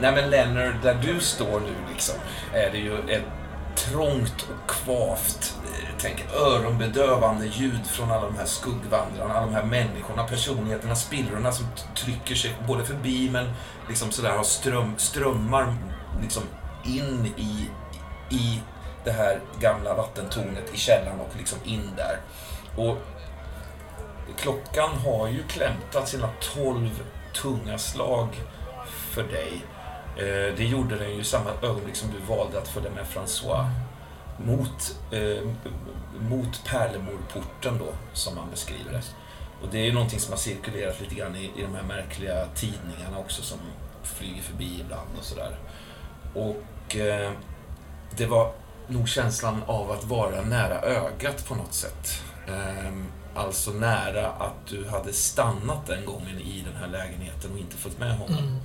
Nej men Leonard, där du står nu liksom, är det ju ett trångt och kvavt, eh, tänk öronbedövande ljud från alla de här skuggvandrarna, alla de här människorna, personligheterna, spillrorna som trycker sig både förbi men liksom sådär har ström, strömmar liksom in i, i det här gamla vattentornet i källaren och liksom in där. Och klockan har ju klämtat sina tolv tunga slag för dig. Eh, det gjorde den ju i samma ögonblick som du valde att följa med François mot, eh, mot Pärlemorporten då, som man beskriver det. Och det är ju någonting som har cirkulerat lite grann i, i de här märkliga tidningarna också som flyger förbi ibland och sådär. Och eh, det var nog känslan av att vara nära ögat på något sätt. Eh, alltså nära att du hade stannat den gången i den här lägenheten och inte följt med honom. Mm.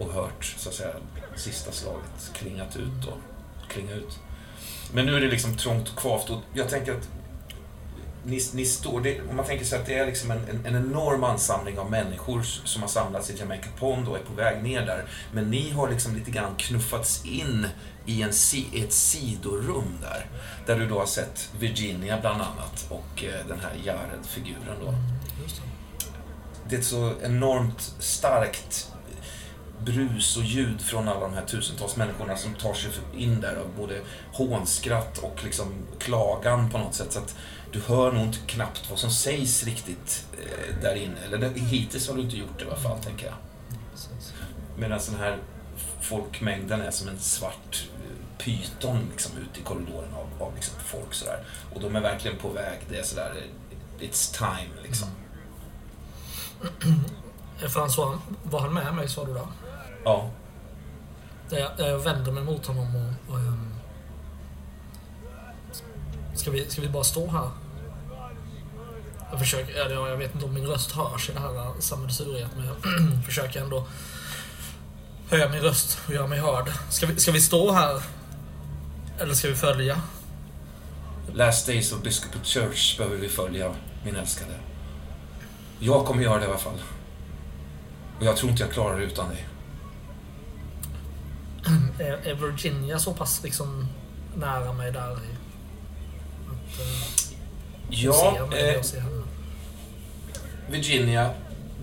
Och hört, så att säga, sista slaget klingat ut då. Klinga ut. Men nu är det liksom trångt och kvavt och jag tänker att ni, ni står, det, om man tänker sig att det är liksom en, en, en enorm ansamling av människor som har samlats i Jamaica Pond och är på väg ner där. Men ni har liksom lite grann knuffats in i en, ett sidorum där. Där du då har sett Virginia bland annat och eh, den här Jared-figuren då. Det är ett så enormt starkt brus och ljud från alla de här tusentals människorna som tar sig in där av både hånskratt och liksom klagan på något sätt. Så att du hör nog inte knappt vad som sägs riktigt eh, där inne. Eller det- hittills har du inte gjort det i alla fall, tänker jag. Medan den här folkmängden är som en svart eh, pyton liksom ute i korridoren av, av liksom folk sådär. Och de är verkligen på väg. Det är sådär, eh, it's time liksom. Mm. Francois, var han med mig sa du då? Ja. Jag, jag vänder mig mot honom och... och ehm, ska, vi, ska vi bara stå här? Jag försöker, eller jag vet inte om min röst hörs i det här sammelsuriet men jag försöker ändå höja min röst och göra mig hörd. Ska vi, ska vi stå här? Eller ska vi följa? Last Days of Biscopal Church behöver vi följa, min älskade. Jag kommer göra det i alla fall. Och jag tror inte jag klarar det utan dig. Är, Virginia så pass liksom nära mig där? Att, eh, Ja, eh? Virginia,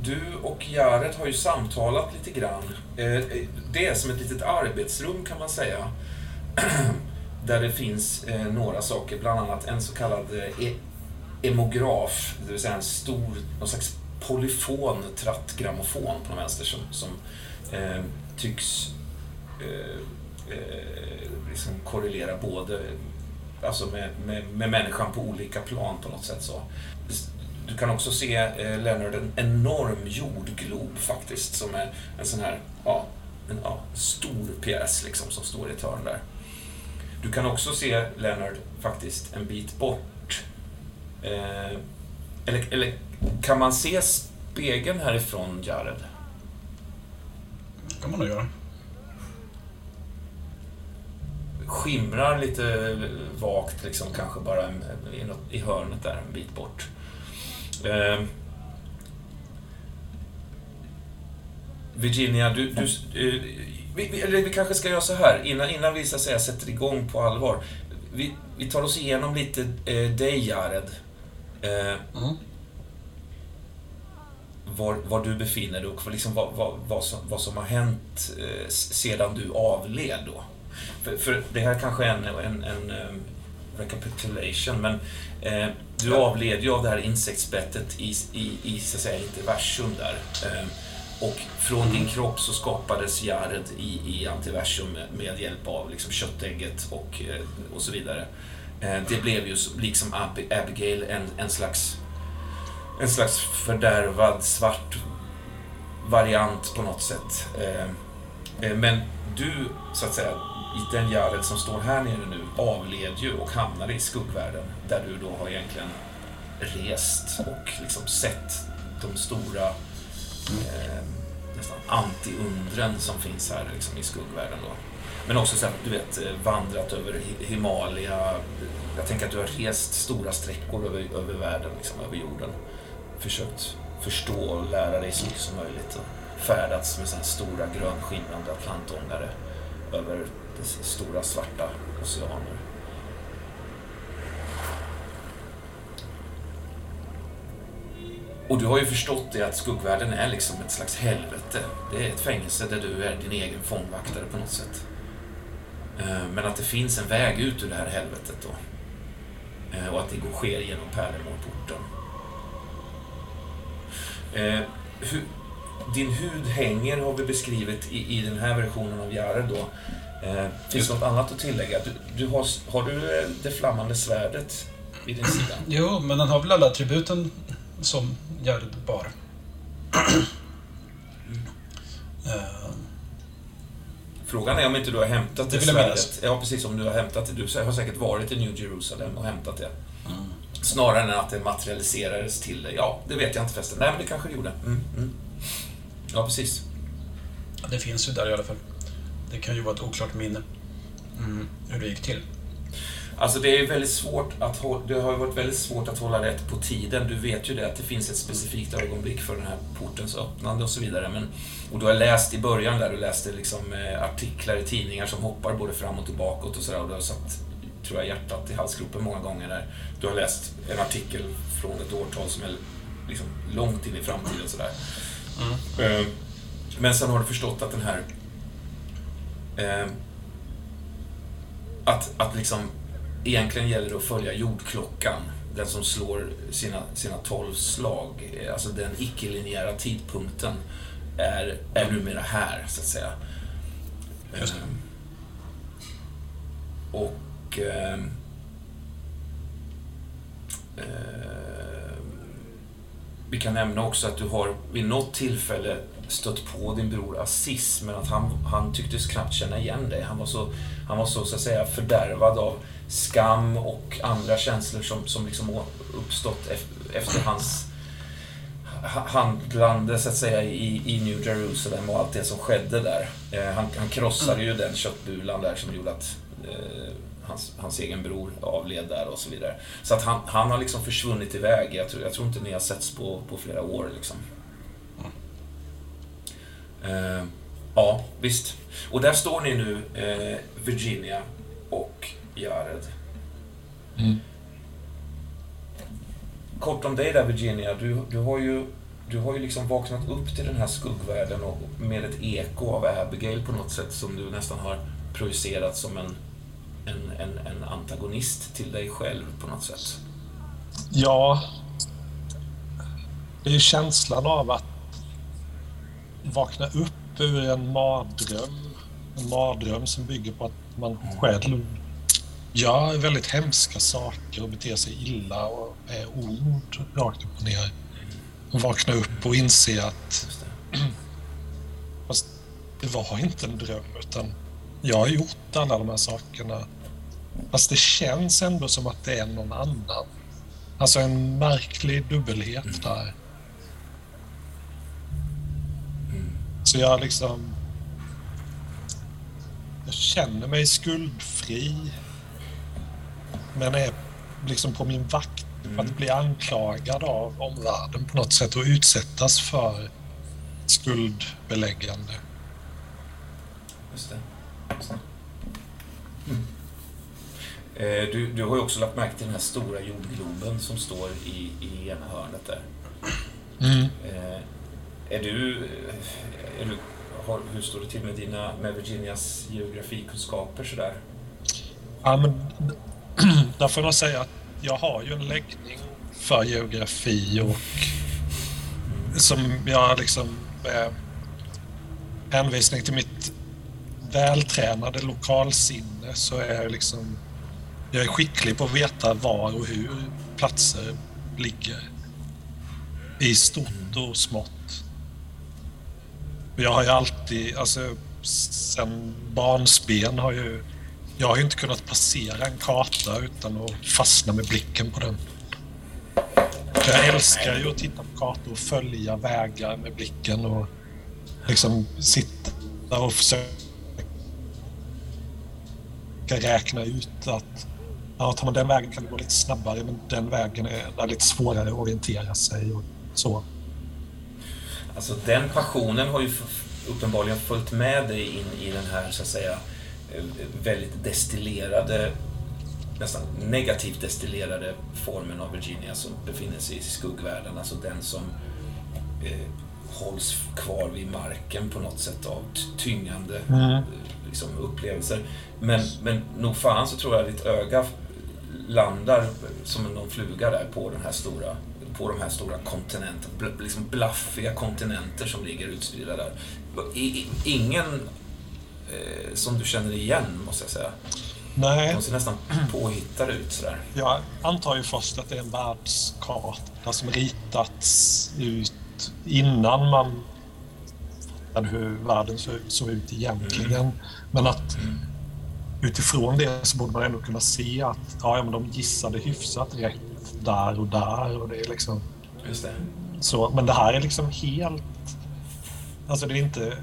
du och Jared har ju samtalat lite grann. Eh, Det är som ett litet arbetsrum kan man säga. Där det finns eh, några saker, bland annat en så kallad eh, e- emograf, det vill säga en stor, någon slags polyfon trattgrammofon på den vänster som, som tycks Eh, eh, liksom korrelera både alltså med, med, med människan på olika plan på något sätt. så. Du kan också se, eh, Leonard, en enorm jordglob faktiskt som är en sån här, ja, en ja, stor pjäs liksom som står i ett hörn där. Du kan också se, Leonard, faktiskt en bit bort. Eh, eller, eller kan man se spegeln härifrån, Jared? kan man nog göra. Skimrar lite vagt liksom kanske bara i, något, i hörnet där en bit bort. Eh, Virginia, du... du eh, vi, eller vi kanske ska göra så här innan, innan vi så att säga, sätter igång på allvar. Vi, vi tar oss igenom lite eh, dig, Jared. Eh, Mm. var, var du befinner dig och liksom vad, vad, vad, som, vad som har hänt eh, sedan du avled då. För, för det här kanske är en, en, en um, recapitulation, men eh, du avled ju av det här insektsbettet i, i, i så att säga, interversum där. Eh, och från din kropp så skapades Jared i, i antiversum med, med hjälp av liksom, köttägget och, eh, och så vidare. Eh, det blev ju liksom Ab- Abigail en, en slags en slags fördärvad svart variant på något sätt. Eh, eh, Men du, så att säga, i den Jared som står här nere nu, avled ju och hamnade i skuggvärlden där du då har egentligen rest och liksom sett de stora eh, nästan anti-undren som finns här liksom, i skuggvärlden då. Men också så du vet, eh, vandrat över Himalaya. Jag tänker att du har rest stora sträckor över, över världen, liksom, över jorden. Försökt förstå och lära dig så mycket som möjligt. färdats med sina stora grönskimrande atlantångare över stora svarta oceaner. Och du har ju förstått det att skuggvärlden är liksom ett slags helvete. Det är ett fängelse där du är din egen fångvaktare på något sätt. Eh, men att det finns en väg ut ur det här helvetet då. Eh, och att det går sker genom Pärlemorporten. Eh, din hud hänger har vi beskrivit i, i den här versionen av Jared då finns det något annat att tillägga? Du, du har, har du det flammande svärdet vid din sida? Jo, men den har väl alla attributen som Jared bar. uh, Frågan är om inte du har hämtat det, det svärdet. Ja, precis. Om du har hämtat det. Du har säkert varit i New Jerusalem och hämtat det. Mm. Snarare än att det materialiserades till dig. Ja, det vet jag inte förresten. Nej, men det kanske det gjorde. Mm, mm. Ja, precis. Det finns ju där i alla fall. Det kan ju vara ett oklart minne. Mm, hur det gick till. Alltså det är väldigt svårt att det har varit väldigt svårt att hålla rätt på tiden. Du vet ju det att det finns ett specifikt ögonblick för den här portens öppnande och så vidare. Men, och du har läst i början där, du läste liksom eh, artiklar i tidningar som hoppar både fram och tillbaka och sådär. Och du har satt, tror jag, hjärtat i halsgropen många gånger när du har läst en artikel från ett årtal som är liksom långt in i framtiden sådär. Mm. Eh, men sen har du förstått att den här eh, att, att liksom egentligen gäller det att följa jordklockan. Den som slår sina, sina tolv slag. Alltså den icke-linjära tidpunkten är, är numera här, så att säga. Just det. Ehm, och... Eh, eh, vi kan nämna också att du har vid något tillfälle stött på din bror Aziz, men att han, han tycktes knappt känna igen dig. Han var så, han var så, så att säga, fördärvad av skam och andra känslor som, som liksom uppstått efter hans handlande så att säga i, i New Jerusalem och allt det som skedde där. Eh, han, han krossade ju den köttbulan där som gjorde att eh, hans, hans egen bror avled där och så vidare. Så att han, han har liksom försvunnit iväg. Jag tror, jag tror inte ni har setts på, på flera år liksom. Eh, ja, visst. Och där står ni nu, eh, Virginia och Jared. Mm. Kort om dig där Virginia. Du, du har ju du har ju liksom vaknat upp till den här skuggvärlden och med ett eko av Abigail på något sätt som du nästan har projicerat som en, en, en, en antagonist till dig själv på något sätt. Ja. Det är känslan av att vakna upp ur en mardröm. En mardröm som bygger på att man själv gör väldigt hemska saker och beter sig illa och är ond rakt upp och ner. Och vakna upp och inse att fast det var inte en dröm utan jag har gjort alla de här sakerna. Fast det känns ändå som att det är någon annan. Alltså en märklig dubbelhet mm. där. Så jag liksom... Jag känner mig skuldfri men är liksom på min vakt för att mm. bli anklagad av omvärlden på något sätt och utsättas för skuldbeläggande. Just det. Just det. Mm. Eh, du, du har ju också lagt märke till den här stora jordgloben som står i, i ena hörnet där. Mm. Eh, är du... Är du har, hur står det till med, dina, med Virginias geografikunskaper sådär? Ja, men där får man säga att jag har ju en läggning för geografi och som jag liksom med hänvisning till mitt vältränade lokalsinne så är jag liksom jag är skicklig på att veta var och hur platser ligger. I stort och smått. Jag har ju alltid, alltså sen barnsben har ju jag har ju inte kunnat passera en karta utan att fastna med blicken på den. Jag älskar ju att titta på kartor och följa vägar med blicken och liksom sitta och försöka räkna ut att ja, tar man den vägen kan det gå lite snabbare men den vägen är, är lite svårare att orientera sig och så. Alltså den passionen har ju uppenbarligen följt med dig in i den här, så att säga, eh, väldigt destillerade, nästan negativt destillerade formen av Virginia som befinner sig i skuggvärlden. Alltså den som eh, hålls kvar vid marken på något sätt av tyngande Mm. eh, liksom, upplevelser. Men, men nog fan så tror jag ditt öga landar som någon fluga där på den här stora på de här stora kontinenten, bl- liksom blaffiga kontinenter som ligger utspridda där. I, ingen eh, som du känner igen, måste jag säga. Nej, De ser nästan påhittade ut sådär. jag antar ju först att det är en världskarta som ritats ut innan man fattade hur världen så- såg ut egentligen. Men att utifrån det så borde man ändå kunna se att ja, men de gissade hyfsat rätt där och där. Och det är liksom Just det. så, men det här är liksom helt... Alltså det är inte...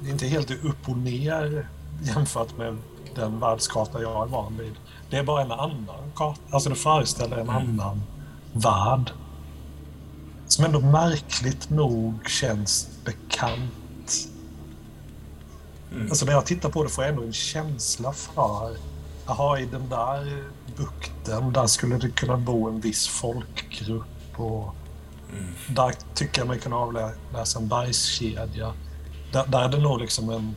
Det är inte helt upp och ner jämfört med den världskarta jag är van vid. Det är bara en annan karta. Alltså det föreställer en annan värld. Som ändå märkligt nog känns bekant. Mm. Alltså när jag tittar på det får jag ändå en känsla för... Jaha, i den där bukten, där skulle det kunna bo en viss folkgrupp. Och Mm. där tycker jag mig kunna avläsa en bergskedja. Där, där är det nog liksom en...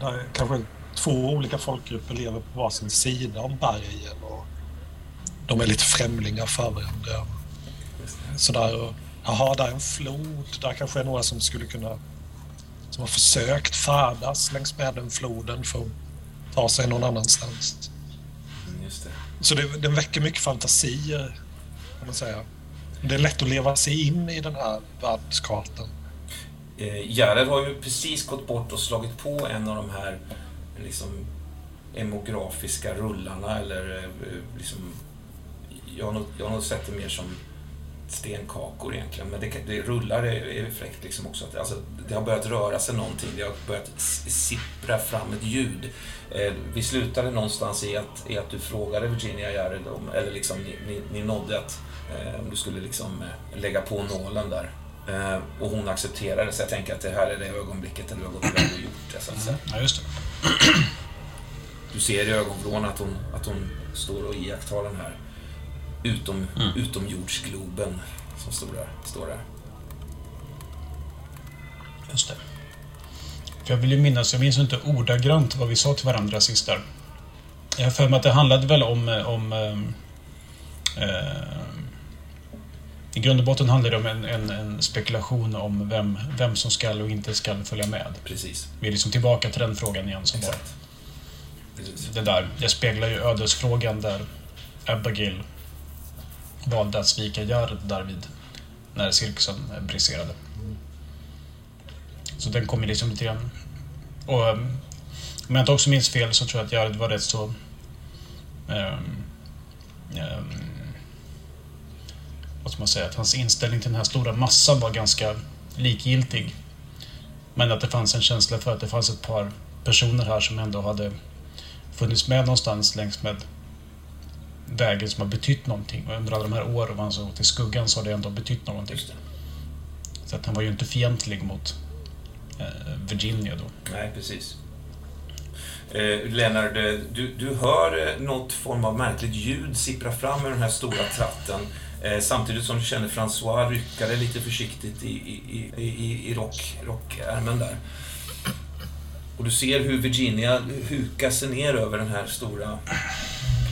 Där kanske två olika folkgrupper lever på varsin sida om bergen. Och de är lite främlingar för varandra. Sådär. Och, jaha, där är en flod. Där kanske är några som skulle kunna... Som har försökt färdas längs med den floden för att ta sig någon annanstans. Så det, den väcker mycket fantasier, kan man säga. Det är lätt att leva sig in i den här världskartan. Eh, Jared har ju precis gått bort och slagit på en av de här liksom, emografiska rullarna eller eh, liksom, jag, har nog, jag har nog sett det mer som stenkakor egentligen, men det, det rullar är, är fräckt liksom också. Att, alltså, det har börjat röra sig någonting, det har börjat sippra fram ett ljud. Eh, vi slutade någonstans i att, i att du frågade Virginia Jared, om, eller liksom ni, ni, ni nådde att eh, om du skulle liksom eh, lägga på nålen där. Eh, och hon accepterade, så jag tänker att det här är det ögonblicket där du har gått iväg och gjort det. Så att säga. Ja, just det. Du ser i ögonvrån att hon, att hon står och iakttar den här utom, Mm. utomjordsgloben som står där. Står där. Just det. För jag vill ju minnas, jag minns inte ordagrant vad vi sa till varandra sist där. Jag har för mig att det handlade väl om... eh, om eh, I grund och botten handlar det om en, en, en spekulation om vem, vem som skall och inte skall följa med. Precis. Vi är liksom tillbaka till den frågan igen som var. Exakt. Precis. Det där, det speglar ju ödesfrågan där Abigail valde att svika Jared därvid när cirkusen briserade. Så den kom ju liksom lite grann... Och um, om jag inte också minns fel så tror jag att Jared var rätt så... Um, um, vad ska man säga? Att hans inställning till den här stora massan var ganska likgiltig. Men att det fanns en känsla för att det fanns ett par personer här som ändå hade funnits med någonstans längs med vägen som har betytt någonting. Och under alla de här åren han såg till skuggan så har det ändå betytt någonting. Så att han var ju inte fientlig mot eh, Virginia då. Nej, precis. Eh, Lennart, eh, du, du hör eh, något form av märkligt ljud sippra fram ur den här stora tratten. Eh, samtidigt som du känner François rycka dig lite försiktigt i, i, i, i, i rock, rockärmen där. Och du ser hur Virginia hukar sig ner över den här stora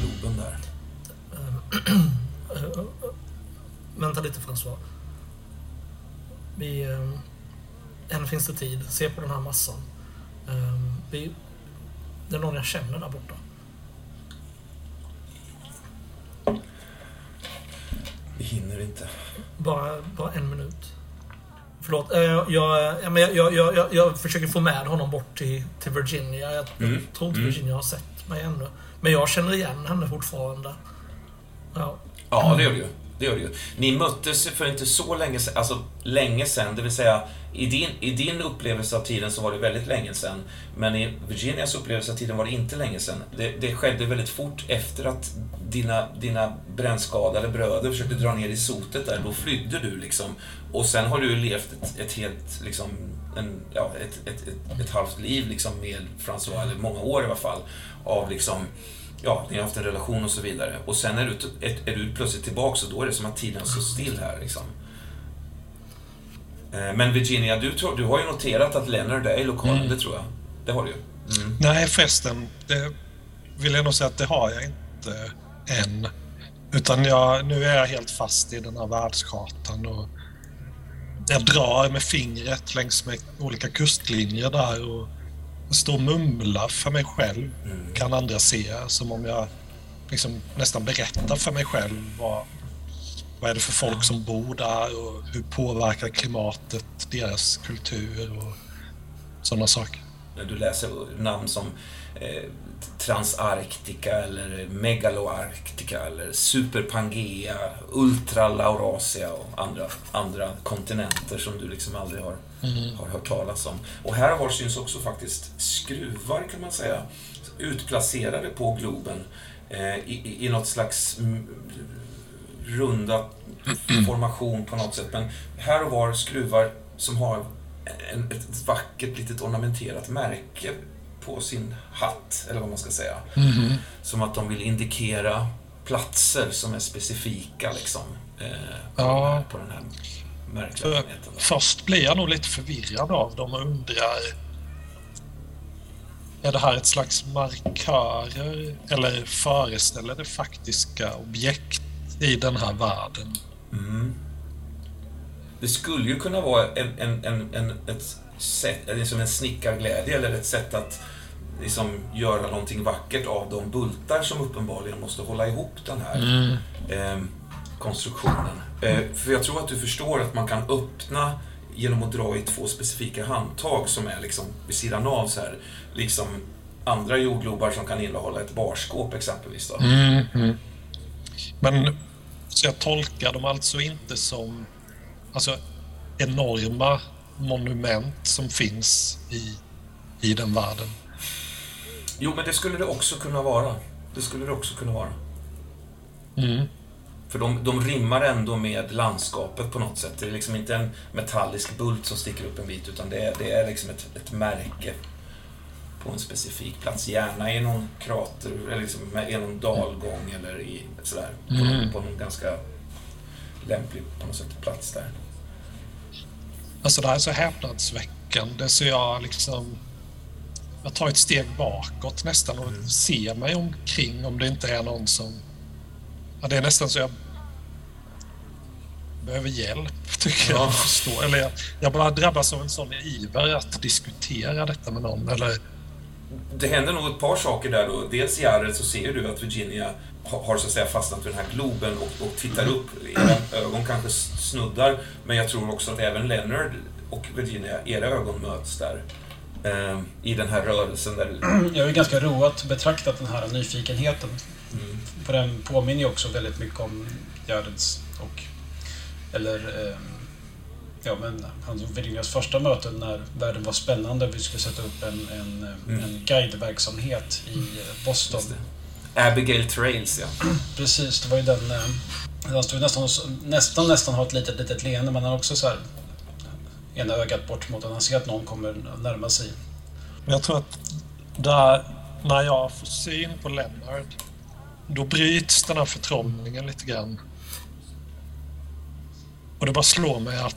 globen där. Vänta lite François. Vi... eh, Än finns det tid. Se på den här massan. Eh, Vi, det är någon jag känner där borta. Vi hinner inte. Bara, bara en minut. Förlåt. eh, Jag, jag, jag, jag, jag, försöker få med honom bort till, till Virginia. Jag, jag Mm, tror inte mm. Virginia har sett mig ännu. Men jag känner igen henne fortfarande. Ja. Ja, det gör du ju. Det gör det ju. Ni möttes för inte så länge sedan, alltså länge sedan, det vill säga i din, i din upplevelse av tiden så var det väldigt länge sedan. Men i Virginias upplevelse av tiden var det inte länge sedan. Det, det skedde väldigt fort efter att dina, dina brännskadade bröder försökte dra ner i sotet där. Då flydde du liksom. Och sen har du levt ett, ett helt, liksom, en, ja, ett, ett, ett, ett halvt liv liksom med François, eller många år i alla fall, av liksom ja, ni har haft en relation och så vidare. Och sen är du, är, är du plötsligt tillbaka och då är det som att tiden står still här. Liksom. Eh, men Virginia, du, tror, du har ju noterat att Leonard är i lokalen, mm. det tror jag. Det har du ju. Mm. Nej förresten, det vill jag nog säga att det har jag inte än. Utan jag, nu är jag helt fast i den här världskartan och jag drar med fingret längs med olika kustlinjer där och stå och mumla för mig själv, mm. kan andra se. Som om jag liksom nästan berättar för mig själv vad, vad är det för folk som bor där och hur påverkar klimatet deras kultur och sådana saker. När Du läser namn som eh, Transarktika eller Megaloarktika eller Superpangea, Ultralaurasia och andra, andra kontinenter som du liksom aldrig har, mm. har hört talas om. Och här var syns också faktiskt skruvar kan man säga, utplacerade på Globen eh, i, i något slags runda formation på något sätt. Men här och var skruvar som har en, ett vackert litet ornamenterat märke på sin hatt, eller vad man ska säga. Mm -hmm. Som att de vill indikera platser som är specifika liksom. Eh, på, ja. den här, på den här planeten. Först blir jag nog lite förvirrad av dem och undrar är det här ett slags markörer eller föreställer det faktiska objekt i den här världen? Mm. Det skulle ju kunna vara en, en, en, en, ett sätt, liksom en snickarglädje eller ett sätt att liksom göra någonting vackert av de bultar som uppenbarligen måste hålla ihop den här mm. eh, konstruktionen. Eh, för jag tror att du förstår att man kan öppna genom att dra i två specifika handtag som är liksom vid sidan av så här, liksom andra jordglobar som kan innehålla ett barskåp exempelvis. Då. Mm, mm. Men så jag tolkar dem alltså inte som alltså, enorma monument som finns i, i den världen? Jo, men det skulle det också kunna vara. Det skulle det också kunna vara. Mm. För de, de rimmar ändå med landskapet på något sätt. Det är liksom inte en metallisk bult som sticker upp en bit, utan det är, det är liksom ett, ett märke på en specifik plats. Gärna i någon krater, eller liksom i någon dalgång eller i sådär. På, mm. någon, på någon ganska lämplig på något sätt plats där. Alltså det här är så häpnadsväckande så jag liksom jag tar ett steg bakåt nästan och mm. ser mig omkring om det inte är någon som... Ja, det är nästan så jag behöver hjälp, tycker ja. jag. Förstår. Eller jag, jag bara drabbas av en sån iver att diskutera detta med någon. Eller... Det händer nog ett par saker där då. Dels i arret så ser du att Virginia har så att säga fastnat vid den här globen och, och tittar upp. Era ögon kanske snuddar, men jag tror också att även Leonard och Virginia, era ögon möts där eh, i den här rörelsen. Där... Jag är ganska roat betraktat den här nyfikenheten. Mm. För den påminner ju också väldigt mycket om Jareds och... Eller... Eh, ja, men hans Virginias första möten när världen var spännande. Vi skulle sätta upp en, en, mm. en guideverksamhet i Boston. Abigail Trails, ja. Precis, det var ju den... Eh, han stod nästan, nästan, nästan har ett litet, litet leende, men han har också så här ena ögat bort mot att han ser att någon kommer närma sig. Jag tror att där, när jag får syn på Lennart, då bryts den här förtrollningen lite grann. Och det bara slår mig att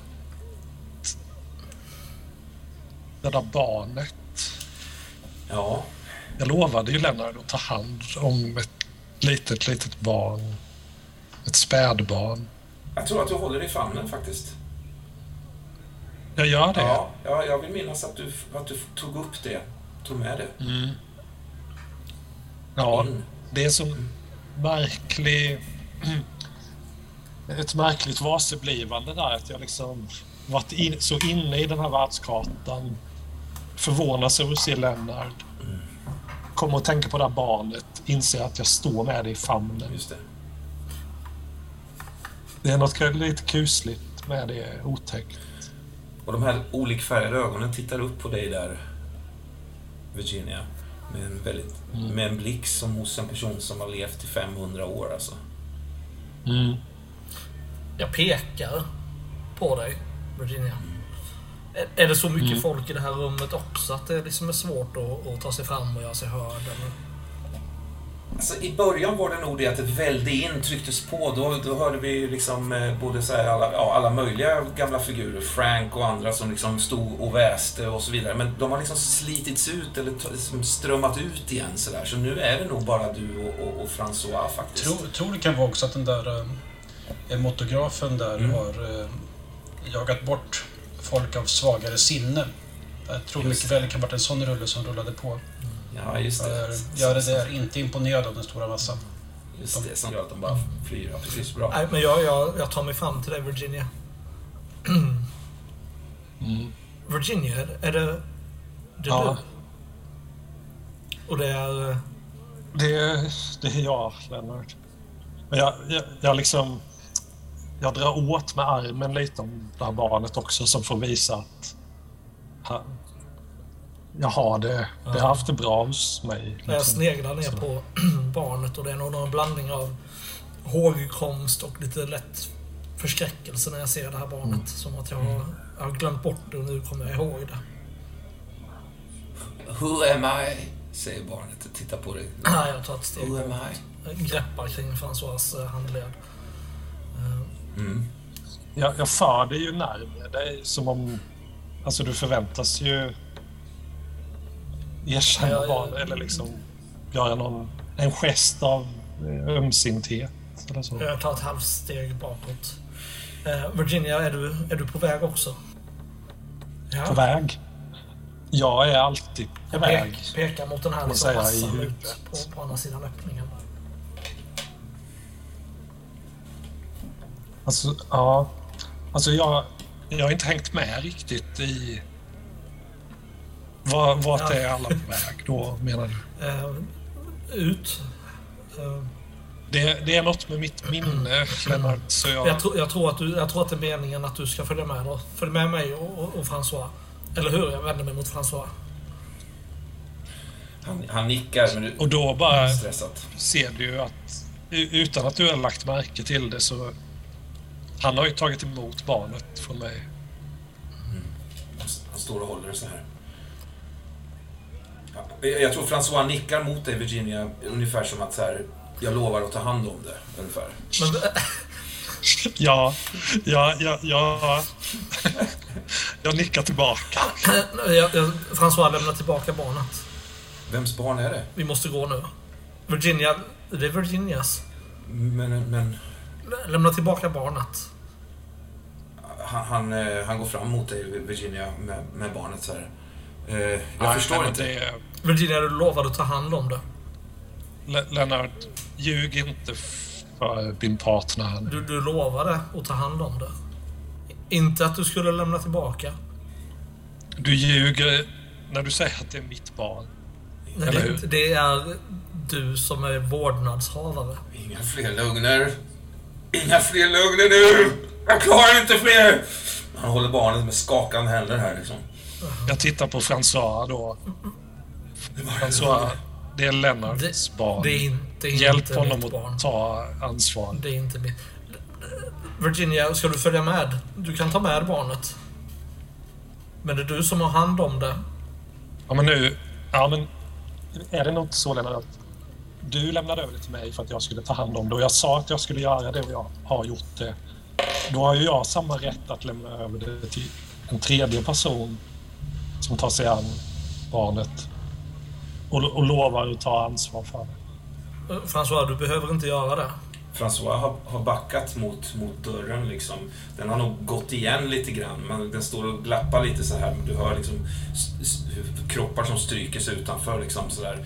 det där barnet. Ja. Jag lovade ju Lennart att ta hand om ett litet, litet barn. Ett spädbarn. Jag tror att du håller i famnen faktiskt. Jag gör det? Ja, ja jag vill minnas att du, att du tog upp det. Tog med det. Mm. Ja, In. det är så märklig... Ett märkligt varseblivande där. Att jag liksom varit in, så inne i den här världskartan. Förvånas över att se Lennart. Mm. Kommer att tänka på det här barnet. Inser att jag står med det i famnen. Just det. Det är något lite kusligt med det, otäckt. Och de här olikfärgade ögonen tittar upp på dig där, Virginia. Med en, väldigt, Mm. med en blick som hos en person som har levt i 500 år alltså. Mm. Jag pekar på dig, Virginia. Är- Är det så mycket Mm. folk i det här rummet också att det liksom är svårt att, att ta sig fram och göra sig hörd? Eller? Alltså, I början var det nog det att det välde in, trycktes på. Då, då hörde vi liksom eh, både så här alla, ja, alla möjliga gamla figurer. Frank och andra som liksom stod och väste och så vidare. Men de har liksom slitits ut eller liksom strömmat ut igen så där. Så nu är det nog bara du och, och, och François faktiskt. Tror, tror det kan vara också att den där eh, motografen där Mm. har eh, jagat bort folk av svagare sinne. Jag tror Just mycket väl det kan varit en sån rulle som rullade på. Ja, just det. Jag är där inte imponerad av den stora massan. Just det, som gör att de bara flyr. Ja, precis. Bra. Nej, men jag, jag, jag tar mig fram till dig, Virginia. Mm. Virginia, är, är det, det Ja. du? Och det är... eh, Det, det är jag, Lennart. Men jag, jag, jag liksom... Jag drar åt med armen lite om det här barnet också som får visa att... Han, jag har det. Det har haft det bra hos mig. Jag liksom. sneglar ner Så. på barnet och det är nog en blandning av hågkomst och lite lätt förskräckelse när jag ser det här barnet. Mm. Som att jag har, jag har glömt bort det och nu kommer jag ihåg det. Who am I? Säger barnet och tittar på dig. Nej, jag tar ett steg Who am. I? Jag greppar kring François eh, handled. Mm. Jag, jag för dig ju närmare dig som om... Alltså du förväntas ju erkänna Ja, ja. barnet eller liksom göra någon, en gest av eh, ömsinthet eller så. Jag tar ett halvt steg bakåt. Eh, Virginia, är du, är du på väg också? Ja. På väg. Jag är alltid på Jag väg. pek, pekar mot den här massan huvudet. ute på, på andra sidan öppningen. Alltså, ja. Alltså jag, jag har inte hängt med riktigt i... Var, vart Ja. är alla på väg då, menar du? Eh, ut. Eh, Det, det är något med mitt minne, Lennart, så jag... jag, tror, jag, tror att du, jag tror att det är meningen att du ska följa med då. Följ med mig och, och, och François. Eller hur? Jag vänder mig mot François. Han, han nickar, men du... Och då bara ser du att, utan att du har lagt märke till det, så... Han har ju tagit emot barnet från mig. Han står och håller så här. Ja, Jag tror François nickar mot dig, Virginia, ungefär som att så här, jag lovar att ta hand om det. Ungefär. Men, Ja, ja, ja, ja. Jag nickar tillbaka. jag, jag, François lämnar tillbaka barnet. Vems barn är det? Vi måste gå nu. Virginia, det är Virginias. Men, men Lämna tillbaka barnet. han, han, eh, han går fram mot dig, Virginia, med, med barnet så här. Eh, Jag Nej, förstår inte. Det Virginia, du lovade att ta hand om det. Le- Lennart, ljug inte för din partner. Du, du lovade att ta hand om det. Inte att du skulle lämna tillbaka. Du ljuger när du säger att det är mitt barn. Nej, Eller det, hur? det är du som är vårdnadshavare. Inga fler lögner. Inga fler lögner nu! Jag klarar inte fler! Han håller barnet med skakande händer här liksom. Jag tittar på François då. François, det är Lennarts Det, barn. det är inte, Hjälp inte honom mitt barn. att ta ansvar. Det är inte mitt... Virginia, ska du följa med? Du kan ta med barnet. Men det är du som har hand om det. Ja, men nu... Ja, men... Är det nog inte så, Lennart, att du lämnade över det till mig för att jag skulle ta hand om det och jag sa att jag skulle göra det och jag har gjort det. Då har ju jag samma rätt att lämna över det till en tredje person som tar sig an barnet och, och lovar att ta ansvar för det. Eh, François, du behöver inte göra det. François har, har backat mot, mot dörren liksom. Den har nog gått igen lite grann, men den står och glappar lite så här. Du hör liksom kroppar som stryker sig utanför liksom så där.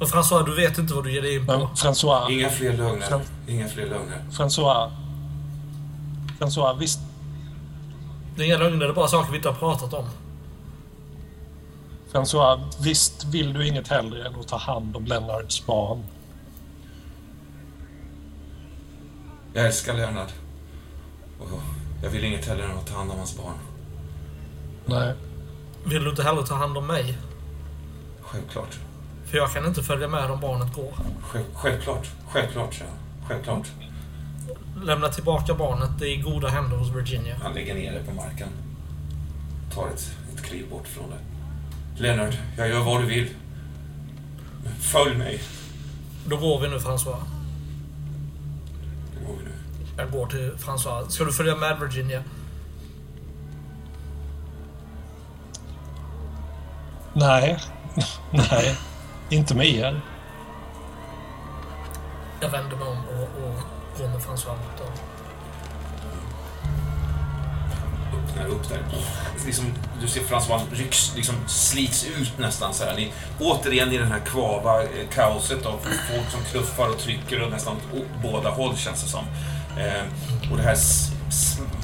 Men François, du vet inte vad du ger dig in Men på. François, Inga fler lögner. Inga fler lögner. François, François, visst, Det är inga lögner, det är bara saker vi inte har pratat om. François, visst vill du inget hellre än att ta hand om Lennarts barn? Jag älskar Leonard. Och jag vill inget hellre än att ta hand om hans barn. Nej. Vill du inte heller ta hand om mig? Självklart. För jag kan inte följa med om barnet går. Själv, självklart. Självklart, ja. Självklart. Lämna tillbaka barnet. Det är i goda händer hos Virginia. Han lägger ner det på marken. Tar ett, ett kliv bort från det. Leonard, jag gör vad du vill. Följ mig. Då går vi nu, François. Det går vi nu. Jag går till François. Ska du följa med Virginia? Nej. Nej. Inte med er. Jag vänder mig om och, och går med François mot dörren. öppnar upp där. Liksom, du ser François rycks, liksom slits ut nästan så här. Ni, återigen i den här kvava eh, kaoset av folk som knuffar och trycker och nästan åt båda håll känns det som. Eh, och det här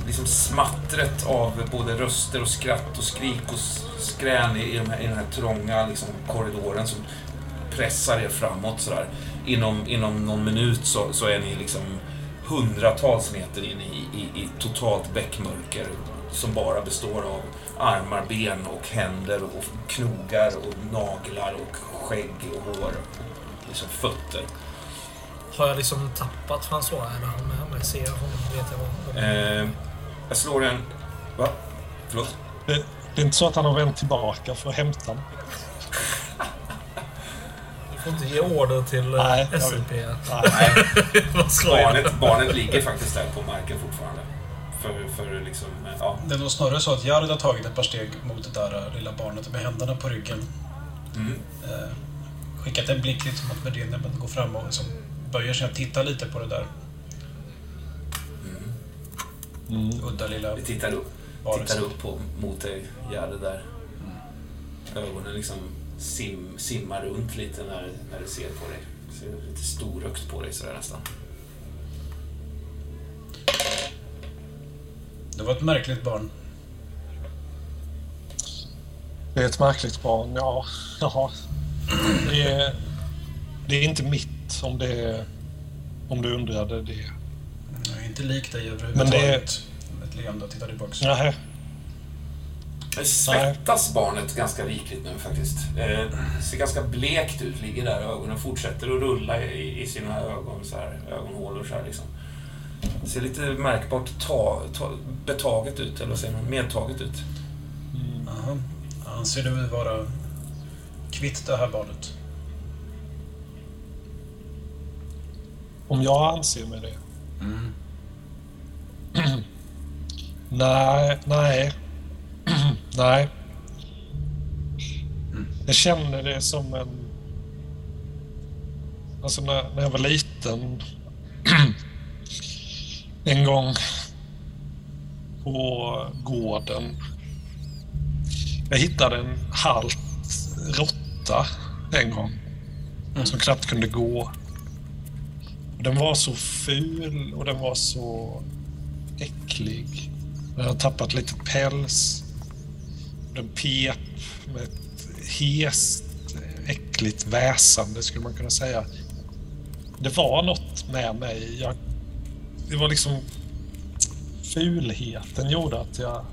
liksom smattret av både röster och skratt och skrik och skrän i, i, de här, i den här trånga liksom, korridoren som pressar er framåt sådär. Inom, inom någon minut så, så är ni liksom hundratals meter in i, i, i totalt bäckmörker som bara består av armar, ben och händer och knogar och naglar och skägg och hår. Liksom fötter. Har jag liksom tappat François? Är han med mig? Ser jag honom? Vet jag vad? Eh, jag slår en... Va? Förlåt? Det, det är inte så att han har vänt tillbaka för att hämta den. Du får inte ge order till eh, Nej, SLP. Nej, barnet, barnet ligger faktiskt där på marken fortfarande. För, för liksom, eh, ja. Det är nog snarare så att Jared har tagit ett par steg mot det där eh, lilla barnet med händerna på ryggen. Mm. Eh, skickat en blick lite mot Virginia, men går fram och liksom böjer sig och tittar lite på det där udda lilla... Vi tittar upp, varelsen. tittar upp på, mot dig, Gärde där. Ögonen liksom sim, simmar runt lite när, när du ser på dig. Ser lite storögt på dig sådär nästan. Det var ett märkligt barn. Det är ett märkligt barn, ja. ja. Det, är, det är inte mitt om det är, om du undrade det. Jag är inte lik dig Men det överhuvudtaget. Med ett leende och tittar. Nej, Det svettas barnet ganska rikligt nu faktiskt. Eh, ser ganska blekt ut, ligger där ögonen fortsätter att rulla i, i sina ögon, så här, ögonhålor så här liksom. Ser lite märkbart ta, ta, betaget ut, eller vad säger man, medtaget ut. Jaha. Anser du vara kvitt det här barnet? om jag anser mig det. nej, nej. nej. Jag känner det som en... Alltså när, när jag var liten. en gång på gården. Jag hittade en halt råtta en gång. Som knappt kunde gå. Den var så ful och den var så äcklig. Den hade tappat lite päls. Den pep med ett hest, äckligt väsande skulle man kunna säga. Det var något med mig. Jag, det var liksom fulheten gjorde att jag...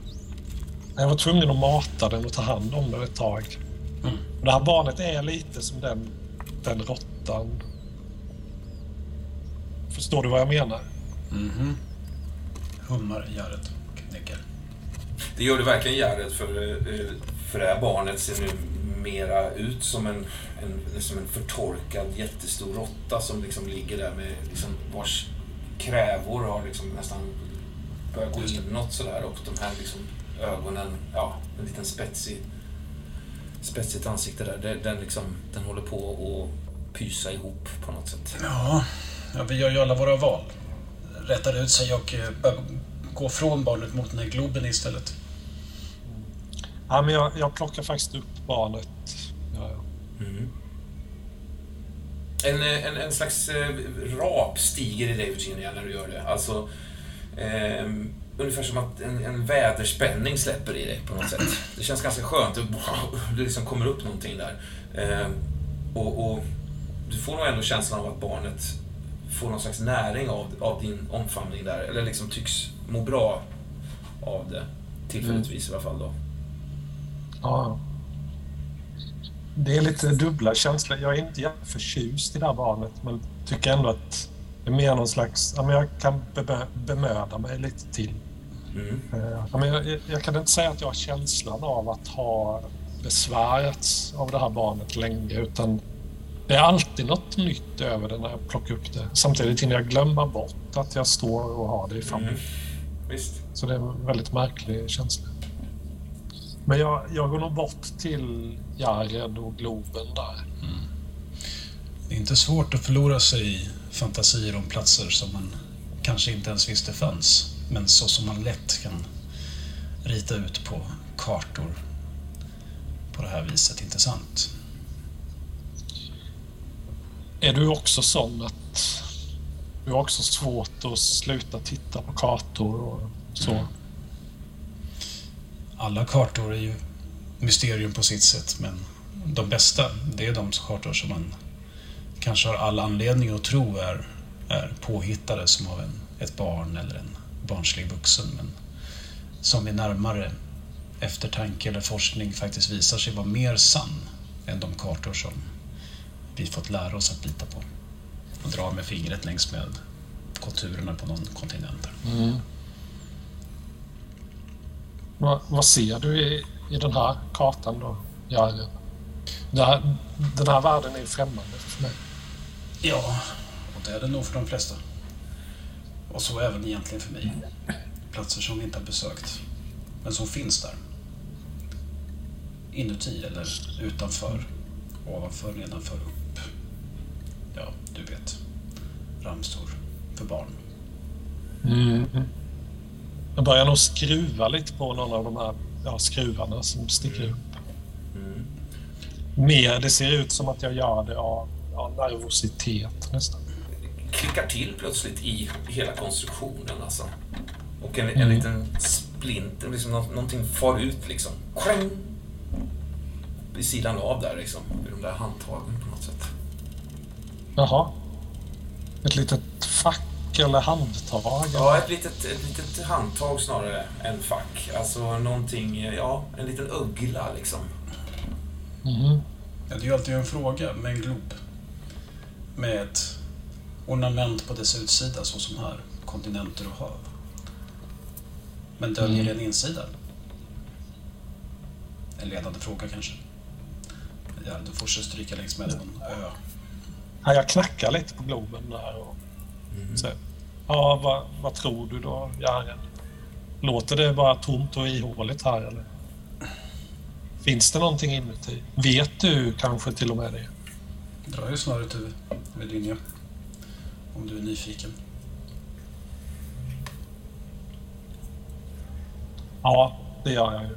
Jag var tvungen att mata den och ta hand om den ett tag. Och det här barnet är lite som den, den råttan. Förstår du vad jag menar? Mhm. Hummar Jared och nickar. Det gör det verkligen Jared, för, eh, för det här barnet ser nu mera ut som en, en, liksom en förtorkad jättestor råtta som liksom ligger där med liksom vars krävor har liksom nästan börjat gå inåt sådär och de här liksom ögonen, ja, en liten spetsig spetsigt ansikte där. Den, den, liksom, den håller på att pysa ihop på något sätt. Ja, ja, vi gör ju alla våra val. Rättar ut sig och eh, gå från barnet mot den här globen istället. Ja, men jag, jag plockar faktiskt upp barnet. Ja, ja. Mm. En, eh, en, en slags eh, rap stiger i dig, Virginia, när du gör det. Alltså, eh, ungefär som att en, en väderspänning släpper i dig på något sätt. Det känns ganska skönt. Det, liksom kommer upp någonting där. Eh, och, och du får nog ändå känslan av att barnet får någon slags näring av, av din omfamning där. Eller liksom tycks må bra av det. Tillfälligtvis i alla fall då. Ja. Det är lite dubbla känslor. Jag är inte jätteförtjust i det här barnet men tycker ändå att det är mer någon slags... Ja, men jag kan be bemöda mig lite till. Mm. Eh, Ja, men jag, jag kan inte säga att jag har känslan av att ha besvärats av det här barnet länge utan det är alltid något nytt över det när jag plockar upp det. Samtidigt hinner jag glömma bort att jag står och har det i famnen. Mm. Visst. Så det är en väldigt märklig känsla. Men jag, jag går nog bort till Jared och Globen där. Det är inte svårt att förlora sig i fantasier om platser som man kanske inte ens visste fanns. Men så som man lätt kan rita ut på kartor på det här viset, inte sant? Är du också sån att du har också svårt att sluta titta på kartor och så? Alla kartor är ju mysterium på sitt sätt, men de bästa, det är de kartor som man kanske har all anledning att tro är, är påhittade som av en, ett barn eller en barnslig vuxen, men som vid närmare eftertanke eller forskning faktiskt visar sig vara mer sann än de kartor som vi fått lära oss att lita på. Och dra med fingret längs med konturerna på någon kontinent. Mm. Vad, vad ser du i, i den här kartan då, Jared? Det här, den här världen är främmande för mig. Ja, och det är det nog för de flesta. Och så även egentligen för mig. Platser som vi inte har besökt, men som finns där. Inuti eller utanför, ovanför, nedanför, upp. Ja, du vet. Ramsor för barn. Jag börjar nog skruva lite på någon av de här ja, skruvarna som sticker upp. Mm. Mer, det ser ut som att jag gör det av ja, nervositet nästan. klickar till plötsligt i hela konstruktionen alltså. Och en, en Mm. liten splint, liksom nå- någonting far ut liksom. Kräng! Vid sidan av där liksom, vid de där handtagen på något sätt. Jaha. Ett litet fack eller handtag? Ja, ett litet, ett litet handtag snarare än fack. Alltså någonting, ja, en liten uggla liksom. Mhm. Ja, det är ju alltid en fråga med en glob. Med ett ornament på dess utsida, så som här. Kontinenter och hav. Men döljer Mm. en insida? En ledande fråga kanske. Ja, du får stryka längs med någon ö. Ja, jag knackar lite på Globen där och säger Ja, vad, vad tror du då, Jaren? Låter det bara tomt och ihåligt här eller? Finns det någonting inuti? Vet du kanske till och med det? Dra ju snöret ur med linje. Om du är nyfiken. Ja, det gör jag ju.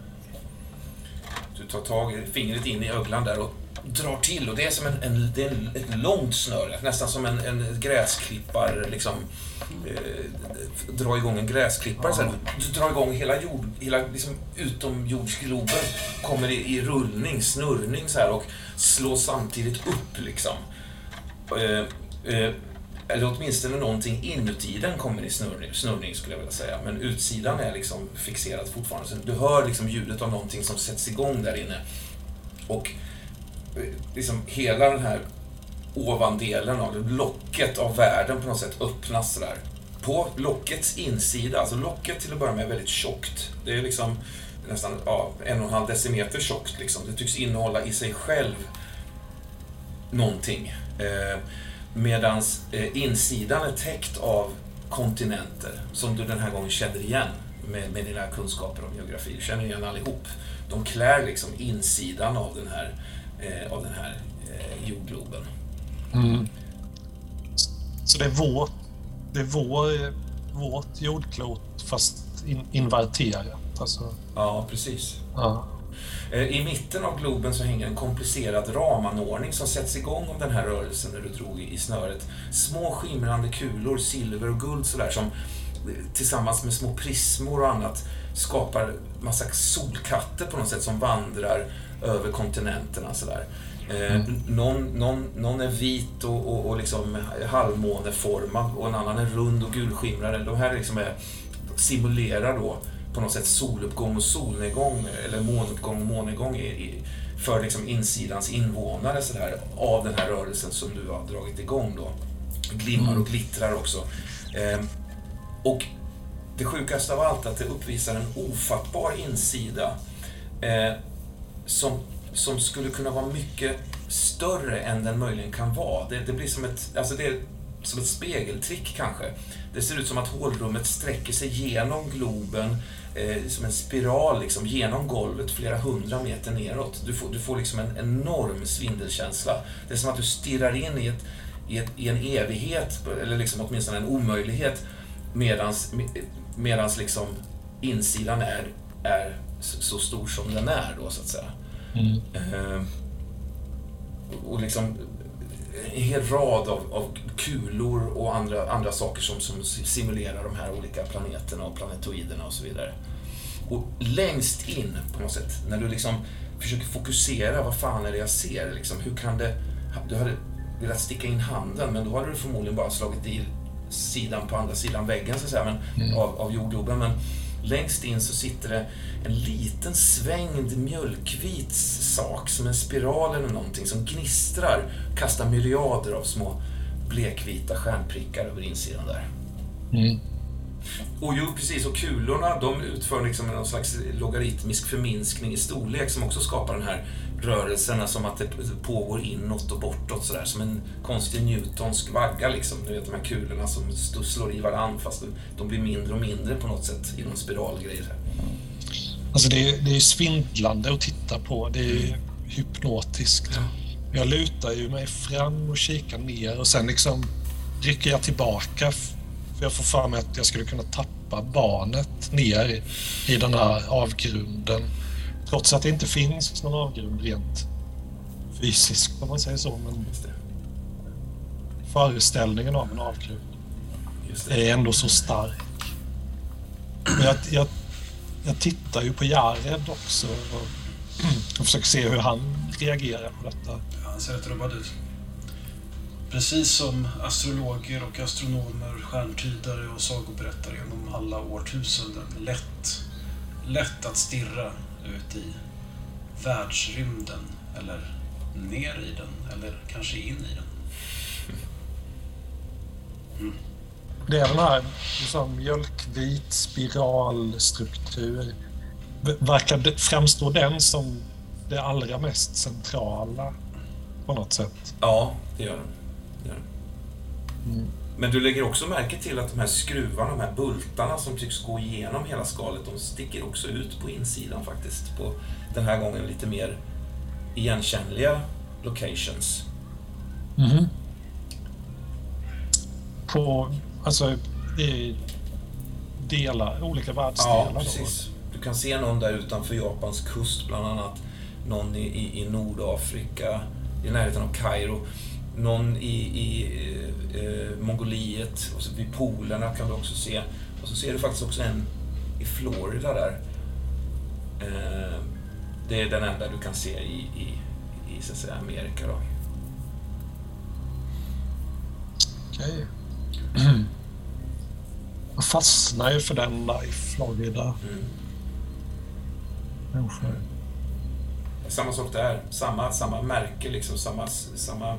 Du tar tag i fingret in i öglan där och drar till och det är som en, en, det är ett långt snöre, nästan som en, en gräsklippar, liksom eh, dra igång en gräsklippare så här. Du, drar igång hela, jord, hela liksom, utomjordsgloben, kommer i, i rullning, snurrning så här och slår samtidigt upp liksom. Eh, eh, eller åtminstone någonting inuti den kommer i snurrning, snurrning skulle jag vilja säga. Men utsidan är liksom fixerad fortfarande. Så du hör liksom ljudet av någonting som sätts igång där inne. Och liksom hela den här ovandelen av locket av världen på något sätt öppnas sådär. På lockets insida, alltså locket till att börja med är väldigt tjockt. Det är liksom nästan ja, en och en halv decimeter tjockt liksom. Det tycks innehålla i sig själv någonting. Eh, Medan eh, insidan är täckt av kontinenter som du den här gången känner igen med, med dina kunskaper om geografi. Du känner igen allihop. De klär liksom insidan av den här, eh, av den här eh, jordgloben. Så det är vår, det är vår, vårt jordklot fast in, inverterat. Alltså, Ja, precis. ja. Eh, I mitten av globen så hänger en komplicerad ramanordning som sätts igång av den här rörelsen när du drog i snöret. Små skimrande kulor, silver och guld sådär som eh, tillsammans med små prismor och annat skapar massa solkatter på något sätt som vandrar över kontinenterna sådär. Eh, någon, någon, någon är vit och, och, och liksom halvmåneformad och en annan är rund och gulskimrande. De här liksom är, simulerar då på något sätt soluppgång och solnedgång eller månuppgång och månnedgång i, i, för liksom insidans invånare så här, av den här rörelsen som du har dragit igång då. Glimmar och glittrar också. Eh, och det sjukaste av allt är att det uppvisar en ofattbar insida eh, som, som skulle kunna vara mycket större än den möjligen kan vara. Det, det blir som ett, alltså det är som ett spegeltrick kanske. Det ser ut som att hålrummet sträcker sig genom globen eh, som en spiral liksom, genom golvet flera hundra meter neråt. Du får, du får liksom en enorm svindelkänsla. Det är som att du stirrar in i, ett, i, ett, i en evighet, eller liksom åtminstone en omöjlighet, medans, medans liksom insidan är, är så stor som den är då, så att säga. Mm. Eh, och liksom en hel rad av, av kulor och andra, andra saker som, som simulerar de här olika planeterna och planetoiderna och så vidare. Och längst in på något sätt, när du liksom försöker fokusera, vad fan är det jag ser? Liksom, hur kan det... Du hade velat sticka in handen, men då hade du förmodligen bara slagit i sidan på andra sidan väggen, så att säga, men, mm. av, av jordgloben. Men längst in så sitter det en liten svängd mjölkvit sak, som en spiral eller någonting, som gnistrar, kastar myriader av små blekvita stjärnprickar över insidan där. Mm. Och jo, precis. Och kulorna, de utför liksom någon slags logaritmisk förminskning i storlek som också skapar den här rörelsen, som att det pågår inåt och bortåt sådär. Som en konstig newtonsk vagga liksom. Du vet de här kulorna som slår i varandra fast de blir mindre och mindre på något sätt i någon spiralgrej. Alltså det är, det är svindlande att titta på. Det är hypnotiskt. Ja. Jag lutar ju mig fram och kikar ner och sen liksom rycker jag tillbaka för jag får för mig att jag skulle kunna tappa barnet ner i den här avgrunden. Trots att det inte finns någon avgrund rent fysiskt om man säger så. Men föreställningen av en avgrund är ändå så stark. Men jag, jag, jag tittar ju på Jared också och, och försöker se hur han reagerar på detta. Han ser rätt rubbad ut. Precis som astrologer och astronomer, stjärntydare och sagoberättare genom alla årtusenden lätt, lätt att stirra ut i världsrymden eller ner i den eller kanske in i den. Mm. Det är den här liksom, mjölkvit spiralstruktur. Verkar framstå den som det allra mest centrala på något sätt? Ja, det gör den. Mm. Men du lägger också märke till att de här skruvarna, de här bultarna som tycks gå igenom hela skalet, de sticker också ut på insidan faktiskt. På den här gången lite mer igenkännliga locations. Mm. På, alltså, i delar, olika världsdelar? Ja, precis. Du kan se någon där utanför Japans kust bland annat. Någon i, i, i Nordafrika, i närheten av Kairo någon i, i eh, Mongoliet och så vid polerna kan du också se. Och så ser du faktiskt också en i Florida där. Eh, det är den enda du kan se i, i, i så att säga, Amerika då. Okej. Okay. Jag fastnar ju för den i Florida. Mm. Samma sak där. Samma, samma märke, liksom, samma, samma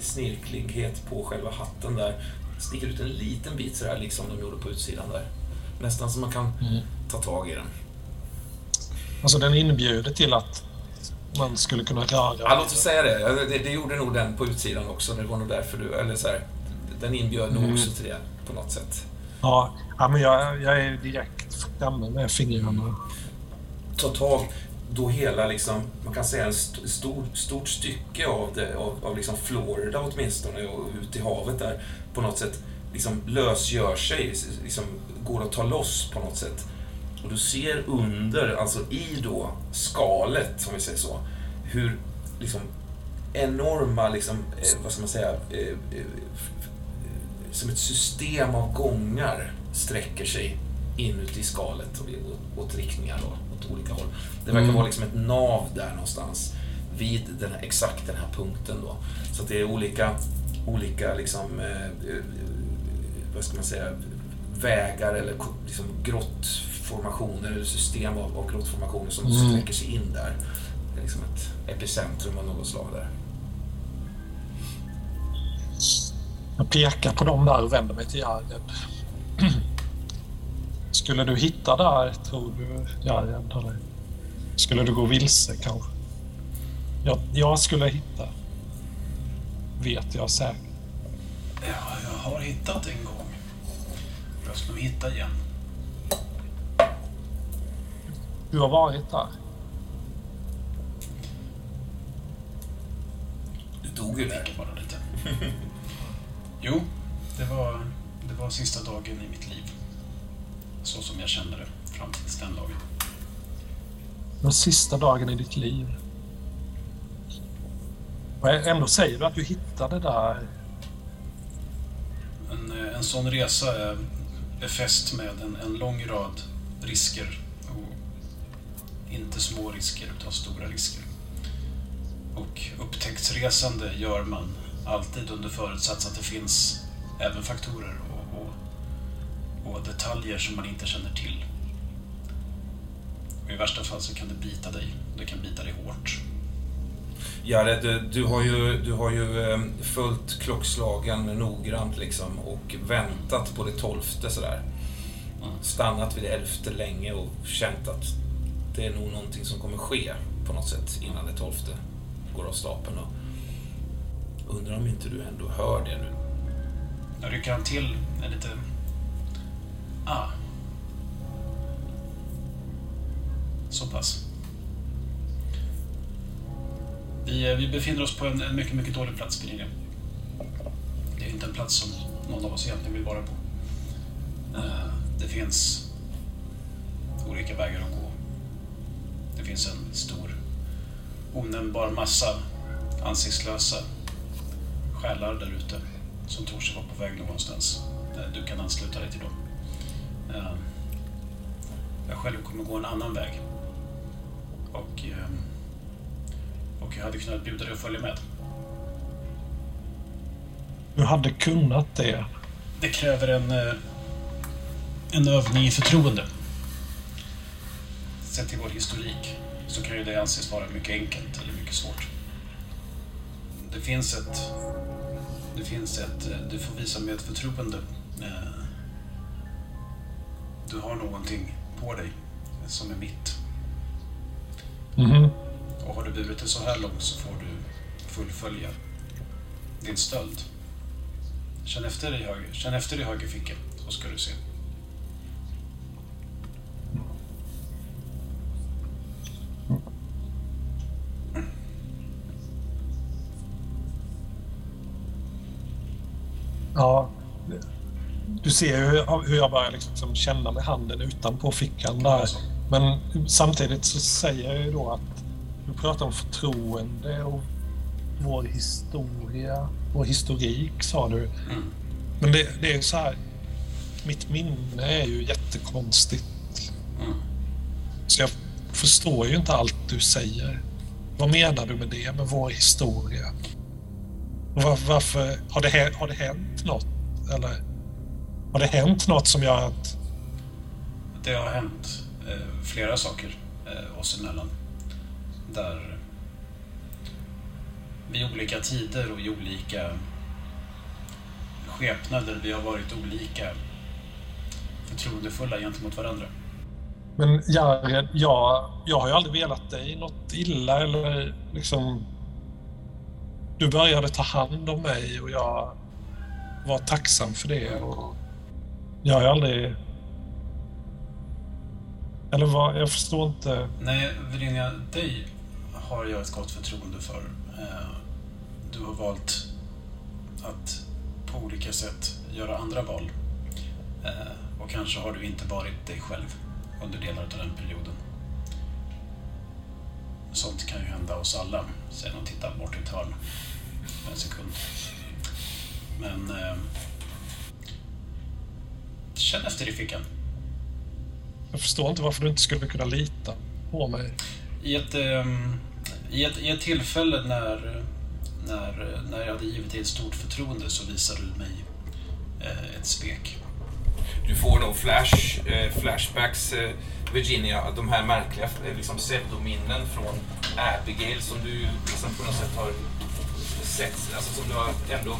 snirklighet på själva hatten där. Sticker ut en liten bit sådär, liksom de gjorde på utsidan där. Nästan så man kan mm. ta tag i den. Alltså den inbjuder till att man skulle kunna röra? Ja, låt oss säga det. det. Det gjorde nog den på utsidan också. Det var nog därför du... Eller så här, den inbjöd mm. nog också till det på något sätt. Ja, ja men jag, jag är direkt framme med fingrarna. Ta tag då hela, liksom, man kan säga, ett stor, stort stycke av, det, av, av liksom Florida åtminstone och ut i havet där på något sätt liksom lösgör sig, liksom går att ta loss på något sätt. Och du ser under, alltså i då skalet, om vi säger så, hur liksom enorma, liksom, eh, vad ska man säga, eh, eh, som ett system av gångar sträcker sig inuti skalet och åt riktningar då, åt olika håll. Det verkar mm. vara liksom ett nav där någonstans. vid den här, exakt den här punkten då. Så det är olika, olika liksom, eh, eh, vad ska man säga, vägar eller liksom grottformationer eller system av, av grottformationer som Mm. sträcker sig in där. Det är liksom ett epicentrum av något slag där. Jag pekar på dem där och vänder mig till Jared. Skulle du hitta där, tror du, Jared? Eller skulle du gå vilse kanske? Jag, jag skulle hitta. Vet jag säkert. Ja, jag har hittat en gång. Jag ska nog hitta igen. Du har varit där. Du dog ju där. Bara lite. Jo, det var, det var sista dagen i mitt liv. Så som jag kände det fram till den dagen. Den sista dagen i ditt liv. Och ändå säger du att du hittade där. En, eh, en sån resa är befäst med en, en lång rad risker. Och inte små risker, utan stora risker. Och upptäcktsresande gör man alltid under förutsats att det finns även faktorer och, detaljer som man inte känner till. Och I värsta fall så kan det bita dig. Det kan bita dig hårt. Jared, du, du har ju, du har ju eh, följt klockslagen noggrant liksom och väntat på det tolfte sådär. Stannat vid det elfte länge och känt att det är nog någonting som kommer ske på något sätt innan det tolfte går av stapeln. Och undrar om inte du ändå hör det nu. Jag rycker han till en lite... Ah. Så pass. Vi, eh, vi befinner oss på en, en mycket, mycket dålig plats, Pernilla. Det är inte en plats som någon av oss egentligen vill vara på. Eh, det finns olika vägar att gå. Det finns en stor, onämnbar massa ansiktslösa själar där ute som tror sig vara på väg någonstans. Eh, du kan ansluta dig till dem. Eh, Jag själv kommer gå en annan väg. Och, eh, och jag hade kunnat bjuda dig att följa med. Du hade kunnat det. Det kräver en... eh, En övning i förtroende. Sett till vår historik så kan ju det anses vara mycket enkelt eller mycket svårt. Det finns ett... Det finns ett... eh, Du får visa med ett förtroende. Du har någonting på dig som är mitt. Mhm. Och har du burit det så här långt så får du fullfölja din stöld. Känn efter i höger, känn efter i höger ficka så ska du se. Du ser ju hur- hur jag börjar liksom känna med handen utanpå fickan där. Men samtidigt så säger jag ju då att du pratar om förtroende och vår historia, vår historik sa du. Mm. Men det, det är ju så här, mitt minne är ju jättekonstigt. Mm. Så jag förstår ju inte allt du säger. Vad menar du med det, med vår historia? Var, varför, har det, har det hänt något? Eller har det hänt något som gör att... Det har hänt eh, flera saker eh, oss emellan. Där vid olika tider och i olika skepnader vi har varit olika förtroendefulla gentemot varandra. Men Jared, jag, jag har ju aldrig velat dig något illa eller liksom... Du började ta hand om mig och jag var tacksam för det. Och jag har aldrig... Eller vad? Jag förstår inte. Nej, Virginia, dig har jag ett gott förtroende för. Eh, du har valt att på olika sätt göra andra val. Eh, och kanske har du inte varit dig själv under delar av den perioden. Sånt kan ju hända oss alla, säger hon och tittar bort i ett hörn en sekund. Men... Eh, Känn efter i fickan. Jag förstår inte varför du inte skulle kunna lita på mig. I ett, ehm, I ett, I ett tillfälle när, när, när jag hade givit dig ett stort förtroende så visade du mig eh, ett svek. Du får nog flash, eh, flashbacks, eh, Virginia, de här märkliga liksom, pseudominnen från Abigail som du liksom, på något sätt har sett, alltså som du har ändå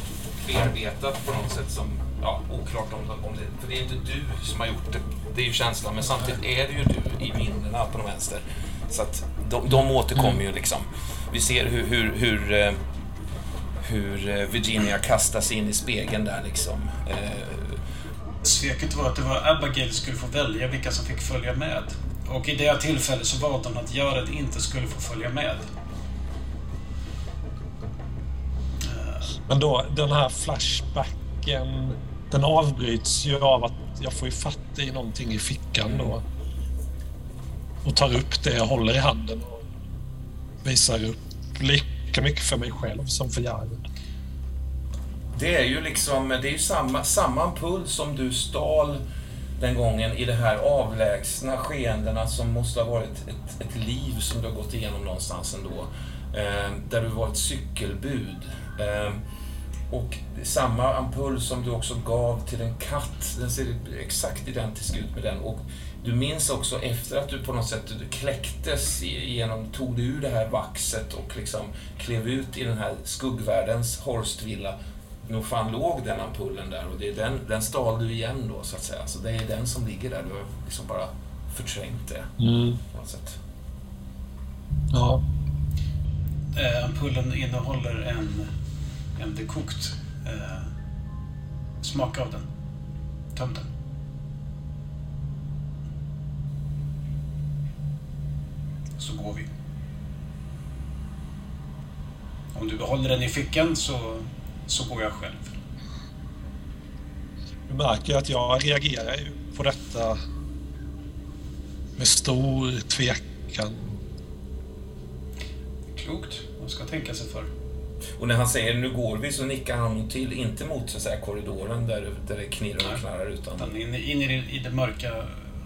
bearbetat på något sätt som, ja, oklart om, om det, för det är inte du som har gjort det, det är ju känslan, men samtidigt är det ju du i minnena på den vänster. Så att de, de återkommer ju liksom. Vi ser hur, hur, hur, eh, hur eh, Virginia kastas in i spegeln där liksom. Eh, Sveket var att det var Abigail som skulle få välja vilka som fick följa med. Och i det tillfället så valde hon att Jared inte skulle få följa med. Men då, den här flashbacken, den avbryts ju av att jag får ju fatt i någonting i fickan då. Och tar upp det jag håller i handen och visar upp lika mycket för mig själv som för Jared. Det är ju liksom, det är ju samma, samma ampull som du stal den gången i de här avlägsna skeendena som måste ha varit ett, ett liv som du har gått igenom någonstans ändå. Eh, där du var ett cykelbud. Eh, och samma ampull som du också gav till en katt, den ser exakt identisk ut med den. Och du minns också efter att du på något sätt du kläcktes igenom, tog du ur det här vaxet och liksom klev ut i den här skuggvärldens Horstvilla nog fan låg den ampullen där och det är den, den stal du igen då så att säga. Så det är den som ligger där. Du har liksom bara förträngt det Mm. på något sätt. Ja. Eh, ampullen innehåller en, en dekokt. Eh, smaka av den. Töm den. Så går vi. Om du behåller den i fickan så, så går jag själv. Du märker att jag reagerar på detta med stor tvekan. Klokt. Man ska tänka sig för. Och när han säger nu går vi så nickar han nog till, inte mot så att säga, korridoren där, där det knirrar och knarrar utan Utan in, in i, det, i det mörka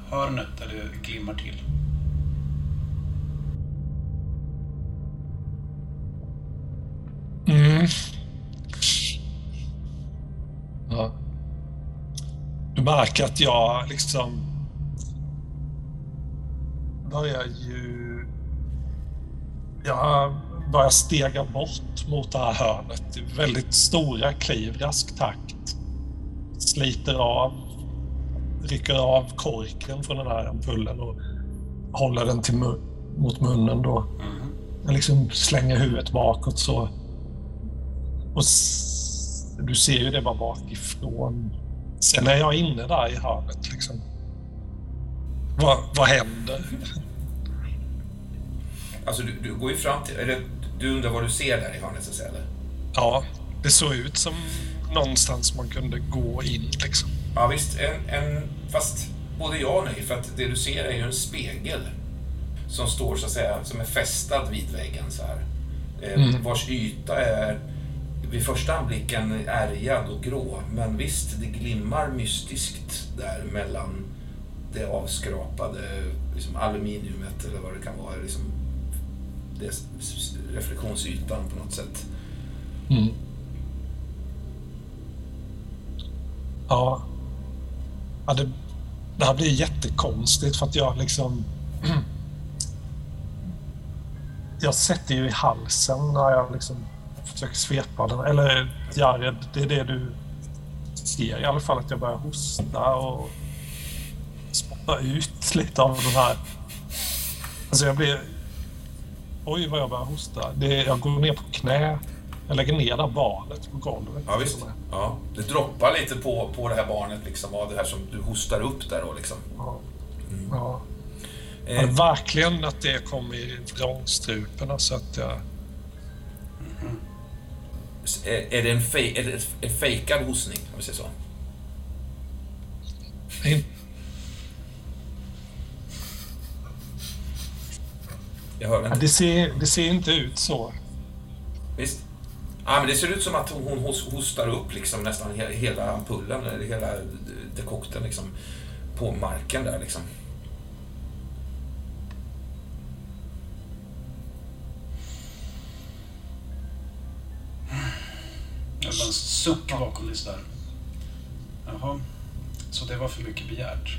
hörnet där det glimmar till. Mm. Ja. Du märker att jag liksom börjar ju... Jag börjar stega bort mot det här hörnet i väldigt stora kliv, rask takt. Sliter av, rycker av korken från den här ampullen och håller den till mun, mot munnen då. Jag liksom slänger huvudet bakåt så. Och du ser ju det bara bakifrån. Sen är jag inne där i hörnet liksom. Vad, vad händer? Alltså du, du går ju fram till, eller du undrar vad du ser där i hörnet så eller? Ja, det såg ut som någonstans man kunde gå in liksom. Ja visst, en, en, fast både ja och nej för att det du ser är ju en spegel som står så att säga, som är fästad vid väggen så här. Eh, Mm. Vars yta är vid första anblicken ärgad och grå. Men visst, det glimmar mystiskt där mellan det avskrapade liksom aluminiumet eller vad det kan vara. Liksom, det reflektionsytan på något sätt. Mm. Ja. ja det, det här blir jättekonstigt för att jag liksom... jag sätter ju i halsen när jag liksom försöker svepa den. Eller Jared, det är det du ser i alla fall. Att jag börjar hosta och spotta ut lite av den här... Alltså jag blir... Oj, vad jag börjar hosta. Det, jag går ner på knä. Jag lägger ner det barnet på golvet. Ja, visst. Ja, det droppar lite på, på det här barnet liksom, av det här som du hostar upp där då liksom. Ja. Ja. Eh, verkligen att det kom i vrångstrupen. Alltså att jag... är, är det en, fej, är det en fejkad hostning, om vi säger så? In, Jag hör inte. Ja, det, ser, det ser inte ut så. Visst? Ja, men det ser ut som att hon hostar upp liksom nästan hela ampullen, eller hela dekokten liksom, på marken där liksom. Jag bara en suck bakom det där. Jaha, så det var för mycket begärt.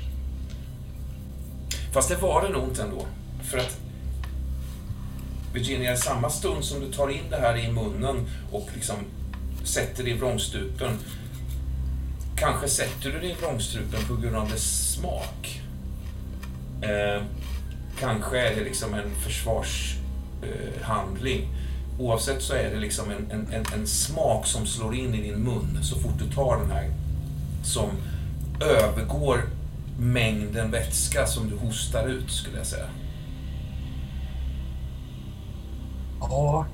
Fast det var det nog inte ändå. För att Virginia, i samma stund som du tar in det här i munnen och liksom sätter det i vrångstrupen, kanske sätter du det i vrångstrupen på grund av dess smak. Eh, kanske är det liksom en försvarshandling. Eh, Oavsett så är det liksom en, en, en, en, smak som slår in i din mun så fort du tar den här. Som övergår mängden vätska som du hostar ut, skulle jag säga. Ja.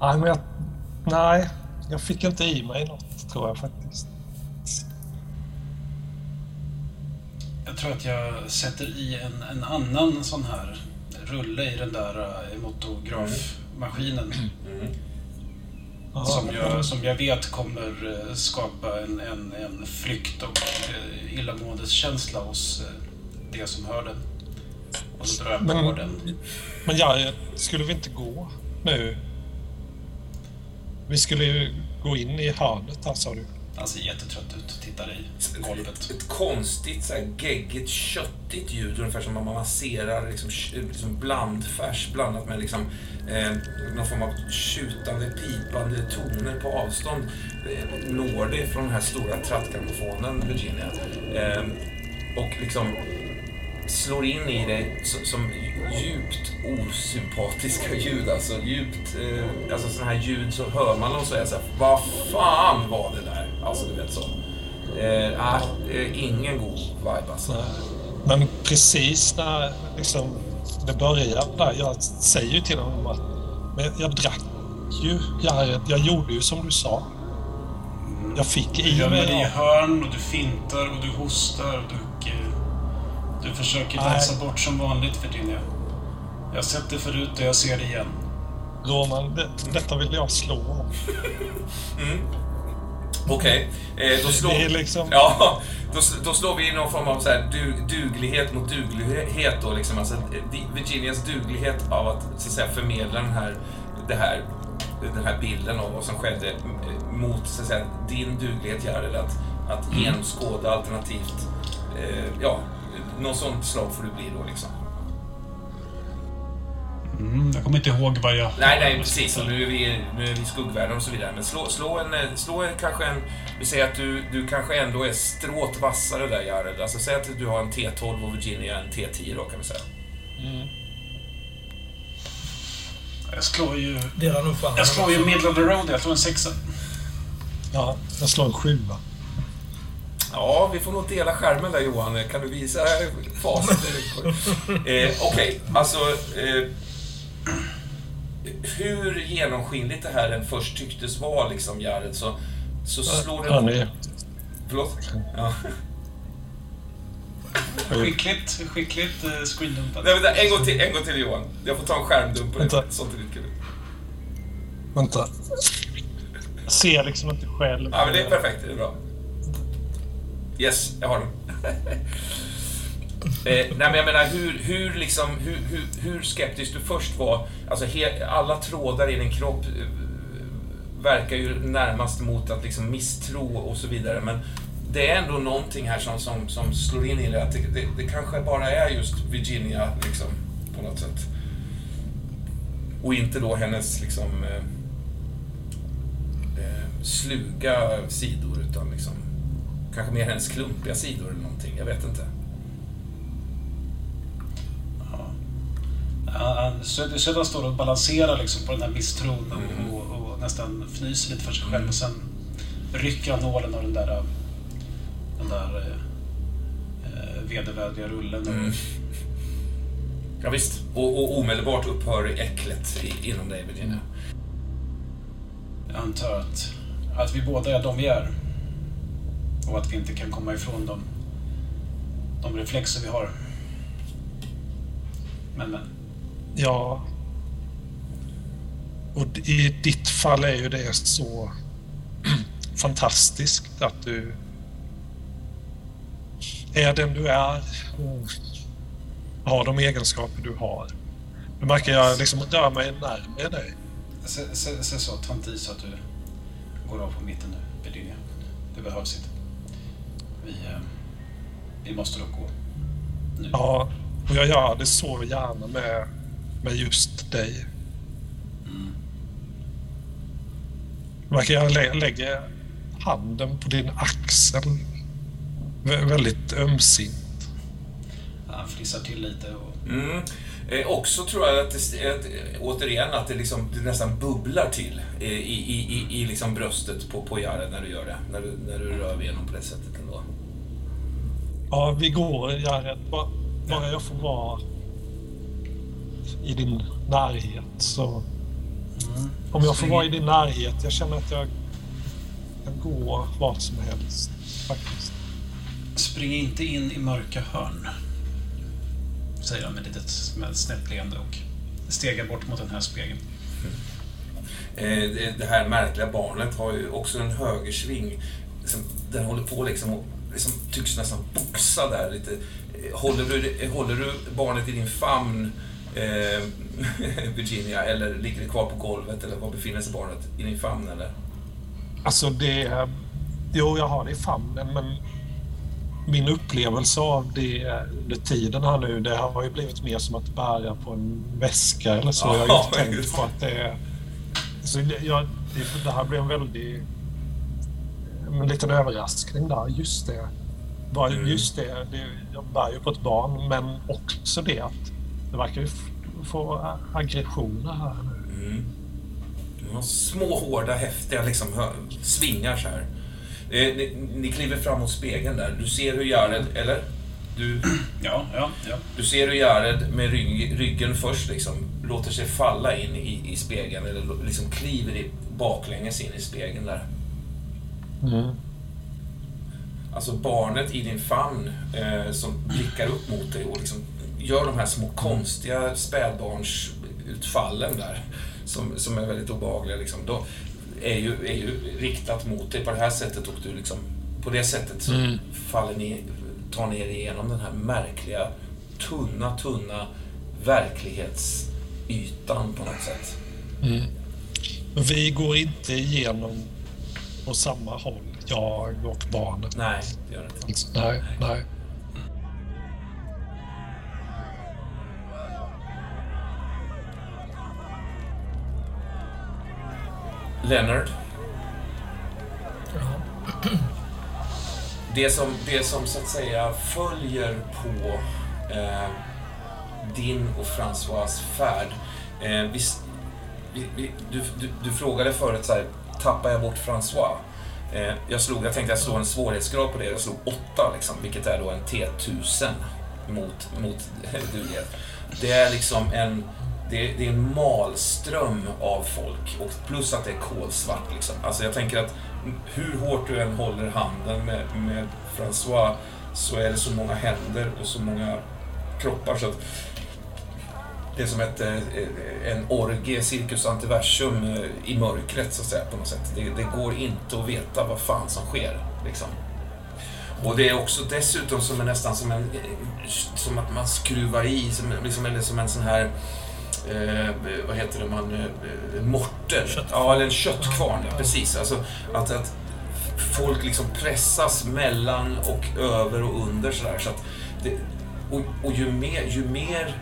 nej, men jag... Nej, jag fick inte i mig något, tror jag faktiskt. Jag tror att jag sätter i en, en annan sån här rulle i den där uh, motografmaskinen. Mm. Som, jag, som jag vet kommer uh, skapa en, en, en flykt och uh, illamåendeskänsla hos uh, det som hör den. Och så drar jag på men, den. Men ja, skulle vi inte gå nu? Vi skulle ju gå in i hörnet här, sa du. Han ser jättetrött ut och tittar i golvet. Ett, ett konstigt, så här, geggigt, köttigt ljud. Ungefär som om man masserar liksom, liksom blandfärs blandat med liksom, eh, någon form av tjutande, pipande toner på avstånd. Eh, når det från den här stora trattgrammofonen, Virginia. Eh, och liksom slår in i dig som djupt osympatiska ljud. Alltså djupt, eh, alltså sådana här ljud så hör man dem säga så här, vad fan var det där? Alltså du vet så. Eh, äh, ingen god vibe alltså. Men precis när liksom, det började där, jag säger ju till honom att men jag drack ju, jag, jag gjorde ju som du sa. Jag fick i mig... Du i hörn och du fintar och du hostar och du du försöker dansa bort som vanligt, Virginia. Jag har sett det förut och jag ser det igen. Roman, det, detta vill jag slå mm. Okej, okay. eh, då slår... Det är liksom... Ja, då, då slår vi in någon form av så här, du, duglighet mot duglighet då liksom. Alltså, Virginias duglighet av att, så att säga, förmedla den här, det här, den här bilden av vad som skedde mot, så att säga, din duglighet, Jared, att, att mm. genomskåda alternativt, eh, ja, någon sånt slag får du bli då liksom. Mm, jag kommer inte ihåg vad jag... Nej, nej, precis. nu är vi, nu är vi skuggvärlden och så vidare. Men slå, slå en... Slå en kanske en... Vi säger att du, du kanske ändå är stråt vassare där, Jared. Alltså, säg att du har en T12 och Virginia en T10 då, kan vi säga. Mm. Jag slår ju... Dela nog Jag slår ju middle of the road. Jag slår en sexa. Ja, jag slår en sjua. Ja, vi får nog dela skärmen där Johan. Kan du visa facit? eh, Okej, okay. alltså... Eh, hur genomskinligt det här än först tycktes vara, liksom, Jared, så, så slår det... Ja. Förlåt? Ja. Skickligt, skickligt eh, screendumpat. Nej, vänta, en gång till, en gång till Johan. Jag får ta en skärmdump på det. Sånt är lite kul. Vänta. Jag ser liksom inte själv. Ja, men det är perfekt. Det är bra. Yes, jag har den. eh, nej men jag menar hur, hur, liksom, hur, hur, hur skeptisk du först var. Alltså he, alla trådar i din kropp eh, verkar ju närmast mot att liksom misstro och så vidare. Men det är ändå någonting här som, som, som slår in i det. Att det, det, det kanske bara är just Virginia liksom, på något sätt. Och inte då hennes liksom eh, eh sluga sidor utan liksom Kanske mer hennes klumpiga sidor eller någonting. Jag vet inte. Ja. Söderström står och balanserar liksom på den här misstron mm. och, och, nästan fnyser lite för sig själv. Och sen rycker han nålen av den där, den där eh, vedervärdiga rullen. Mm. Ja, visst. Och, och omedelbart upphör äcklet inom dig, Virginia. Jag antar att, att vi båda är de vi är. Och att vi inte kan komma ifrån de, de reflexer vi har. Men, men. Ja. Och i ditt fall är ju det så fantastiskt att du är den du är. ha de egenskaper du har. Nu märker jag liksom rör mig närmare dig. Se så, ta inte i så att du går av på mitten nu, Virginia. Det behövs inte. Vi, eh, måste dock gå. Nu. Ja, och jag gör det så gärna med, med just dig. Mm. Märker jag lä lägger handen på din axel. Vä väldigt ömsint. Han fnissar till lite och... Mm. Eh, också tror jag att det, att, återigen, att det, liksom, det nästan bubblar till eh, i, i, i, i liksom bröstet på, på Jared när du gör det. När du, när du rör vid honom på det sättet ändå. Ja, vi går, Jared. Bara, bara jag får vara i din närhet så... Mm. Om jag får vara i din närhet, jag känner att jag kan gå vart som helst faktiskt. Spring inte in i mörka hörn. Säger han med ett litet med ett snett leende och stegar bort mot den här spegeln. Eh, det, här märkliga barnet har ju också en högersving. Den håller på liksom och liksom, tycks nästan boxa där lite. Håller du, håller du barnet i din famn, eh, Virginia, eller ligger det kvar på golvet? Eller var befinner sig barnet? I din famn eller? Alltså det... Jo, jag har det i famnen, men min upplevelse av det under tiden här nu, det har ju blivit mer som att bära på en väska eller så. jag har Ja, inte tänkt på att det är... Så jag, det, det här blev en väldig... En liten överraskning där. Just det. Bara Mm. Just det, det. Jag bär ju på ett barn, men också det att det verkar ju få aggressioner här nu. Mm. Du har små, hårda, häftiga liksom, svingar så här. Eh, ni, ni kliver fram mot spegeln där. Du ser hur Jared, eller? Du, Ja, ja, ja. du ser hur Jared med rygg, ryggen först liksom låter sig falla in i, i spegeln, eller liksom kliver i, baklänges in i spegeln där. Mm. Alltså barnet i din famn eh, som blickar upp mot dig och liksom gör de här små konstiga spädbarnsutfallen där. Som, som är väldigt obehagliga. Liksom. Då är, ju, är ju riktat mot dig på det här sättet och du liksom... På det sättet så Mm. faller ni, tar ni er igenom den här märkliga, tunna, tunna verklighetsytan på något sätt. Mm. Men vi går inte igenom på samma håll, jag och barnet. Nej, det gör det inte. Nej, nej. Leonard, Ja. Det som, det som så att säga följer på eh, din och François färd. Eh, vi, vi, vi, du, du, du frågade förut så här, tappar jag bort François? Eh, jag, slog, jag tänkte jag slår en svårighetsgrad på det. Jag slog 8, liksom, vilket är då en T1000 mot, mot duglighet. Det är liksom en, det är, det är en malström av folk. Och plus att det är kolsvart. Liksom. Alltså jag tänker att hur hårt du än håller handen med, med François så är det så många händer och så många kroppar så att det är som ett, eh, en orgie, cirkus antiversum eh, i mörkret så att säga på något sätt. Det, det går inte att veta vad fan som sker. Liksom. Och det är också dessutom som en, nästan som en... Som att man skruvar i, som, liksom, eller som en sån här... Eh, vad heter det man... Eh, morter. Köttkvarn. Ja, eller en köttkvarn, Ja. precis. Alltså att, att folk liksom pressas mellan och över och under sådär. Så att det, och, och ju mer, ju mer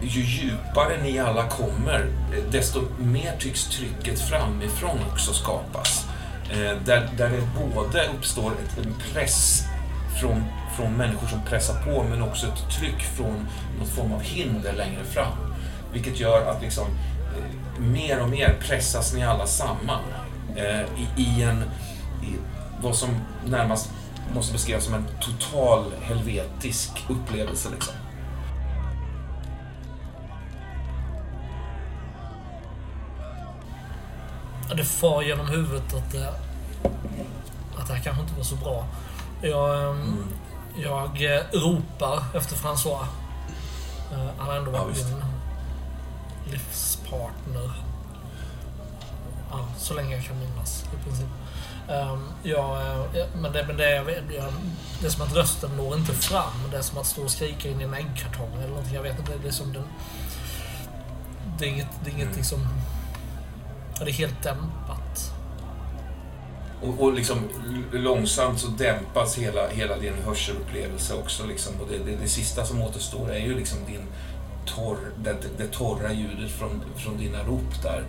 ju djupare ni alla kommer, eh, desto mer tycks trycket framifrån också skapas. Eh, där, där det både uppstår ett, en press från, från människor som pressar på, men också ett tryck från någon form av hinder längre fram. Vilket gör att liksom, eh, mer och mer pressas ni alla samman i, i en, i vad som närmast måste beskrivas som en total helvetisk upplevelse. Liksom. Ja, Det far genom huvudet att, det- att det här kanske inte var så bra. Jag, ehm, jag eh, ropar efter François. Eh, Han har ändå Ja, varit visst. min livspartner. Ja, så länge jag kan minnas i princip. Um, ja, eh, men det, men det, jag jag, det är som att rösten når inte fram. Det är som att stå och skrika in i en äggkartong eller någonting. Jag vet inte. Det är som den... Det är inget, det är inget Mm. liksom... ja, Det är helt dämpat. Och, och liksom långsamt så dämpas hela, hela din hörselupplevelse också. Liksom. Och det, det, det sista som återstår är ju liksom din torr, det, det, det torra ljudet från, från dina rop där.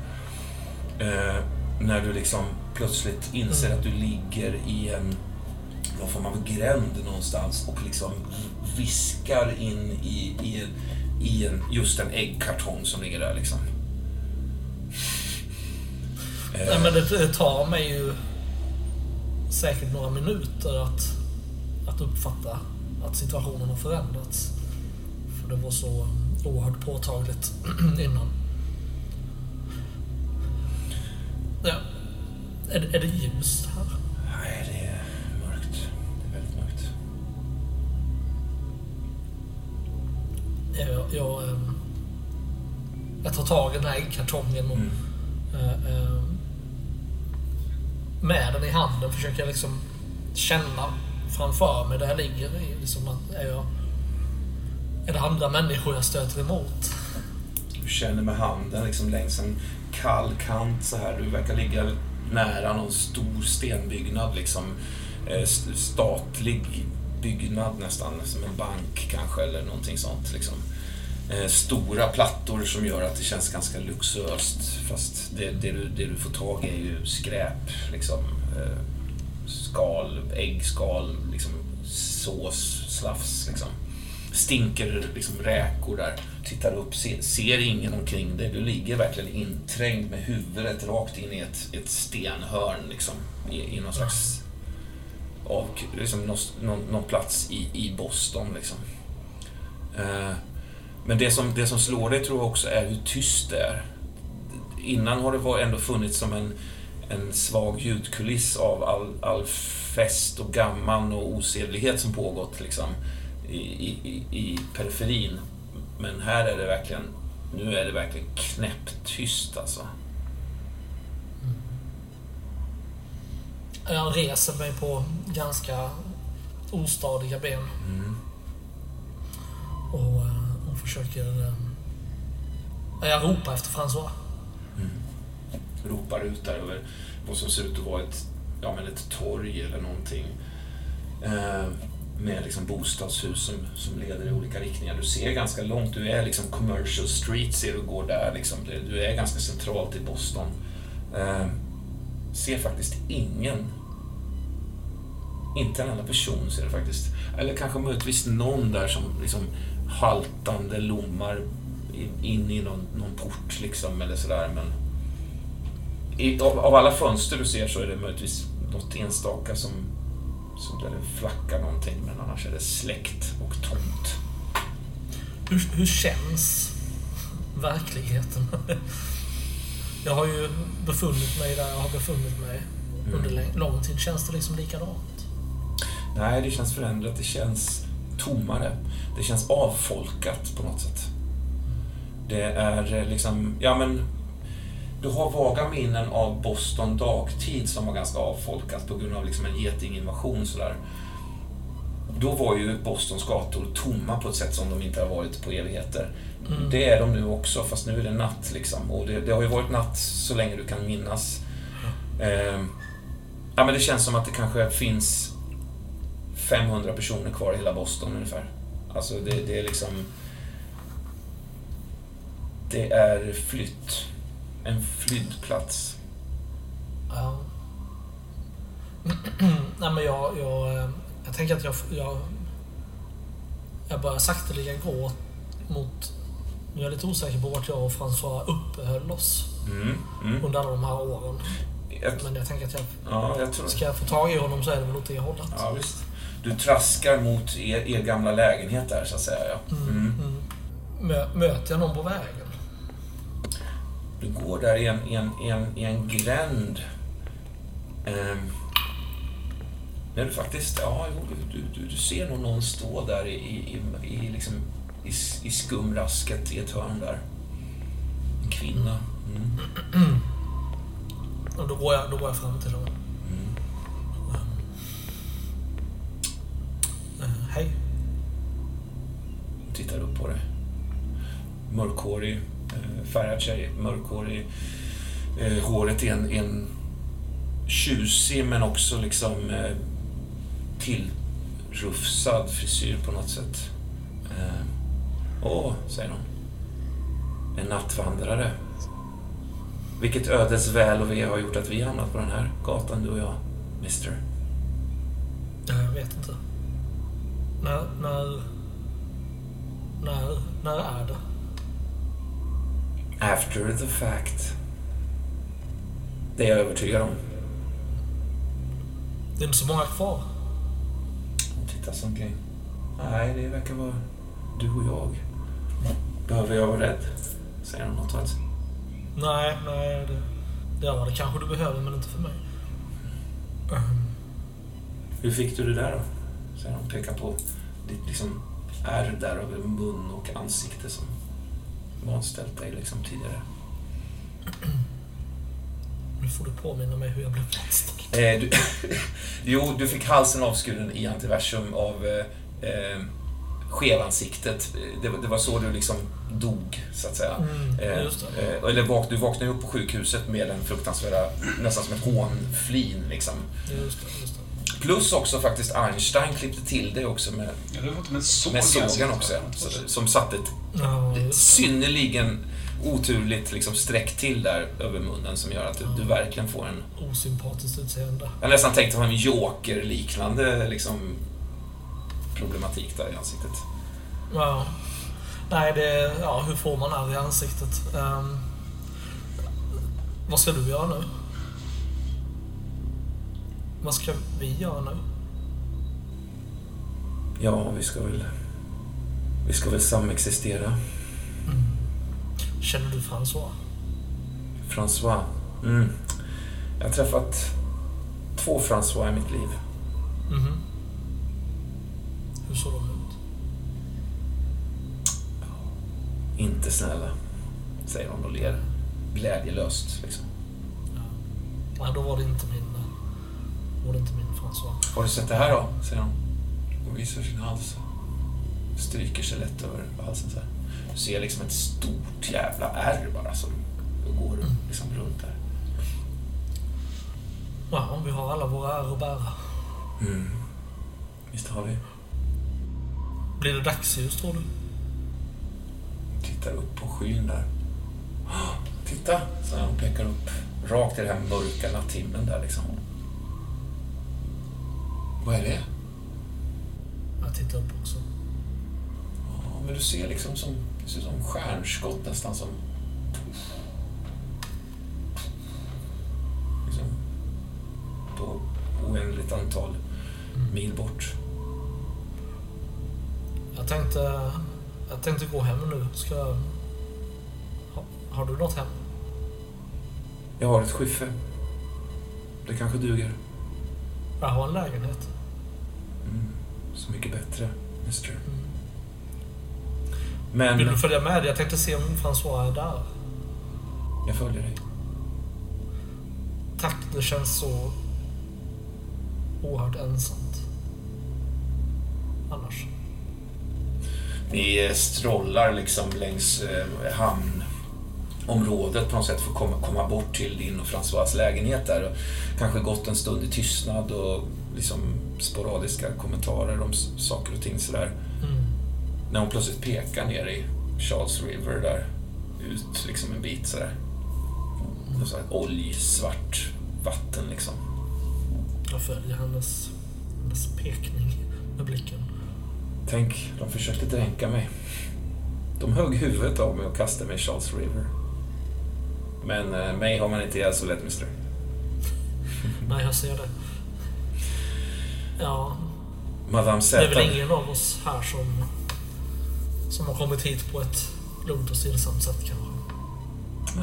Eh, när du liksom plötsligt inser Mm. att du ligger i en någon form av gränd någonstans och liksom viskar in i, i, en, i en, just en äggkartong som ligger där liksom. Eh, Nej, men det, tar mig ju säkert några minuter att, att uppfatta att situationen har förändrats. För det var så oerhört påtagligt innan. Ja. Är, det- är det ljust här? Nej, det är mörkt. Det är väldigt mörkt. Jag, jag, ehm, jag tar tag i den här äggkartongen och Mm med den i handen försöker jag liksom känna framför mig där jag ligger. Liksom att är, jag, är det andra människor jag stöter emot? Du känner med handen liksom längs en kall kant så här. Du verkar ligga nära någon stor stenbyggnad liksom. Eh, statlig byggnad nästan, som en bank kanske eller någonting sånt liksom. Eh, stora plattor som gör att det känns ganska luxuöst fast det, det, du, det du får tag i är ju skräp liksom. Eh, skal, äggskal, liksom sås, slafs liksom stinker liksom räkor där. Tittar upp, ser, ser ingen omkring dig. Du ligger verkligen inträngd med huvudet rakt in i ett, ett stenhörn liksom. I, i någon slags... Och, liksom någon, någon, någon plats i, i Boston liksom. Eh, men det som, det som slår dig tror jag också är hur tyst det är. Innan har det var ändå funnits som en, en svag ljudkuliss av all, all fest och gamman och osedlighet som pågått liksom i, i, i periferin. Men här är det verkligen, nu är det verkligen knäpptyst alltså. Jag reser mig på ganska ostadiga ben Mm. och, eh, och försöker... eh, Jag ropar efter François. Mm. Ropar ut där över vad som ser ut att vara ett, ja, men ett torg eller någonting. Eh, med liksom bostadshus som, som leder i olika riktningar. Du ser ganska långt, du är liksom commercial street, ser du går där liksom. Du, du är ganska centralt i Boston. Eh, ser faktiskt ingen inte en enda person ser det faktiskt. Eller kanske möjligtvis någon där som liksom haltande lommar in- i någon, någon port liksom eller sådär. Men i, av, av alla fönster du ser så är det möjligtvis något enstaka som, som där det flackar någonting. Men annars är det släckt och tomt. Hur, hur känns verkligheten? Jag har ju befunnit mig där jag har befunnit mig under lång- lång tid. Känns det liksom likadant? Nej, det känns förändrat. Det känns tommare. Det känns avfolkat på något sätt. Det är eh, liksom, ja men... Du har vaga minnen av Boston dagtid som var ganska avfolkat på grund av liksom en getinginvasion sådär. Då var ju Bostons gator tomma på ett sätt som de inte har varit på evigheter. Det är de nu också, fast nu är det natt liksom. Och det, det har ju varit natt så länge du kan minnas. Ehm, ja, men det känns som att det kanske finns 500 personer kvar i hela Boston ungefär. Alltså det, det är liksom... Det är flytt. En flyttplats. Ja. Nej men jag, jag, eh, jag tänker att jag, jag, jag börjar sakteliga gå mot... Jag är lite osäker på vart jag och François uppehöll oss Mm, mm. under alla de här åren. Jag, Men jag tänker att jag, ja, jag ska jag få tag i honom så är det väl åt det hållet. Ja, visst. Du traskar mot er, er gamla lägenhet där, så att säga. Ja. Mm. Mö, möter jag någon på vägen? Du går där i en, i en, i en, i en gränd. Ehm, när du faktiskt, ja, du, du, du ser nog någon stå där i, i, i, liksom, i, i skumrasket i ett hörn där. En kvinna. Mm. Och då går jag, då går jag fram till dem. Hej. hej. Tittar upp på dig. Mörkhårig, eh, färgad tjej, mörkhårig. Eh, håret är en, en tjusig men också liksom eh, tillrufsad frisyr på något sätt. Åh, säger hon. En nattvandrare. Vilket ödes väl och ve har gjort att vi hamnat på den här gatan, du och jag, mister. Jag vet inte. När, när... När, när är det? After the fact. Det är jag övertygad om. Det är inte så många kvar. Hon tittar sig omkring. Nej, det verkar vara du och jag. Behöver jag vara rädd? Säger hon något annat. Nej, nej. Det, ja, det kanske du behöver, men inte för mig. Hur fick du det där då? Säger hon. Pekar på ditt liksom ärr där över mun och ansikte som vanställt dig liksom tidigare. Nu får du påminna mig hur jag blev fast. Eh, du, jo, du fick halsen avskuren i antiversum av eh, eh, skevansiktet. Det, det var så du liksom dog, så att säga. Mm, Eh, eh, eller vak, du vaknade upp på sjukhuset med en fruktansvärda, nästan som ett hånflin liksom. Just det, just det. Plus också faktiskt Einstein klippte till det också med, Ja, med såg med i sågen också. Så, som satte ett synnerligen oturligt liksom streck till där över munnen som gör att du, du verkligen får en... Osympatiskt utseende. Jag nästan tänkte ha en joker-liknande liksom problematik där i ansiktet. Ja. Nej, det... Ja, hur får man ärr i ansiktet? Ehm, vad ska du göra nu? Vad ska vi göra nu? Ja, vi ska väl... Vi ska väl samexistera. Känner du François? François. Mm. Jag har träffat två François i mitt liv. Mhm. Hur såg de ut? Inte snälla, säger hon och ler glädjelöst. Liksom. Nej, då var det inte min... det inte min François. Har du sett det här då? säger hon. Och visar sin hals. Stryker sig lätt över halsen så här. Du ser liksom ett stort jävla ärr bara som går liksom runt där. Ja, vi har alla våra ärr att bära. Mm. Visst har vi. Blir det dagsljus, tror du? Tittar upp på skyn där. Titta, så han pekar upp rakt i den här mörka natthimlen där liksom. Vad är det? Jag tittar upp också. Ja, men du ser liksom som, det ser ut som stjärnskott nästan som... Liksom på oändligt antal mil bort. Jag tänkte... Jag tänkte gå hem nu. Ska... Ha, har du något hem? Jag har ett skiffe. Det kanske duger. Jag har en lägenhet. Så mycket bättre, mister. Mm. Men Vill du följa med? Jag tänkte se om François är där. jag följer dig. Tack, det känns så oerhört ensamt. Annars. Ni strollar liksom längs eh, hamnområdet på något sätt för att komma, komma bort till din och François lägenhet där. Och kanske gått en stund i tystnad och liksom sporadiska kommentarer om saker och ting sådär. Mm. När hon plötsligt pekar ner i Charles River där, ut liksom en bit sådär. Och så här oljesvart vatten liksom. Jag följer hennes, hennes pekning med blicken. Tänk, de försökte dränka mig. De högg huvudet av mig och kastade mig i Charles River. Men eh, mig har man inte ihjäl så lätt, mister. Nej, jag ser det. Ja, Madame det Z. är väl ingen av oss här som, som har kommit hit på ett lugnt och stillsamt sätt kanske.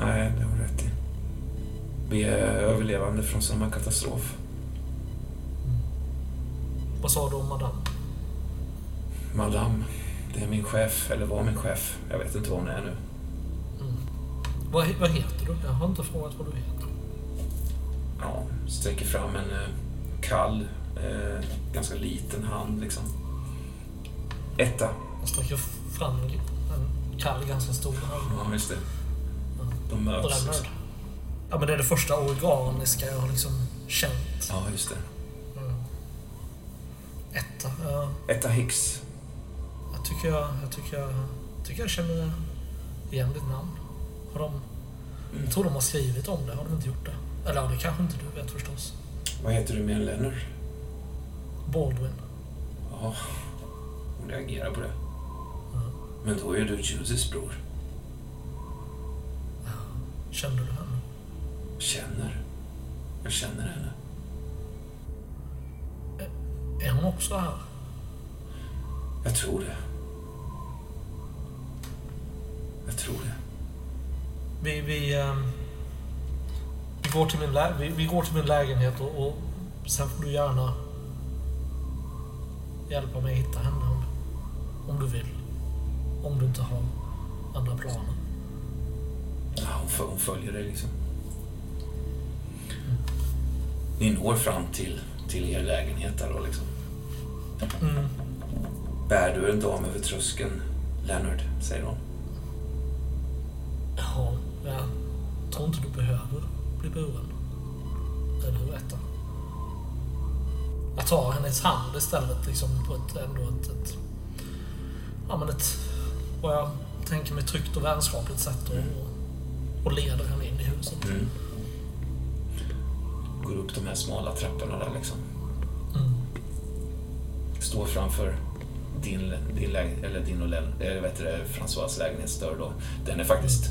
Nej, det har du rätt i. Vi är överlevande från samma katastrof. Vad sa du om madame? Madame, det är min chef, eller var min chef. Jag vet inte vad hon är nu. Vad, vad heter du? Jag har inte frågat vad du heter. ja, sträcker fram en eh, kall, eh, ganska liten hand liksom. Etta. Jag sträcker fram en kall, ganska stor hand. Ja, just det. De möts. Liksom. Ja, men det är det första organiska jag har liksom känt. Ja, just det. Etta. Ja, Etta Hicks. jag tycker jag, jag tycker jag, tycker jag känner igen ditt namn. Har de, jag tror de har skrivit om det. Har de inte gjort det? Eller ja, det kanske inte du vet förstås. Vad heter du mer än Leonard? Baldwin. Ja, hon reagerar på det. Men då är du Judiths bror. Kände du henne? Känner. Jag känner henne. Är hon också här? Jag tror det. Jag tror det. Vi, vi, ehm, vi, går till min vi, vi går till min lägenhet och, och sen får du gärna hjälpa mig hitta henne om, om du vill. Om du inte har andra planer. Ja, hon, föl- hon följer dig liksom. Ni når fram till, till er lägenhet där då liksom. Mm. Bär du en dam över tröskeln, Leonard, säger hon. Ja, jag tror inte du behöver bli buren. Eller hur, Etta? Jag tar hennes hand istället liksom på ett, ändå ett, ett, ja men ett, vad jag tänker mig tryggt och vänskapligt sätt och, och leder henne in i huset. Mm. Går upp de här smala trapporna där liksom. Står framför din, din, eller din och Len, eller vet du, François lägenhetsdörr då. Den är faktiskt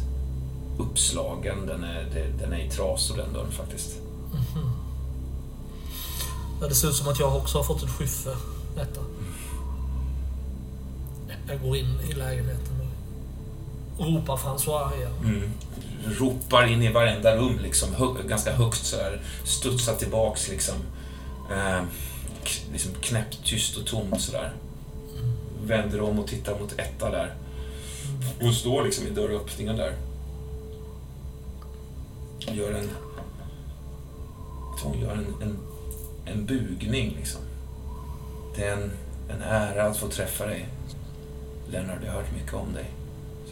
uppslagen, den är, den är i trasor den dörren faktiskt. Ja, det ser ut som att jag också har fått ett skyffe, Etta. Jag går in i lägenheten och ropar François igen. Mm. Ropar in i varenda rum liksom, hö, ganska högt sådär. Studsar tillbaks liksom. Eh, liksom knäpptyst och tomt sådär. Vänder om och tittar mot etta där. Hon står liksom i dörröppningen där. Gör en... Hon gör en, en, en bugning liksom. Det är en, en ära att få träffa dig. Lennart, jag har hört mycket om dig.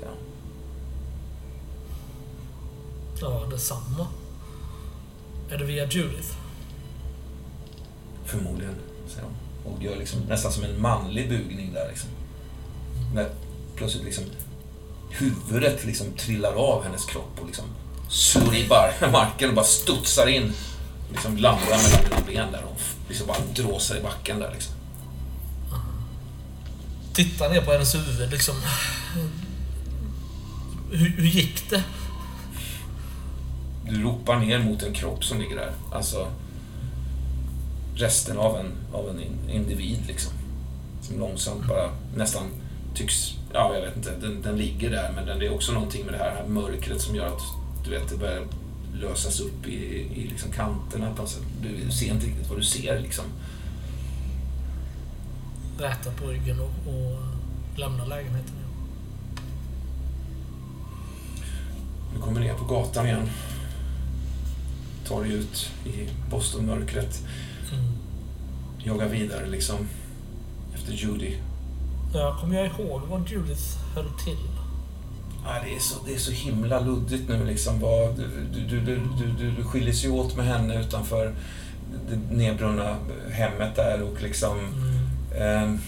han. Ja, detsamma. Är det via Judith? Förmodligen, säger hon. Och gör liksom nästan som en manlig bugning där liksom. När plötsligt liksom huvudet liksom trillar av hennes kropp och liksom slår i marken och bara studsar in. Liksom landar mellan dina ben där och liksom bara dråsar i backen där liksom. Tittar ner på hennes huvud liksom. Hur, hur gick det? Du ropar ner mot en kropp som ligger där. Alltså resten av en, av en in- individ liksom. Som långsamt bara nästan tycks, ja jag vet inte, den, den ligger där men den, det är också någonting med det här, här mörkret som gör att du vet, det börjar lösas upp i, i liksom kanterna på sätt. Du, ser inte riktigt vad du ser liksom. Räta på ryggen och, och lämna lägenheten. Du kommer ner på gatan igen. Tar dig ut i Bostonmörkret. Jagar vidare liksom. Efter Judy. Ja, kommer jag ihåg vad Judith höll till? Ja, det, är så, det är så himla luddigt nu liksom. Vad, du, du, du, du, du, skiljer sig åt med henne utanför det nedbrunna hemmet där och liksom... ehm,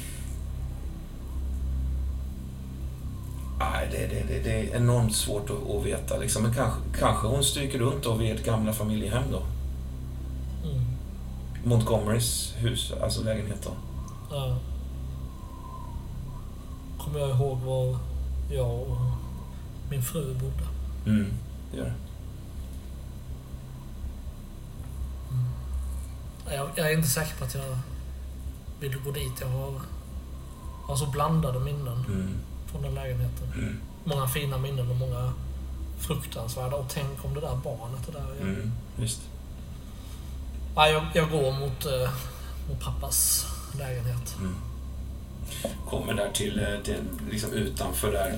nej, det, det, det, det är enormt svårt att, att veta liksom. Men kanske, kanske hon stryker runt då vid ert gamla familjehem då. Mm. Montgomerys hus, alltså lägenhet då. Ja. Kommer jag ihåg var jag och min fru bodde. Mm, det gör det. Jag, jag är inte säker på att jag vill gå dit. Jag har, har så blandade minnen Mm, från den lägenheten. mm, Många fina minnen och många fruktansvärda. Och tänk om det där barnet är där igen. mm, visst. Ja, jag, jag går mot, eh, mot pappas lägenhet. Mm. kommer där till, eh, till liksom utanför där.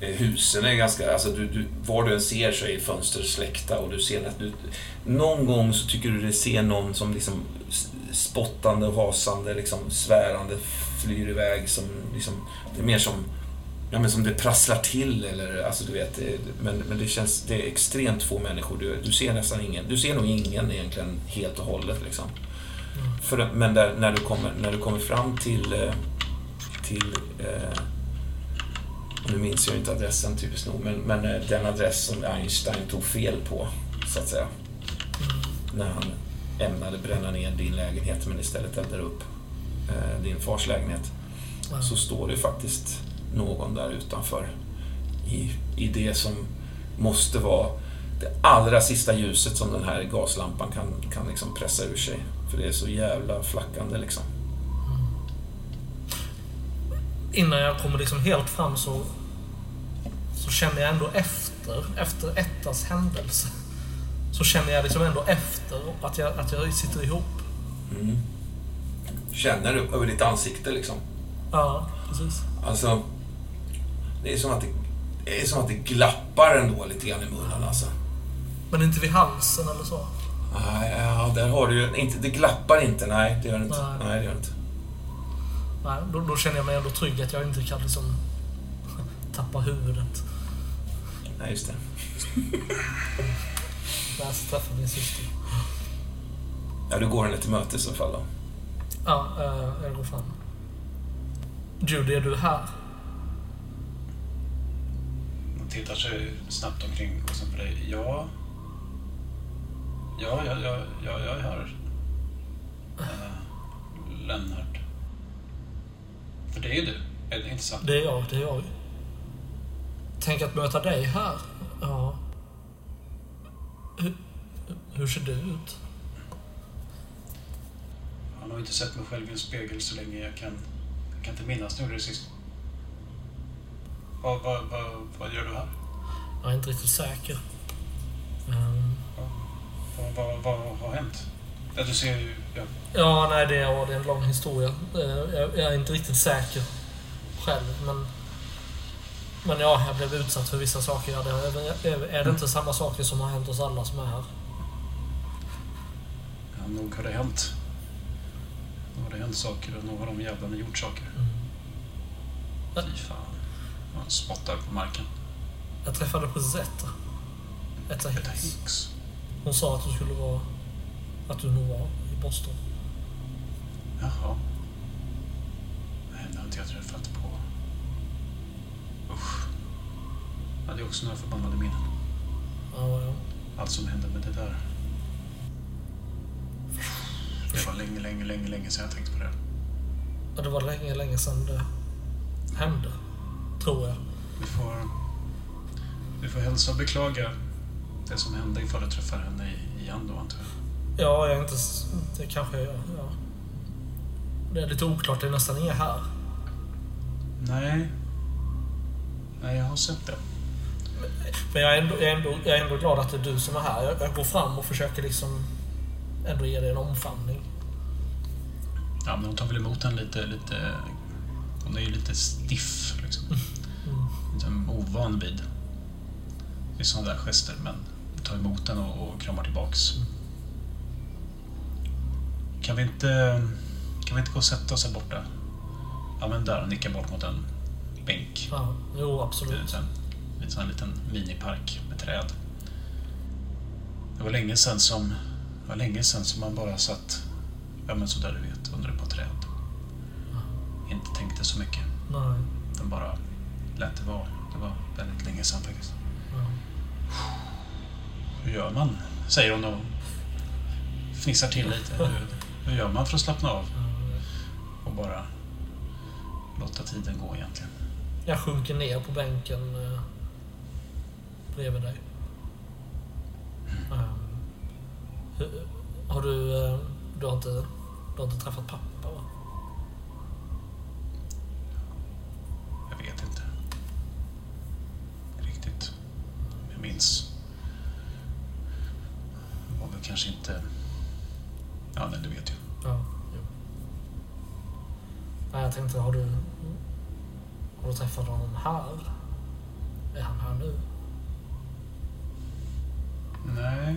Eh, Husen är ganska, alltså du, du, var du än ser så är fönster släckta och du ser att du, någon gång så tycker du dig se någon som liksom spottande och hasande, liksom svärande flyr iväg som liksom, det är mer som Ja, men som det prasslar till eller, alltså du vet, det, men, men det känns, det är extremt få människor. Du, du ser nästan ingen, du ser nog ingen egentligen helt och hållet liksom. För, men där, när, du kommer, när du kommer fram till, eh, till eh, nu minns jag inte adressen typiskt nog, men, men eh, den adress som Einstein tog fel på, så att säga. När han ämnade bränna ner din lägenhet men istället eldade upp eh, din fars lägenhet. Ja. Så står det faktiskt någon där utanför i, i det som måste vara det allra sista ljuset som den här gaslampan kan, kan liksom pressa ur sig. För det är så jävla flackande liksom. Innan jag kommer liksom helt fram så, så känner jag ändå efter, efter ettas händelse. Så känner jag liksom ändå efter att jag, att jag sitter ihop. Mm. Känner du över ditt ansikte liksom. Ja, precis. Alltså, det är som att det, det, är som att det glappar ändå lite grann i munnen alltså. Men inte vid halsen eller så. Nej, Ja, där har du ju inte, det glappar inte, nej det gör det inte. Nej. Nej, det gör det inte. Nej, då, då känner jag mig ändå trygg att jag inte kan liksom tappa huvudet Nej, just det. när jag träffar min syster. Ja, du går henne till mötes i så fall då. Ja, eh, jag går fram. Judy, är du här? Han tittar sig snabbt omkring och sen på dig. Ja. Ja, ja, ja, ja jag är här. Uh, Lennart. För det är ju du, är det inte sant? Det är jag, det är jag. Tänk att möta dig här. Ja. Hur, hur ser du ut? Jag har inte sett mig själv i en spegel så länge jag kan. Jag kan inte minnas när jag gjorde det sist. Vad, vad, vad, vad gör du här? Jag är inte riktigt säker. Ehm, Vad, vad, vad har hänt? Ja, du ser ju... Ja. Ja, nej, det är, det är en lång historia. Eh, Jag, är inte riktigt säker själv, men... Men ja, jag blev utsatt för vissa saker. Ja, det, är, är det inte samma saker som har hänt oss alla som är här? Ja, nog har det hänt. Nog har det hänt saker och nog har de jävlarna gjort saker. Fy fan. Han spottar på marken. Jag träffade precis Etta. Etta Hicks. Hon sa att du skulle vara... Att du nog var i Boston. Jaha. Henne har inte jag träffat på... Usch. Jag hade också några förbannade minnen. Ja, ja. Allt som hände med det där. Det var länge, länge, länge, länge sedan jag tänkte på det. Ja, det var länge, länge sedan det hände. Tror jag. Vi får... Vi får hälsa och beklaga det som hände ifall du träffar henne i- igen då, antar jag. Ja, jag är inte... Det kanske jag... Ja. Det är lite oklart. Det är nästan inga här. Nej. Nej, jag har sett det. Men jag är, ändå, jag, är ändå, jag är ändå glad att det är du som är här. Jag, jag går fram och försöker liksom ändå ge dig en omfamning. Ja, men hon tar väl emot henne lite, lite... Hon är ju lite stiff, liksom. Lite ovan vid, vid sådana där gester, men tar emot den och, och kramar tillbaks. Kan vi inte... Kan vi inte gå och sätta oss här borta? Ja, men där, nickar bort mot en bänk. Ja, jo, absolut. en lite sån här liten minipark med träd. Det var länge sedan som, det var länge sedan som man bara satt, ja men sådär du vet, under ett par träd. Inte tänkte så mycket. Nej. Den bara lät det vara. Det var väldigt länge sedan faktiskt. Ja. Hur gör man? Säger hon och fnissar till lite. Hur, gör man för att slappna av? Och bara låta tiden gå egentligen. Jag sjunker ner på bänken eh, bredvid dig. Ehm, hur, har du... Eh, du, har inte, du har inte träffat pappa, va? Jag vet inte. Riktigt. Jag minns. Det var väl kanske inte... Ja, nej, du vet ju. Ja. Jo. Nej, jag tänkte, har du... Har du träffat honom här? Är han här nu? Nej.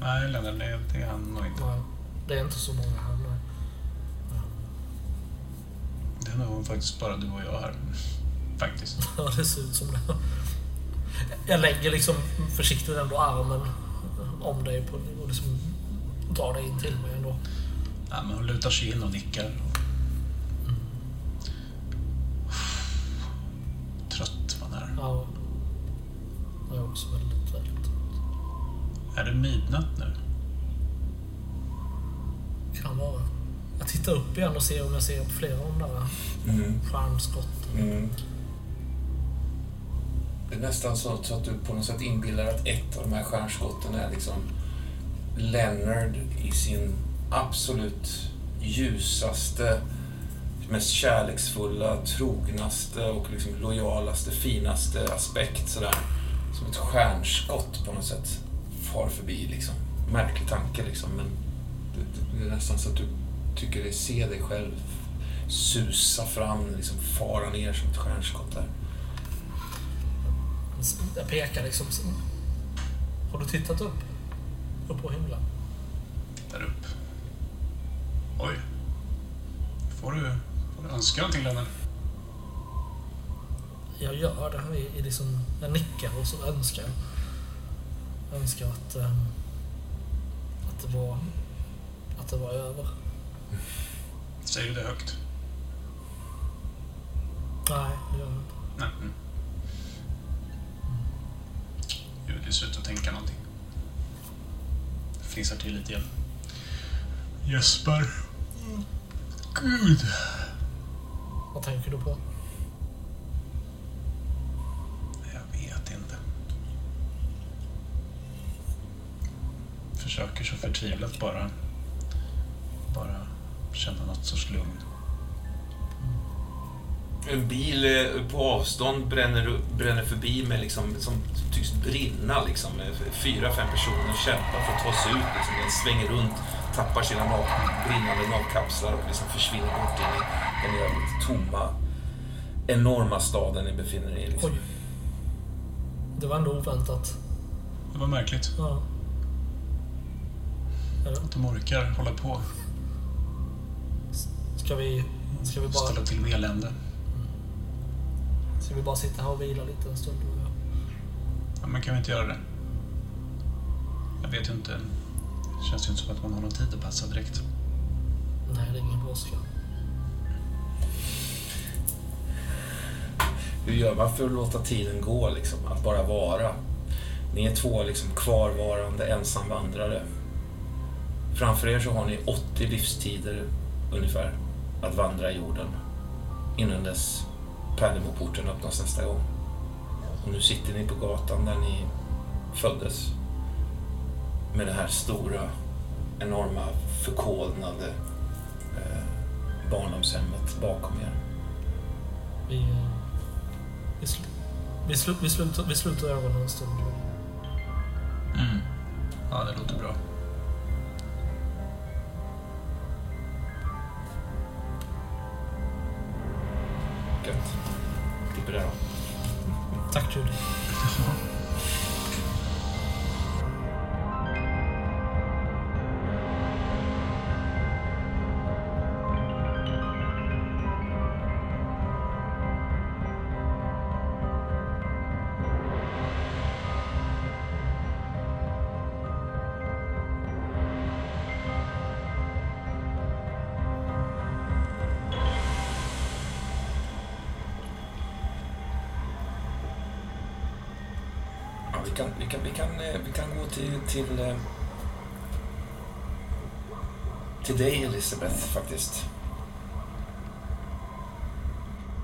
Nej, Lennart, det, det är han nog inte. Nej. Det är inte så många här nu. Det är nog faktiskt bara du och jag här. Faktiskt. Ja, det ser ut som det. Jag lägger liksom försiktigt ändå armen om dig på och liksom drar dig in till mig ändå. Ja, men hon lutar sig in och nickar. Trött man är. Ja. Jag är också väldigt, väldigt Är det midnatt nu? Kan vara. Jag tittar upp igen och ser om jag ser flera av de där Mm. stjärnskotten. Mm. Det är nästan så, att du på något sätt inbillar att ett av de här stjärnskotten är liksom Leonard i sin absolut ljusaste, mest kärleksfulla, trognaste och liksom lojalaste, finaste aspekt. Sådär. Som ett stjärnskott på något sätt far förbi. Liksom. Märklig tanke liksom, men det, det är nästan så att du tycker dig se dig själv susa fram, liksom fara ner som ett stjärnskott där. Jag pekar liksom. Har du tittat upp? Upp på himlen? Där upp. Oj. Får du, får du önska någonting, Lennart? Jag gör det. I, i liksom, jag nickar och så önskar jag. Jag önskar att, ehm, att, det var, att det var över. Säger du det högt? Nej, det gör jag inte. Nej. Mm. Att tänka någonting. Fnissar till lite igen. Jesper. Gud. Vad tänker du på? Jag vet inte. Försöker så förtvivlat bara. Bara känna något sorts lugn. En bil eh, på avstånd bränner, bränner förbi med liksom, som tycks brinna. Liksom. Fyra, fem personer kämpar för att ta sig ut. Liksom. Den svänger runt, tappar sina nav, brinnande navkapslar och liksom försvinner bort in i den jävligt tomma, enorma staden ni befinner er i. Liksom. Oj. Det var ändå oväntat. Det var märkligt Ja. Att de orkar hålla på. ska vi, ska vi bara... Ställa till med elände. Ska vi bara sitta här och vila lite en stund? och? Ja, men kan vi inte göra det? Jag vet ju inte. Det känns ju inte som att man har någon tid att passa direkt. Nej, det är ingen brådska. Hur gör man för att låta tiden gå, liksom? att bara vara? Ni är två liksom kvarvarande ensamvandrare. Framför er så har ni 80 livstider ungefär att vandra jorden innan dess Pärlemoporten öppnas nästa gång. Och nu sitter ni på gatan där ni föddes med det här stora, enorma, förkolnade eh, barndomshemmet bakom er. Vi, eh, vi, sl, vi, sl, vi, slutar, vi slutar ögonen en stund. Mm. Ja, det låter bra. Klipper det då. Tack Judy. Till, eh, till, dig, Elisabeth, faktiskt.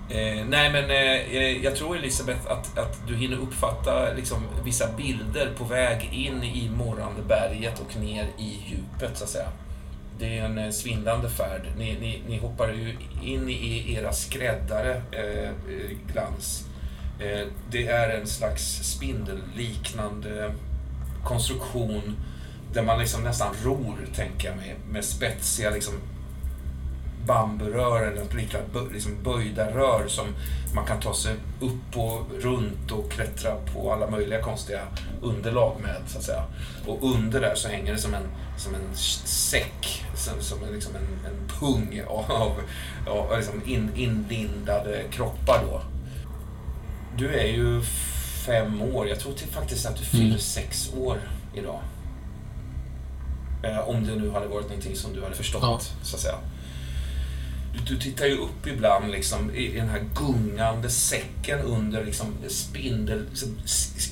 Eh, nej, men eh, jag tror, Elisabeth, att, att du hinner uppfatta liksom, vissa bilder på väg in i morrande berget och ner i djupet, så att säga. Det är en eh, svindlande färd. Ni, ni, ni hoppar ju in i era skräddare, eh, glans. Eh, Det är en slags spindelliknande konstruktion där man liksom nästan ror, tänker jag mig, med spetsiga liksom bamburör eller liknande, liksom böjda rör som man kan ta sig upp och runt och klättra på alla möjliga konstiga underlag med, så att säga. Och under där så hänger det som en, som en säck, som, som en, liksom en, en pung av, av liksom in, inlindade kroppar då. Du är ju fem år, jag tror till faktiskt att du fyller mm. sex år idag. Eh, om det nu hade varit någonting som du hade förstått, ja. så att säga. Du, du, tittar ju upp ibland liksom, i, den här gungande säcken under liksom, spindel... Liksom,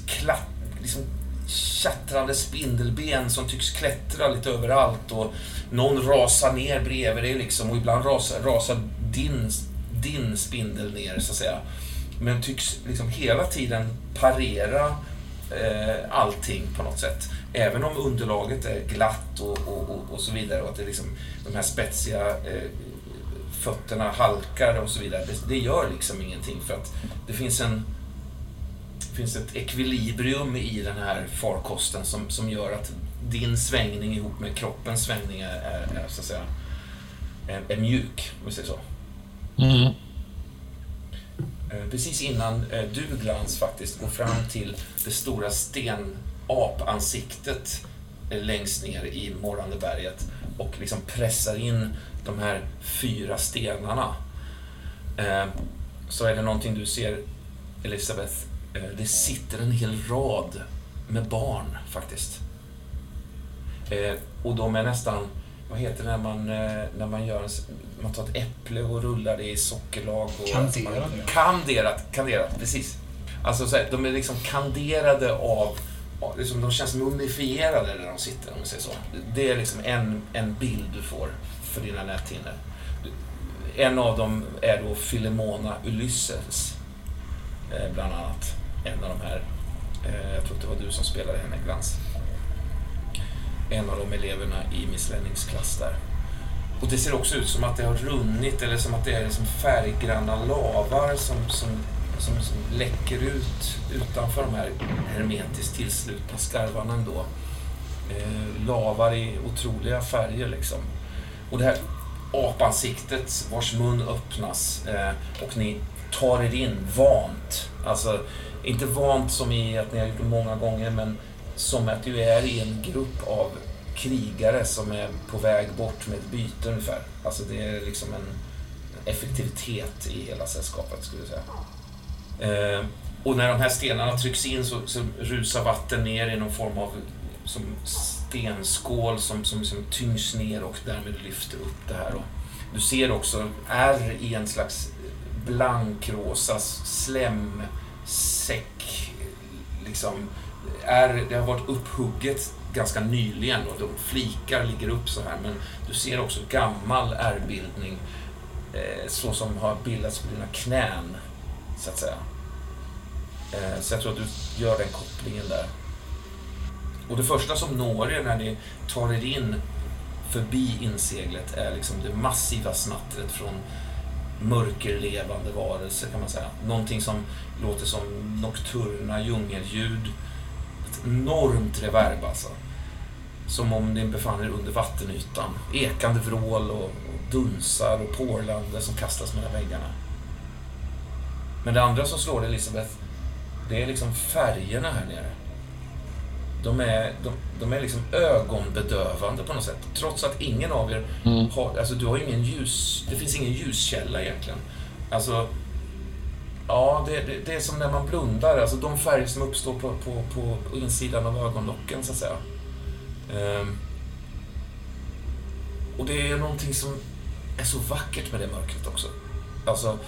klapp, liksom, tjattrande spindelben som tycks klättra lite överallt och någon rasar ner bredvid dig liksom och ibland rasar, rasar din, din spindel ner så att säga. Men tycks liksom hela tiden parera eh, allting på något sätt. Även om underlaget är glatt och, och, och, och så vidare och att det liksom, de här spetsiga eh, fötterna halkar och så vidare. Det, det, gör liksom ingenting för att det finns en det finns ett ekvilibrium i den här farkosten som, som gör att din svängning ihop med kroppens svängning är, är, är så att säga är, är mjuk, om vi säger så. Mm. Eh, precis innan eh, du, Glans, faktiskt går fram till det stora stenapansiktet eh, längst ner i morrande berget och liksom pressar in de här fyra stenarna. Eh, så är det någonting du ser, Elisabeth. Det sitter en hel rad med barn faktiskt. Och de är nästan vad heter det när man, eh, när man gör man tar ett äpple och rullar det i sockerlag? Och, kanderat. kanderat, kanderat, precis. Alltså så här, de är liksom kanderade av, liksom, de känns mumifierade när de sitter, om man säger så. Det är liksom en, en bild du får för dina näthinnor. En av dem är då Filemona Ulysses, eh, bland annat. En av de här. Eh, jag tror att det var du som spelade henne, Glans en av de eleverna i Miss Lennings klass där. Och det ser också ut som att det har runnit eller som att det är liksom färggranna lavar som, som, som, som läcker ut utanför de här hermetiskt tillslutna skarvarna ändå. Eh, lavar i otroliga färger liksom. Och det här apansiktet vars mun öppnas eh, och ni tar er in vant. Alltså, inte vant som i att ni har gjort det många gånger men som att du är i en grupp av krigare som är på väg bort med ett byte ungefär. Alltså det är liksom en effektivitet i hela sällskapet skulle jag säga. Eh, och när de här stenarna trycks in så, så, rusar vatten ner i någon form av som stenskål som, som, som tyngs ner och därmed lyfter upp det här. Och du ser också är i en slags blankrosa slemsäck. Liksom, är, det har varit upphugget ganska nyligen och de flikar ligger upp så här men du ser också gammal ärrbildning eh, så som har bildats på dina knän så att säga. Eh, så jag tror att du gör den kopplingen där. Och det första som når er när ni tar er in förbi inseglet är liksom det massiva snattret från mörkerlevande varelser kan man säga. Någonting som låter som nokturna djungelljud enormt reverb alltså. Som om ni befann er under vattenytan. Ekande vrål och, och dunsar och porlande som kastas mellan väggarna. Men det andra som slår Elisabeth, det är liksom färgerna här nere. De är, de, de är liksom ögonbedövande på något sätt. Trots att ingen av er mm. har, alltså du har ingen ljus, det finns ingen ljuskälla egentligen. Alltså, Ja, det, det, det, är som när man blundar. Alltså de färger som uppstår på, på, på insidan av ögonlocken, så att säga. Ehm. Och det är någonting som är så vackert med det mörkret också. Alltså,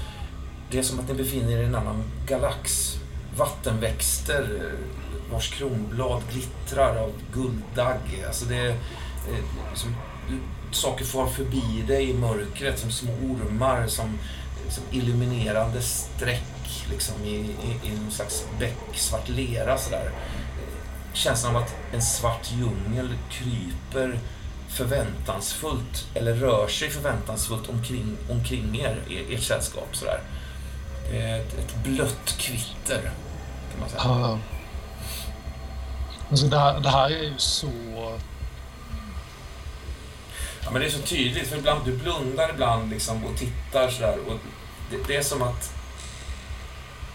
det är som att ni befinner er i en annan galax. Vattenväxter vars kronblad glittrar av gulddagg. Alltså det är eh, som, saker far förbi dig i mörkret som små ormar som, liksom, illuminerande streck liksom, i, i, i någon slags becksvart lera. Sådär. Känslan av att en svart djungel kryper förväntansfullt, eller rör sig förväntansfullt omkring, omkring er, ert sällskap. Sådär. Ett, ett blött kvitter, kan man säga. Ja. Alltså det, här, det här är ju så... Ja, men det är så tydligt, för ibland, du blundar ibland liksom och tittar sådär. Och det, det är som att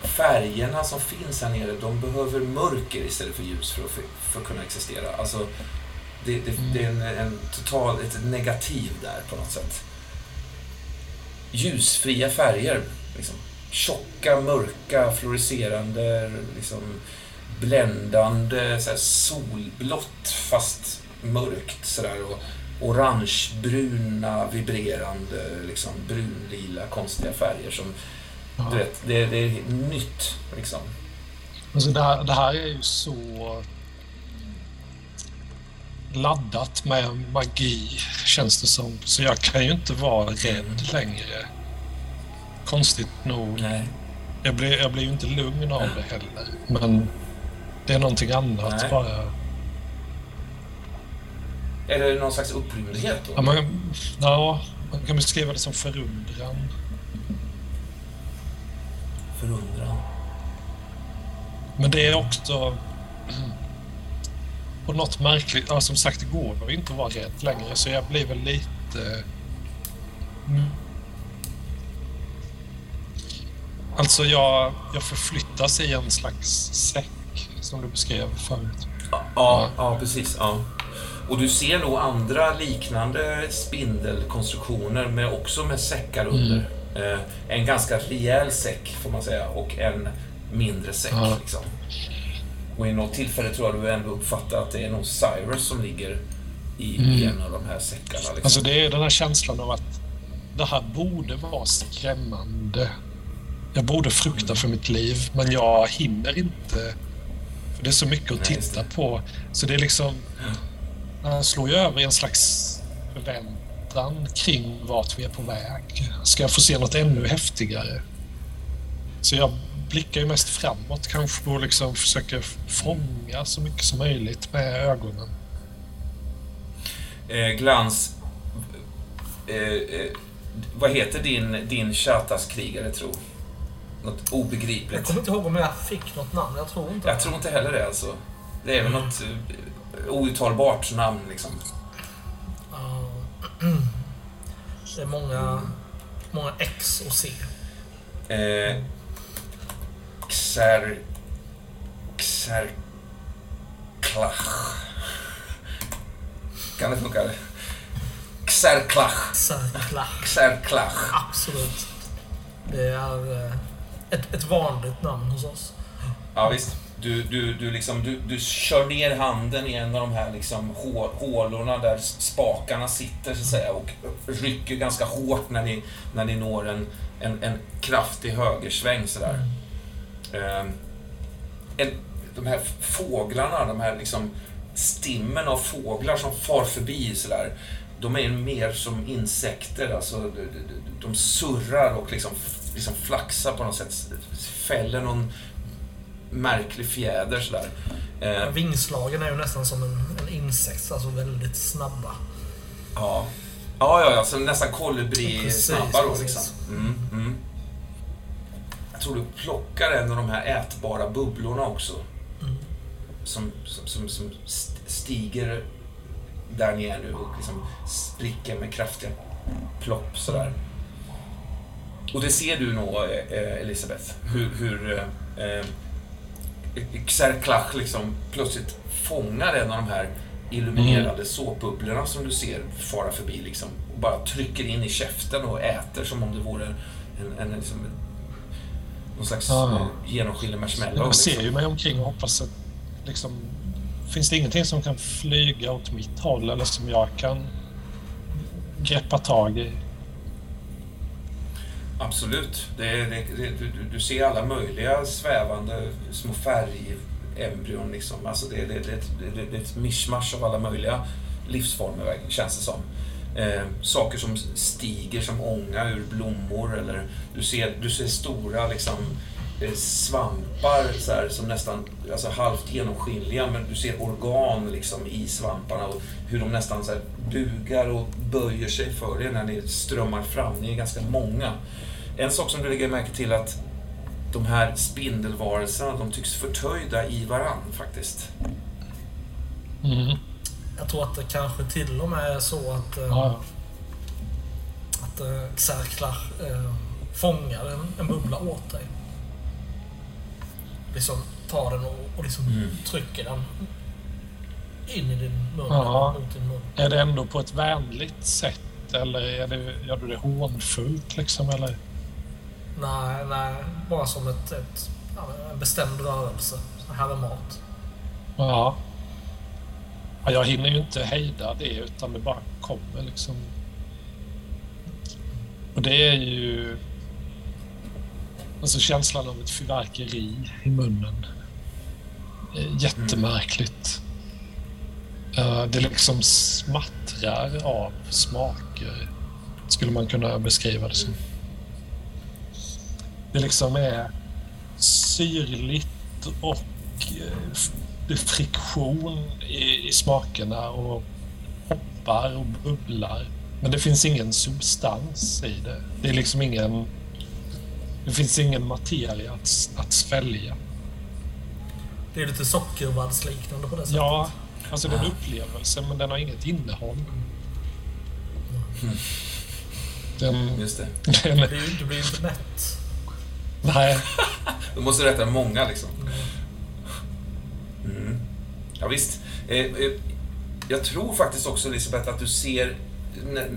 färgerna som finns här nere, de behöver mörker istället för ljus för att, för att kunna existera. Alltså, det, det, det är en, en total, ett negativ där på något sätt. Ljusfria färger. Liksom. Tjocka, mörka, fluorescerande, liksom, bländande, så solblått fast mörkt. Sådär, och orangebruna, vibrerande, liksom, brunlila, konstiga färger som Ja. du vet, det, det är nytt liksom. Alltså det, här, det här är ju så laddat med magi, känns det som. Så jag kan ju inte vara rädd längre. Konstigt nog. Nej. Jag blir, jag blir ju inte lugn av det heller. Men det är någonting annat Nej. bara. Är det någon slags upprymdhet då? Ja, man, ja, man kan beskriva det som förundran. Förundran. Men det är också på något märkligt... Ja, som sagt, det går att inte vara rädd längre, så jag blir väl lite... Mm. Alltså, jag, jag förflyttas i en slags säck, som du beskrev förut. Ja, ja, ja, precis. Ja. Och du ser nog andra liknande spindelkonstruktioner med också med säckar under. Eh, en ganska rejäl säck får man säga och en mindre säck. Ja. Liksom. Och i något tillfälle tror jag du ändå uppfattar att det är nog Cyrus som ligger i, i en av de här säckarna. Liksom. Alltså, det är den här känslan av att det här borde vara skrämmande. Jag borde frukta för mitt liv, men jag hinner inte. För det är så mycket att Nej, titta på. Så det är liksom... Man slår ju över i en slags förväntan kring vart vi är på väg. Ska jag få se något ännu häftigare? Så jag blickar ju mest framåt kanske och liksom försöker fånga så mycket som möjligt med ögonen. Eh, glans... Eh, eh, vad heter din, din Shatas-krigare, tro? Något Jag obegripligt. kommer inte ihåg om jag fick något namn. Jag tror inte Jag tror inte heller det alltså. Det är väl något eh, outtalbart namn liksom. Ja. Det är många, många X och C. Eh, Xer... Xerklach. Kan det funka? Xerklach. Särklach. Xerklach. Absolut. Det är eh, ett, ett vanligt namn hos oss. Ja, visst. Du, du, du, liksom, du, du kör ner handen i en av de här liksom hålorna där spakarna sitter så att säga och rycker ganska hårt när ni, när ni når en, en, en kraftig högersväng sådär. Eh, en, de här fåglarna, de här liksom stimmen av fåglar som far förbi sådär. De är mer som insekter, alltså de, de, de surrar och liksom, liksom flaxar på något sätt. Fäller någon märklig fjäder sådär. Eh, Vingslagen är ju nästan som en, en insekt, alltså väldigt snabba. ja. Ja, ja, ja, så nästan Precis, kolibri-snabba då liksom. Mm, mm. Jag tror du plockar en av de här ätbara bubblorna också. Mm. Som, som, som, som st- stiger där är nu och liksom spricker med kraftiga plopp sådär. Och det ser du nog, eh, Elisabeth, hur, hur eh, eh, Xerklach liksom plötsligt fångar en av de här illuminerade såpbubblorna som du ser fara förbi liksom, och bara trycker in i käften och äter som om det vore en, en, liksom, en någon slags Ja. eh, genomskinlig marshmallow. Jag ser liksom. ju mig omkring och hoppas att liksom, finns det ingenting som kan flyga åt mitt håll eller som jag kan greppa tag i? Absolut. Det, det, det, du, du- ser alla möjliga svävande små färgembryon. Liksom. Alltså det, det, det, det, det är ett mischmasch av alla möjliga livsformer, känns det som. Eh, saker som stiger som ånga ur blommor. Eller du, ser, du ser stora liksom, eh, svampar så här, som nästan alltså, halvt genomskinliga. Men du ser organ liksom, i svamparna och hur de nästan så här, bugar och böjer sig för dig när ni strömmar fram. Ni är ganska många. En sak som du lägger märke till är att de här spindelvarelserna, de tycks förtöjda i varann faktiskt. Mm. Jag tror att det kanske till och med är så att, eh, Ja, att eh, Xerklar eh, fångar en, en bubbla åt dig. Liksom tar den och, och liksom Mm. trycker den in i din mun. Ja. Mot din mun. Är det ändå på ett vänligt sätt eller är det, gör du det hånfullt liksom? Eller? Nej, nej. Bara som ett, ett, en bestämd rörelse. Så här är mat. Ja. ja. Jag hinner ju inte hejda det utan det bara kommer liksom. Och det är ju alltså känslan av ett fyrverkeri i munnen. Jättemärkligt. Eh, det liksom smattrar av smaker, skulle man kunna beskriva det som. Det liksom är syrligt och eh, det är friktion i, i smakerna och hoppar och bubblar. Men det finns ingen substans i det. Det är liksom ingen... Det finns ingen materia att, att svälja. Det är lite sockervaddsliknande på det sättet. Ja, alltså det är en upplevelse men den har inget innehåll. Den, Just det. den, Du, blir- du blir ju inte mätt nej, Du måste rätta många liksom. Mm. Ja, visst. Eh, eh, jag tror faktiskt också, Elisabeth, att du ser...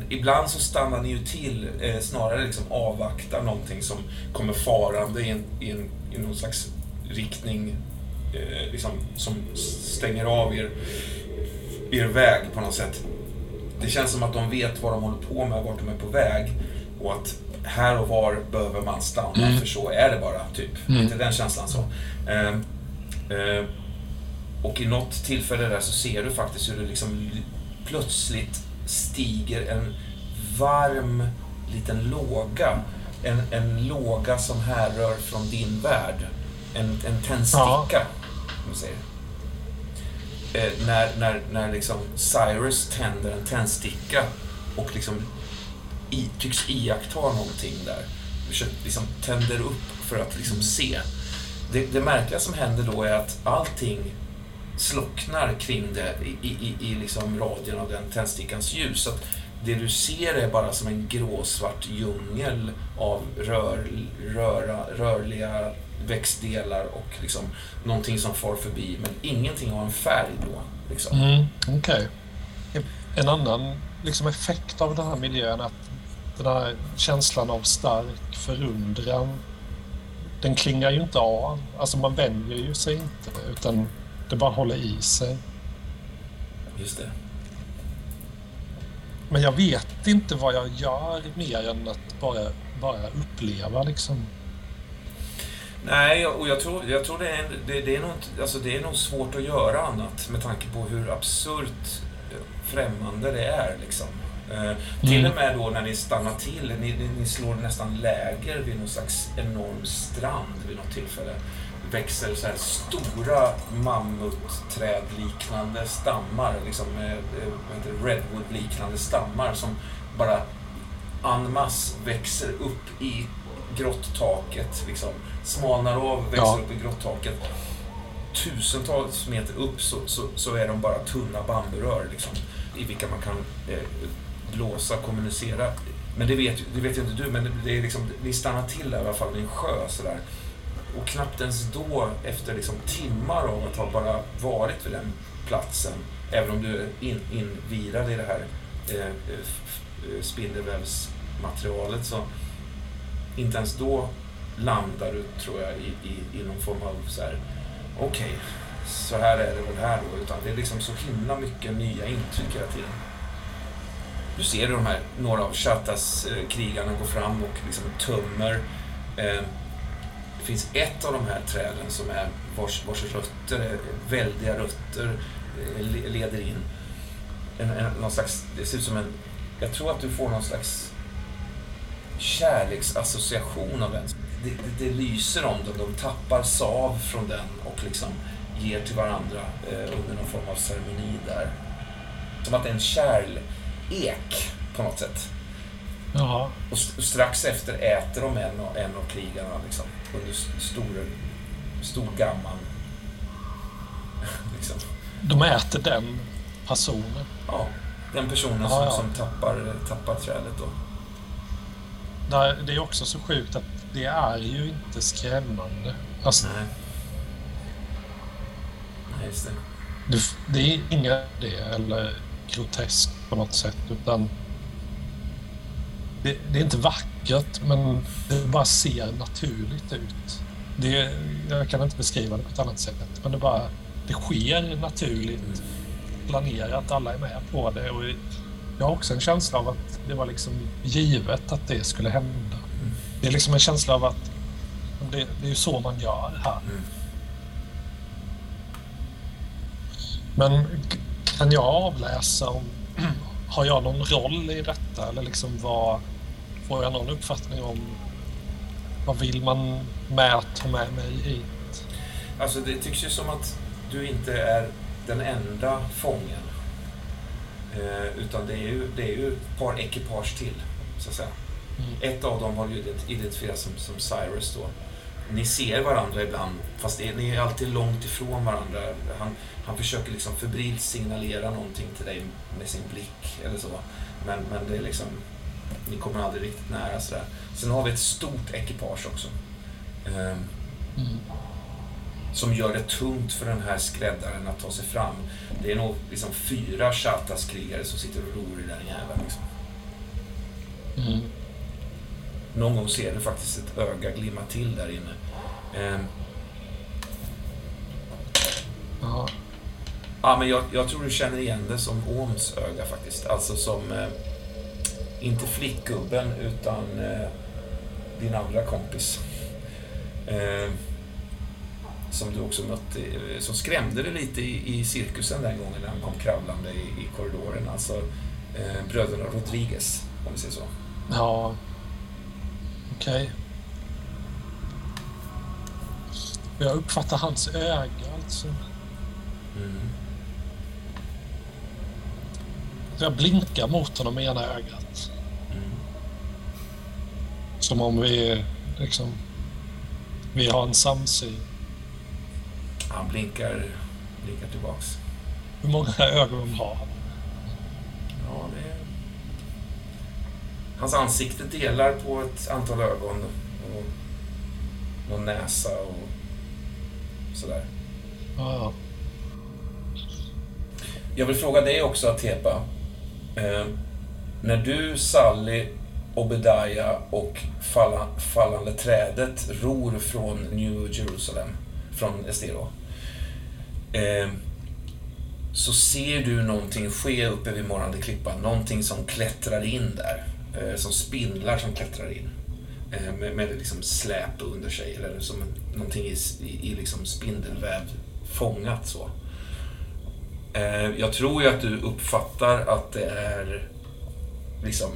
Ibland så stannar ni ju till, eh, snarare liksom avvaktar någonting som kommer farande i, en, i, en, i någon slags riktning eh, liksom, som stänger av er, er väg på något sätt. Det känns som att de vet vad de håller på med, vart de är på väg och att här och var behöver man stanna för så är det bara, typ. Inte den känslan så. Eh, eh, och i något tillfälle där så ser du faktiskt hur det liksom plötsligt stiger en varm liten låga. En, en låga som härrör från din värld. En, en tändsticka, om man säger. Eh, när när, när liksom Cyrus tänder en tändsticka och liksom i, tycks iaktta någonting där. Liksom tänder upp för att liksom se. Det, det märkliga som händer då är att allting slocknar kring det i, i, i liksom radien av den tändstickans ljus. Så att det du ser är bara som en gråsvart djungel av rör, röra, rörliga växtdelar och liksom någonting som far förbi, men ingenting har en färg då. Liksom. Mm, Okej. En annan liksom, effekt av den här miljön är att den här känslan av stark förundran, den klingar ju inte av. Alltså man vänjer ju sig inte, utan det bara håller i sig. Just det. Men jag vet inte vad jag gör mer än att bara, bara uppleva liksom. Nej, och jag tror, jag tror det, är, det, det, är nog, alltså det är nog svårt att göra annat med tanke på hur absurt eh, främmande det är. Liksom. Eh, Till och med då när ni stannar till, ni, ni, slår nästan läger vid någon slags enorm strand vid något tillfälle. växer så här stora mammutträdliknande stammar, liksom eh, eh, redwood-liknande stammar som bara en masse växer upp i grotttaket. Liksom. Smalnar av, växer Ja. upp i grotttaket. Tusentals meter upp så, så, så är de bara tunna bamburör liksom, i vilka man kan eh, blåsa, kommunicera. Men det vet, ju- det vet ju inte du, men det, är liksom, vi stannar till där i alla fall vid en sjö sådär. Och knappt ens då, efter liksom timmar av att ha bara varit vid den platsen, även om du är in, invirad i det här eh, eh spindelvävsmaterialet, så inte ens då landar du, tror jag, i, i, i någon form av så här, okej, så här är det väl här då, utan det är liksom så himla mycket nya intryck hela tiden. Du ser hur de här, några av Chattas eh, krigarna går fram och liksom tömmer. Eh, det finns ett av de här träden som är vars, vars rötter, är väldiga rötter, eh, leder in. En, en, någon slags, det ser ut som en, jag tror att du får någon slags kärleksassociation av den. Det, det, det lyser om den, de tappar sav från den och liksom ger till varandra eh, under någon form av ceremoni där. Som att det är en kärlek på något sätt. Ja, Och st- strax efter äter de en, av- en av krigarna liksom, under stor, stor gamman. liksom. de äter den personen. Ja, den personen Ja, som, ja. som tappar, tappar trädet då. Det är också så sjukt att det är ju inte skrämmande. Alltså, Nej. Nej, just det. det, det är inget det eller groteskt på något sätt utan det, det är inte vackert men det bara ser naturligt ut. Det, jag kan inte beskriva det på ett annat sätt men det bara det sker naturligt planerat, alla är med på det och jag har också en känsla av att det var liksom givet att det skulle hända. Det är liksom en känsla av att det, det är ju så man gör här. Mm. Men kan jag avläsa om... Har jag någon roll i detta? Eller liksom vad... Får jag någon uppfattning om... Vad vill man med att ta med mig hit? Alltså det tycks ju som att du inte är den enda fången. Eh, utan det är, ju, det är ju ett par ekipage till, så att säga. Mm. Ett av dem har ju ident- identifierats som, som Cyrus då. Ni ser varandra ibland, fast ni är alltid långt ifrån varandra. Han, han försöker liksom febrilt signalera någonting till dig med sin blick eller så. Men, men det är liksom, ni kommer aldrig riktigt nära sådär. Sen har vi ett stort ekipage också. Ehm, Mm. som gör det tungt för den här skräddaren att ta sig fram. Det är nog liksom fyra Shatas-krigare som sitter och ror i den jäveln. Liksom. Mm. Någon gång ser du faktiskt ett öga glimma till där inne. Ehm, Ja. ja, men jag, jag tror du känner igen det som Ohms öga faktiskt. Alltså som, eh, inte flickgubben, utan eh, din andra kompis. Ehm, som du också mötte, eh, som skrämde dig lite i, i cirkusen den gången när han kom kravlande i, i korridoren. Alltså eh, bröderna Rodriguez, om vi säger så. Ja. Okej. Jag uppfattar hans öga alltså. Mm. Jag blinkar mot honom med ena ögat. Mm. Som om vi liksom... Vi har en samsyn. Han blinkar, blinkar tillbaks. Hur många ögon har han? Ja, det. Hans ansikte delar på ett antal ögon och någon näsa och sådär. Ja, ja. Jag vill fråga dig också, Atepa. Eh, när du, Sally, Obedaya och falla, Fallande trädet ror från New Jerusalem, från Estero. Eh, så ser du någonting ske uppe vid morgonde klippan. Någonting som klättrar in där. Eh, som spindlar som klättrar in. Eh, med, med liksom släp under sig. Eller som någonting i, i, i liksom spindelväv fångat så. Eh, jag tror ju att du uppfattar att det är liksom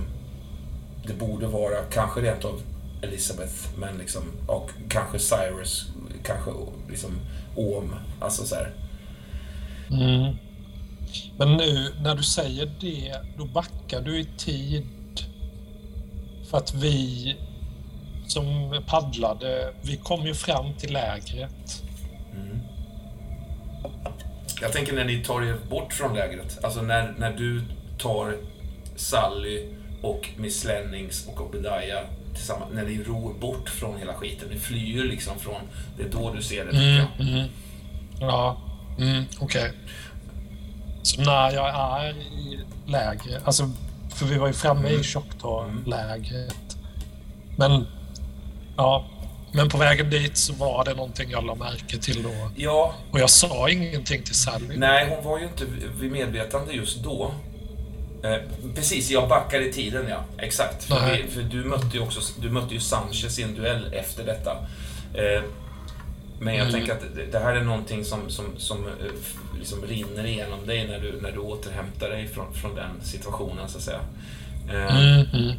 det borde vara kanske rent av Elizabeth, men liksom och kanske Cyrus, kanske liksom Om, alltså så här. Mm. Men nu när du säger det, då backar du i tid. För att vi som paddlade, vi kom ju fram till lägret. Mm. Jag tänker när ni tar er bort från lägret, alltså när, när du tar Sally och Miss Lennings och Obedaya tillsammans, när ni ror bort från hela skiten, ni flyr liksom från, det är då du ser det jag. Mm. Ja, mm, okej. Så när jag är i lägret, alltså för vi var ju framme Mm. i Choctaw-lägret. Men, ja. Men på vägen dit så var det någonting jag la märke till då. Ja, Och jag sa ingenting till Sally. Nej, hon var ju inte vid medvetande just då. Eh, precis, jag backar i tiden, ja. Exakt. För, vi, för du mötte ju också du mötte ju Sanchez i en duell efter detta. Eh, men jag Mm. tänker att det, här är någonting som, som, som eh, liksom rinner igenom dig när du, när du återhämtar dig från, från den situationen, så att säga. Eh, Mm, mm.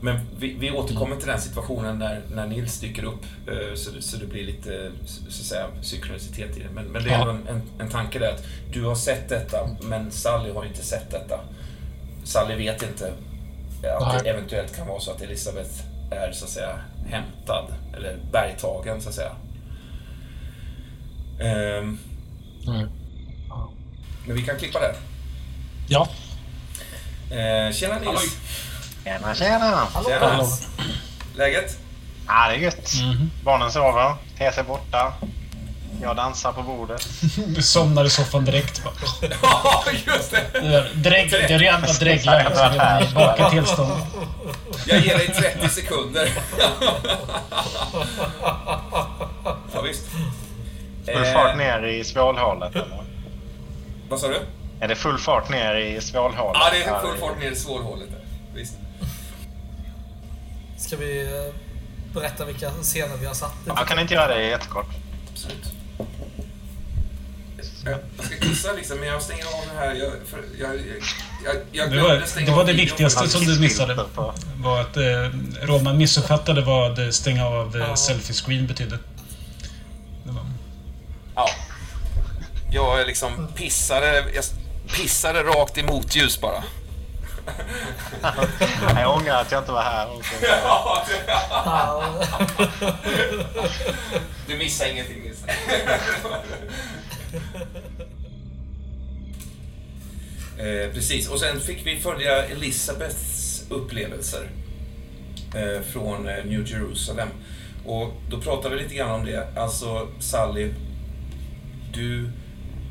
men vi, vi återkommer till den situationen när, när Nils dyker upp, eh, så, så det blir lite så att säga, synkronicitet i det. Men, men det är Ja. en, en, en tanke där att du har sett detta, men Sally har inte sett detta. Sally vet inte att det eventuellt kan vara så att Elisabeth är så att säga hämtad, eller bergtagen så att säga. Nej. men vi kan klippa där. Ja, Eh, tjena Nils! Tjena, tjena! Tjena! Läget? Ja, det är gött. Barnen sover. TC är borta. Jag dansar på bordet. Du somnar i soffan direkt. Ja, just det! Drägg, det är dreglar. redan i Vaket tillstånd. Jag ger dig 30 sekunder. ja, visst. Full fart ner i svålhålet, eller? Vad sa du? Är det full fart ner i svålhålet? Ja, det är full fart ner i svårhålet där. Visst. Ska vi eh, berätta vilka scener vi har satt? Jag kan inte göra det jättekort. Absolut. Jag ska kissa liksom, men jag stänger av det här. Jag, för, jag, jag, jag, jag Det var, det var det viktigaste som du missade. På- Var att eh, Roman missuppfattade vad stänga av eh, Ja. selfie screen betydde. Ja. Jag liksom pissade, jag pissade rakt i motljus bara. Jag ångrar att jag inte var här. Du missar ingenting Nils. eh, precis, och sen fick vi följa Elisabeths upplevelser eh, från eh, New Jerusalem. Och då pratade vi lite grann om det. Alltså Sally, du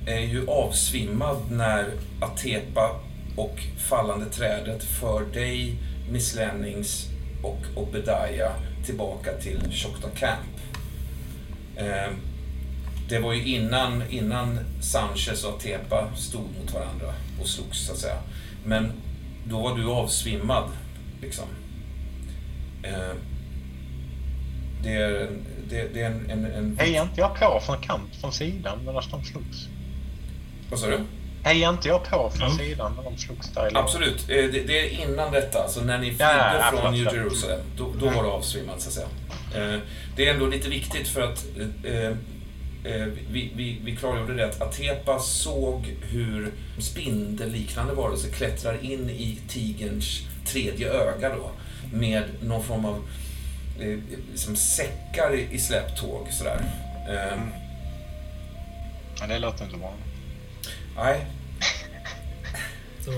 är ju avsvimmad när Atepa och Fallande trädet för dig, Miss Lennings och Obedaya tillbaka till Choctaw Camp. Eh, det var ju innan, innan Sanchez och Atepa stod mot varandra och slogs så att säga. Men då var du avsvimmad liksom. Eh, det är, en- det, det är en, en, en... Hejade inte jag på från kant, från sidan medan de slogs? Vad sa du? Hejade inte jag på från Ja. sidan när de slogs där Absolut. Eh, Det, det är innan detta, alltså när ni flydde Ja, ja, från New. Jerusalem. Då, då var du avsvimmad, så att säga. Eh, Det är ändå lite viktigt för att eh, vi, vi, vi klargjorde det att Atepa såg hur spindelliknande varelser klättrar in i tigerns tredje öga då. Med någon form av liksom säckar i släptåg sådär. Eh, Ja, det låter inte bra. Nej,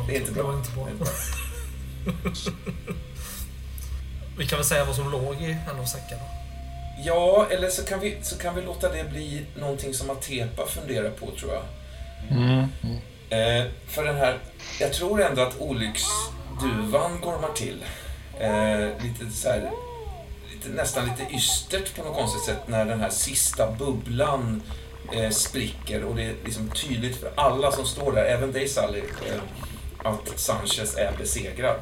det är inte bra. Inte bra. Inte. Vi kan väl säga vad som låg i en av säckarna. Ja, eller så kan, vi, så kan vi låta det bli någonting som Atepa funderar på, tror jag. Eh, för den här, jag tror ändå att olycksduvan gormar till. Eh, lite så här, lite, nästan lite ystert på något konstigt sätt när den här sista bubblan eh, spricker och det är liksom tydligt för alla som står där, även dig Sally, eh, att Sanchez är besegrad.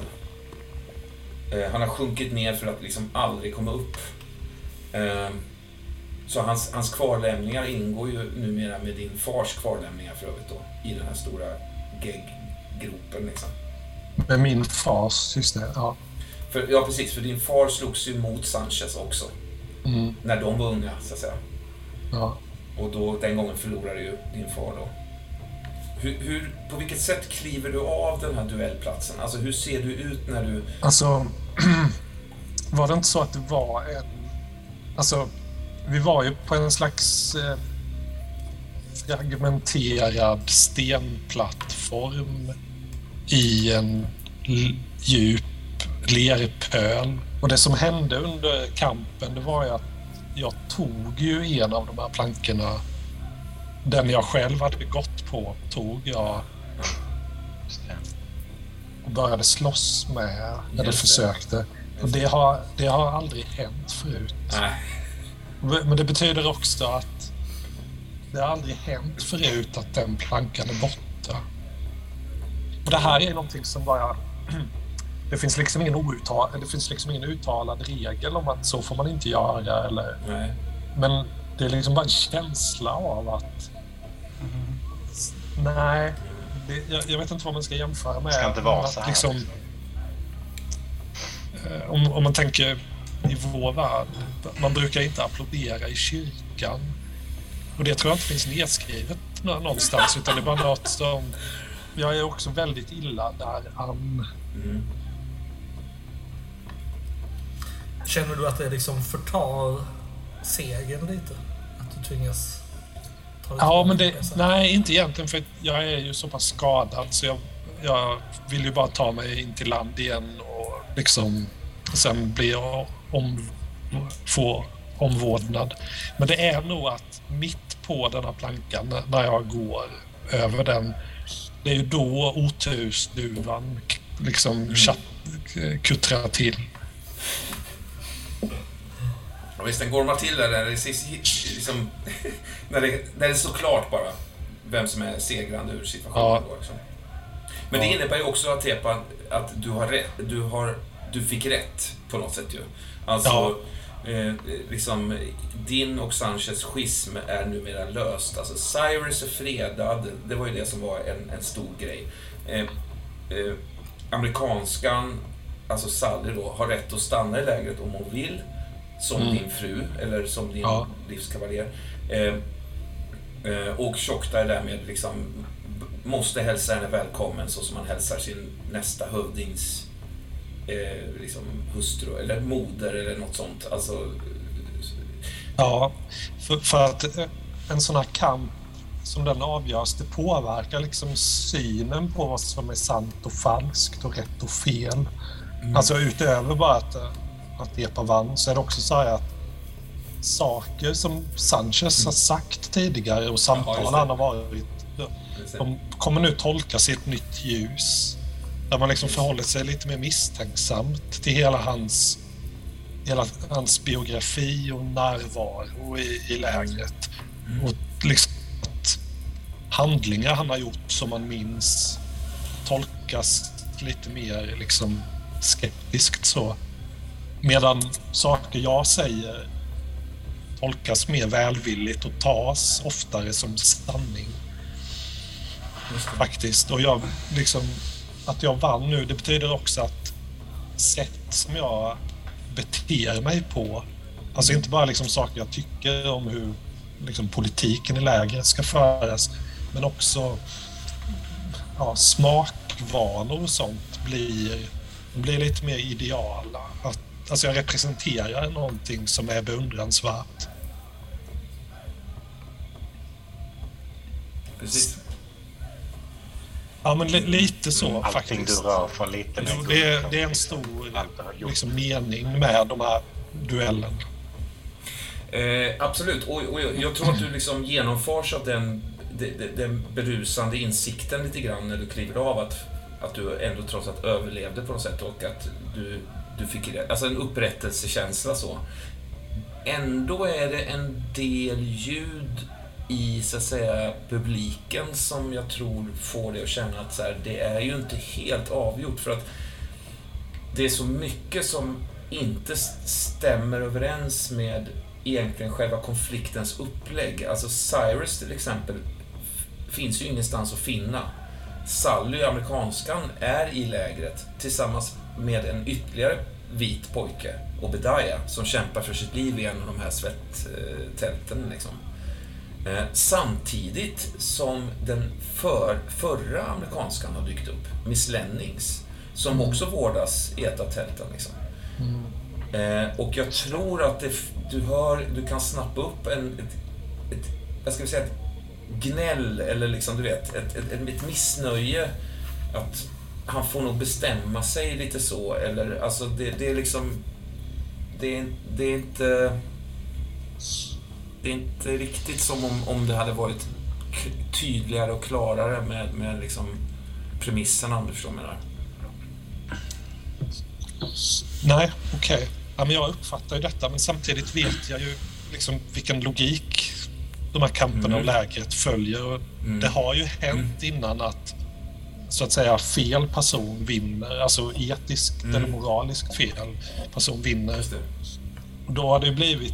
Eh, han har sjunkit ner för att liksom aldrig komma upp. Eh, så hans, hans kvarlämningar ingår ju numera med din fars kvarlämningar för övrigt då, i den här stora geggropen liksom. med min fars, just det. Ja. För, ja, precis, för din far slogs ju mot Sanchez också. Mm, När de var unga, så att säga. ja. Och då, den gången förlorade ju din far då. Hur, hur, på vilket sätt kliver du av den här duellplatsen? Alltså hur ser du ut när du... Alltså, var det inte så att det var en... Alltså, vi var ju på en slags eh, fragmenterad stenplattform i en djup lerpöl. Och det som hände under kampen, det var ju att jag tog ju en av de här plankorna. Den jag själv hade gått på tog jag och började slåss med, eller försökte. Och det har, det har aldrig hänt förut. Nej. Men det betyder också att det har aldrig hänt förut att den plankan är borta. Och det här är någonting som bara... Det finns liksom ingen, outtal, det finns liksom ingen uttalad regel om att så får man inte göra. Eller, Nej. men det är liksom bara en känsla av att... Nej, det, jag, jag vet inte vad man ska jämföra med. Det ska inte vara Att så här. Liksom, eh, om, om man tänker i vår värld, man brukar inte applådera i kyrkan. Och det tror jag inte finns nedskrivet nå- någonstans, utan det är bara något som... Jag är också väldigt illa där an. Mm. Känner du att det liksom förtar segern lite? Att du tvingas ta Ja, men det, nej, inte egentligen för jag är ju så pass skadad så jag jag vill ju bara ta mig in till land igen och liksom sen bli om, få omvårdnad. Men det är nog att mitt på den här plankan när jag går över den, det är ju då otursduvan liksom mm. kuttrar till. Ja, visst, den gormar till där, det, liksom, när, det, när det står klart bara vem som är segrande ur situationen. Ja. Då, liksom. Men det innebär ju också att Tepa, att du har, rätt, du har du fick rätt på något sätt ju. Alltså, ja. eh, liksom, din och Sanchez schism är numera löst. Alltså, Cyrus är fredad, det var ju det som var en, en stor grej. Eh, eh, amerikanskan, alltså Sally då, har rätt att stanna i lägret om hon vill. Som mm. din fru, eller som din ja. livskavaljer. Eh, eh, och Tjockta är därmed liksom måste hälsa henne välkommen så som man hälsar sin nästa hövdings eh, liksom hustru eller moder eller något sånt. Alltså, ja, för, för att eh, en sån här kamp som den avgörs, det påverkar liksom synen på vad som är sant och falskt och rätt och fel. Mm. Alltså utöver bara att, eh, att Epa vann så är det också så här att saker som Sanchez har sagt tidigare och samtal ja, han har varit, de kommer nu tolkas i ett nytt ljus. Där man liksom förhåller sig lite mer misstänksamt till hela hans, hela hans biografi och närvaro i, i lägret. Mm. Och liksom att handlingar han har gjort som man minns tolkas lite mer liksom skeptiskt så. Medan saker jag säger tolkas mer välvilligt och tas oftare som sanning. Faktiskt. Och jag liksom att jag vann nu, det betyder också att sätt som jag beter mig på, alltså inte bara liksom saker jag tycker om hur liksom politiken i lägret ska föras, men också ja, smakvanor och sånt blir, blir lite mer ideala. Att, alltså jag representerar någonting som är beundransvärt. Precis. Ja, men li lite så Allting faktiskt. Allting du rör får lite jo, det, är, det är en stor liksom, mening med de här duellerna. Eh, absolut, och, och jag, jag, tror att du liksom genomförs av den, den, den berusande insikten lite grann när du kliver av att, att du ändå trots allt överlevde på något sätt och att du, du fick alltså en upprättelsekänsla så. Ändå är det en del ljud i så att säga publiken som jag tror får dig att känna att så här, det är ju inte helt avgjort för att det är så mycket som inte stämmer överens med egentligen själva konfliktens upplägg. Alltså Cyrus till exempel finns ju ingenstans att finna. Sally, amerikanskan, är i lägret tillsammans med en ytterligare vit pojke, Obediah, som kämpar för sitt liv i en av de här svettälten. Liksom. Eh, samtidigt som den för, förra amerikanskan har dykt upp, Miss Lennings, som mm. också vårdas i ett av tälten. Liksom. Mm. Eh, och jag tror att det, du, hör, du kan snappa upp en, ett, ett, jag ska säga ett gnäll eller liksom, du vet, ett, ett, ett missnöje. Att han får nog bestämma sig lite så. Eller, alltså det, det är liksom... Det är, det är inte det är inte riktigt som om, om det hade varit tydligare och klarare med, med liksom premisserna, om du förstår vad jag menar. Nej, okej. Okay. Ja, jag uppfattar ju detta, men samtidigt vet jag ju liksom vilken logik de här kamperna mm. och lägret följer. Mm. Det har ju hänt mm. innan att så att säga fel person vinner, alltså etiskt mm. eller moraliskt fel person vinner. Då har det blivit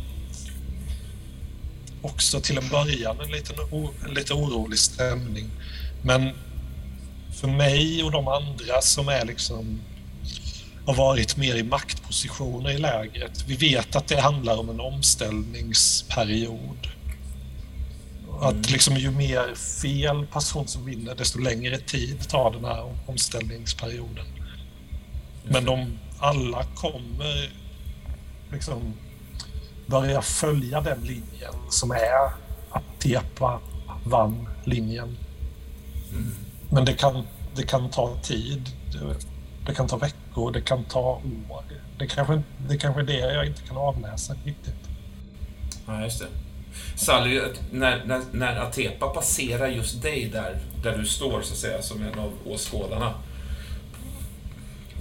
också till en början en liten, en lite orolig stämning. Men för mig och de andra som är liksom har varit mer i maktpositioner i lägret. Vi vet att det handlar om en omställningsperiod. Att liksom ju mer fel person som vinner, desto längre tid tar den här omställningsperioden. Men de alla kommer liksom börja följa den linjen som är att Tepa vann linjen. Mm. Men det kan det kan ta tid. Det kan ta veckor, det kan ta år. Det kanske, det kanske är det jag inte kan avläsa riktigt. Ja, just det. Sally, när, när, när Atepa passerar just dig där, där du står så att säga som en av åskådarna.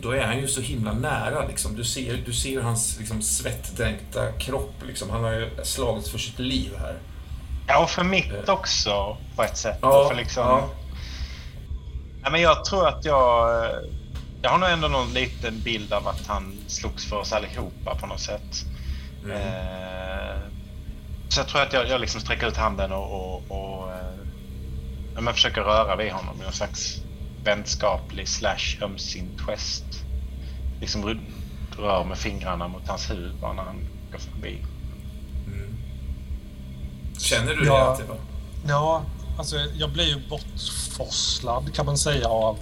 Då är han ju så himla nära. Liksom. Du, ser, du ser hans liksom, svettdränkta kropp. Liksom. Han har ju slagits för sitt liv här. Ja, och för mitt också på ett sätt. Ja, för liksom... ja. Ja, men jag tror att jag... Jag har nog ändå någon liten bild av att han slogs för oss allihopa på något sätt. Mm. Eh, så jag tror att jag, jag liksom sträcker ut handen och, och, och eh, ja, men försöker röra vid honom i någon slags vänskaplig slash ömsint gest. Liksom rör med fingrarna mot hans huvud bara när han går förbi. Känner du Ja. det, Atepa? Ja, alltså jag blir ju bortforslad kan man säga av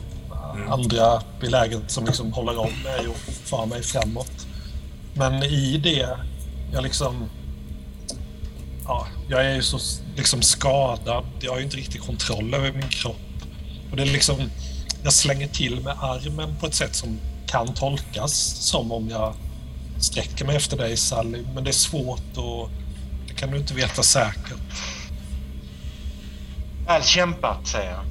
Mm. andra i läget som liksom håller om mig och för mig framåt. Men i det, jag liksom... Ja, jag är ju så liksom skadad. Jag har ju inte riktigt kontroll över min kropp. Och det är liksom... Jag slänger till med armen på ett sätt som kan tolkas som om jag sträcker mig efter dig Sally. Men det är svårt och det kan du inte veta säkert. Väl kämpat, säger jag.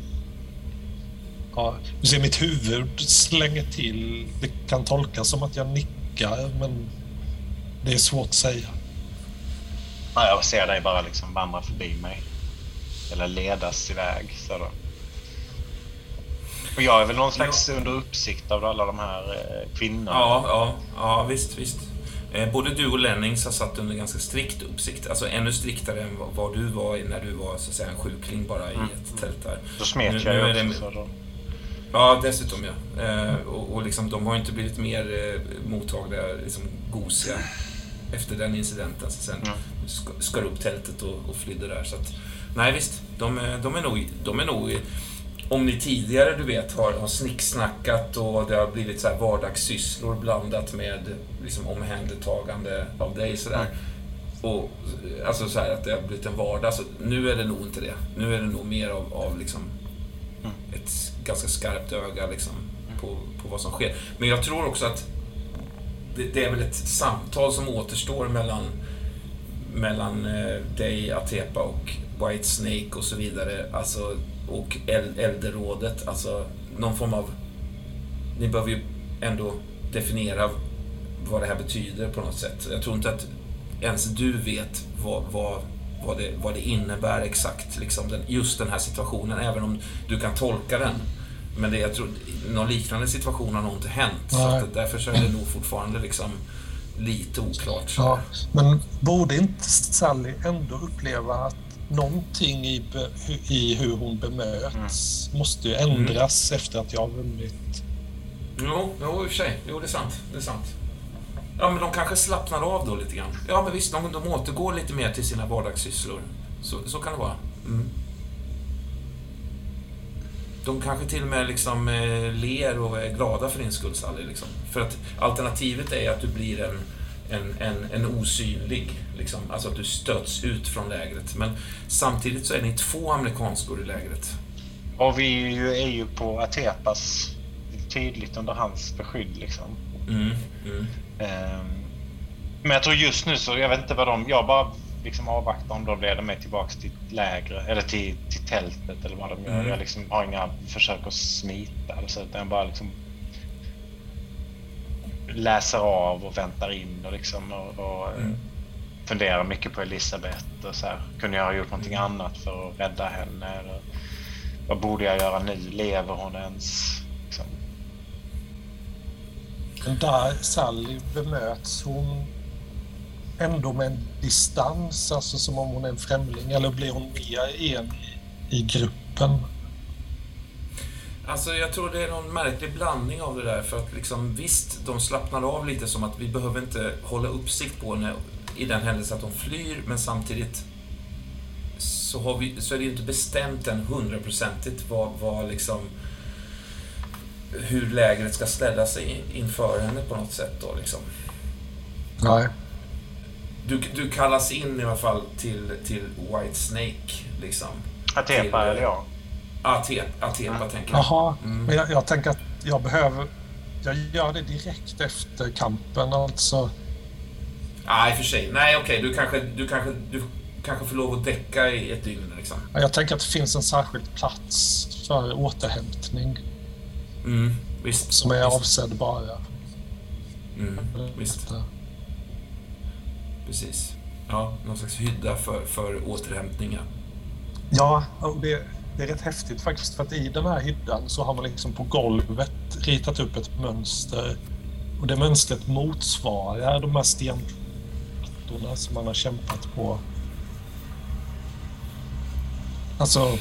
Ja, du ser mitt huvud slänger till. Det kan tolkas som att jag nickar, men det är svårt att säga. Ja, jag ser dig bara liksom vandra förbi mig. Eller ledas iväg. Så då. Och jag är väl någon slags under uppsikt av alla de här eh, kvinnorna. Ja, ja, ja visst, visst. Eh, Både du och Lennings har satt under ganska strikt uppsikt. Alltså ännu striktare än vad- vad du var när du var så att säga, en sjukling bara i ett tält där. Då smet Nu- jag ju är det- också. Så då. Ja, dessutom ja. Eh, och, och liksom, de har ju inte blivit mer eh, mottagliga, liksom gosiga efter den incidenten. Så sen Mm. Sk- skar upp tältet och, och flydde där. Så att, nej visst, de, är- de är nog, de är nog om ni tidigare, du vet, har, har snicksnackat och det har blivit så här vardagssysslor blandat med liksom, omhändertagande av dig sådär. Och, alltså så här att det har blivit en vardag. Så nu är det nog inte det. Nu är det nog mer av, av liksom, ett ganska skarpt öga liksom, på, på vad som sker. Men jag tror också att det, det är väl ett samtal som återstår mellan, mellan eh, dig, Atepa och White Snake och så vidare. Alltså, och El- Elderrådet. Alltså någon form av... Ni behöver ju ändå definiera vad det här betyder på något sätt. Jag tror inte att ens du vet vad, vad, vad, det, vad det innebär exakt, liksom den, just den här situationen, även om du kan tolka den. Men det, jag tror, någon liknande situation har nog inte hänt. Så att därför så är det nog fortfarande liksom lite oklart. Så. Ja, men borde inte Sally ändå uppleva att någonting i, i hur hon bemöts måste ju ändras efter att jag har vunnit? Jo, jo, i och för sig. Jo, det är sant. Det är sant. Ja, men de kanske slappnar av då lite grann. Ja, men visst, de, de återgår lite mer till sina vardagssysslor. Så, så kan det vara. Mm. De kanske till och med liksom eh, ler och är glada för din skull, Sally. Liksom. För att alternativet är att du blir en, en, en, en osynlig, liksom. alltså att du stöts ut från lägret. Men samtidigt så är ni två amerikanskor i lägret. Och vi är ju, är ju på Atepas tydligt under hans beskydd liksom. Mm, mm. Ehm, men jag tror just nu så, jag vet inte vad de, jag bara liksom avvaktar om de leder mig tillbaks till lägre, eller till, till tältet eller vad de gör. Mm. Jag liksom har inga försök att smita eller så, utan jag bara liksom läser av och väntar in och liksom och, och eh, Mm. funderar mycket på Elisabeth och så här. Kunde jag ha gjort någonting annat för att rädda henne? Eller, vad borde jag göra nu? Lever hon ens? Liksom. Där Sally bemöts hon ändå med en distans, alltså som om hon är en främling, eller blir hon mer en i, i gruppen? Alltså jag tror det är någon märklig blandning av det där för att liksom visst, de slappnar av lite som att vi behöver inte hålla uppsikt på henne i den händelse att de flyr men samtidigt så, har vi, så är det ju inte bestämt än hundraprocentigt vad, vad liksom hur lägret ska ställa sig inför henne på något sätt då liksom. Nej. Du, du kallas in i alla fall till, till White Snake liksom. Atepa Till, eller jag? Atepa, Atepa tänker jag. Jaha, men jag, jag tänker att jag behöver... Jag gör det direkt efter kampen alltså. Nej, och för sig. Nej, okej. Du, kanske, du, kanske, du kanske får lov att däcka i ett dygn liksom. Jag tänker att det finns en särskild plats för återhämtning Mm, visst. som är visst. avsedd bara. Mm, visst. Precis. Ja, någon slags hydda för, för återhämtning. ja. Ja, och det, det är rätt häftigt faktiskt för att i den här hyddan så har man liksom på golvet ritat upp ett mönster. Och det mönstret motsvarar de här stenplattorna som man har kämpat på. Alltså,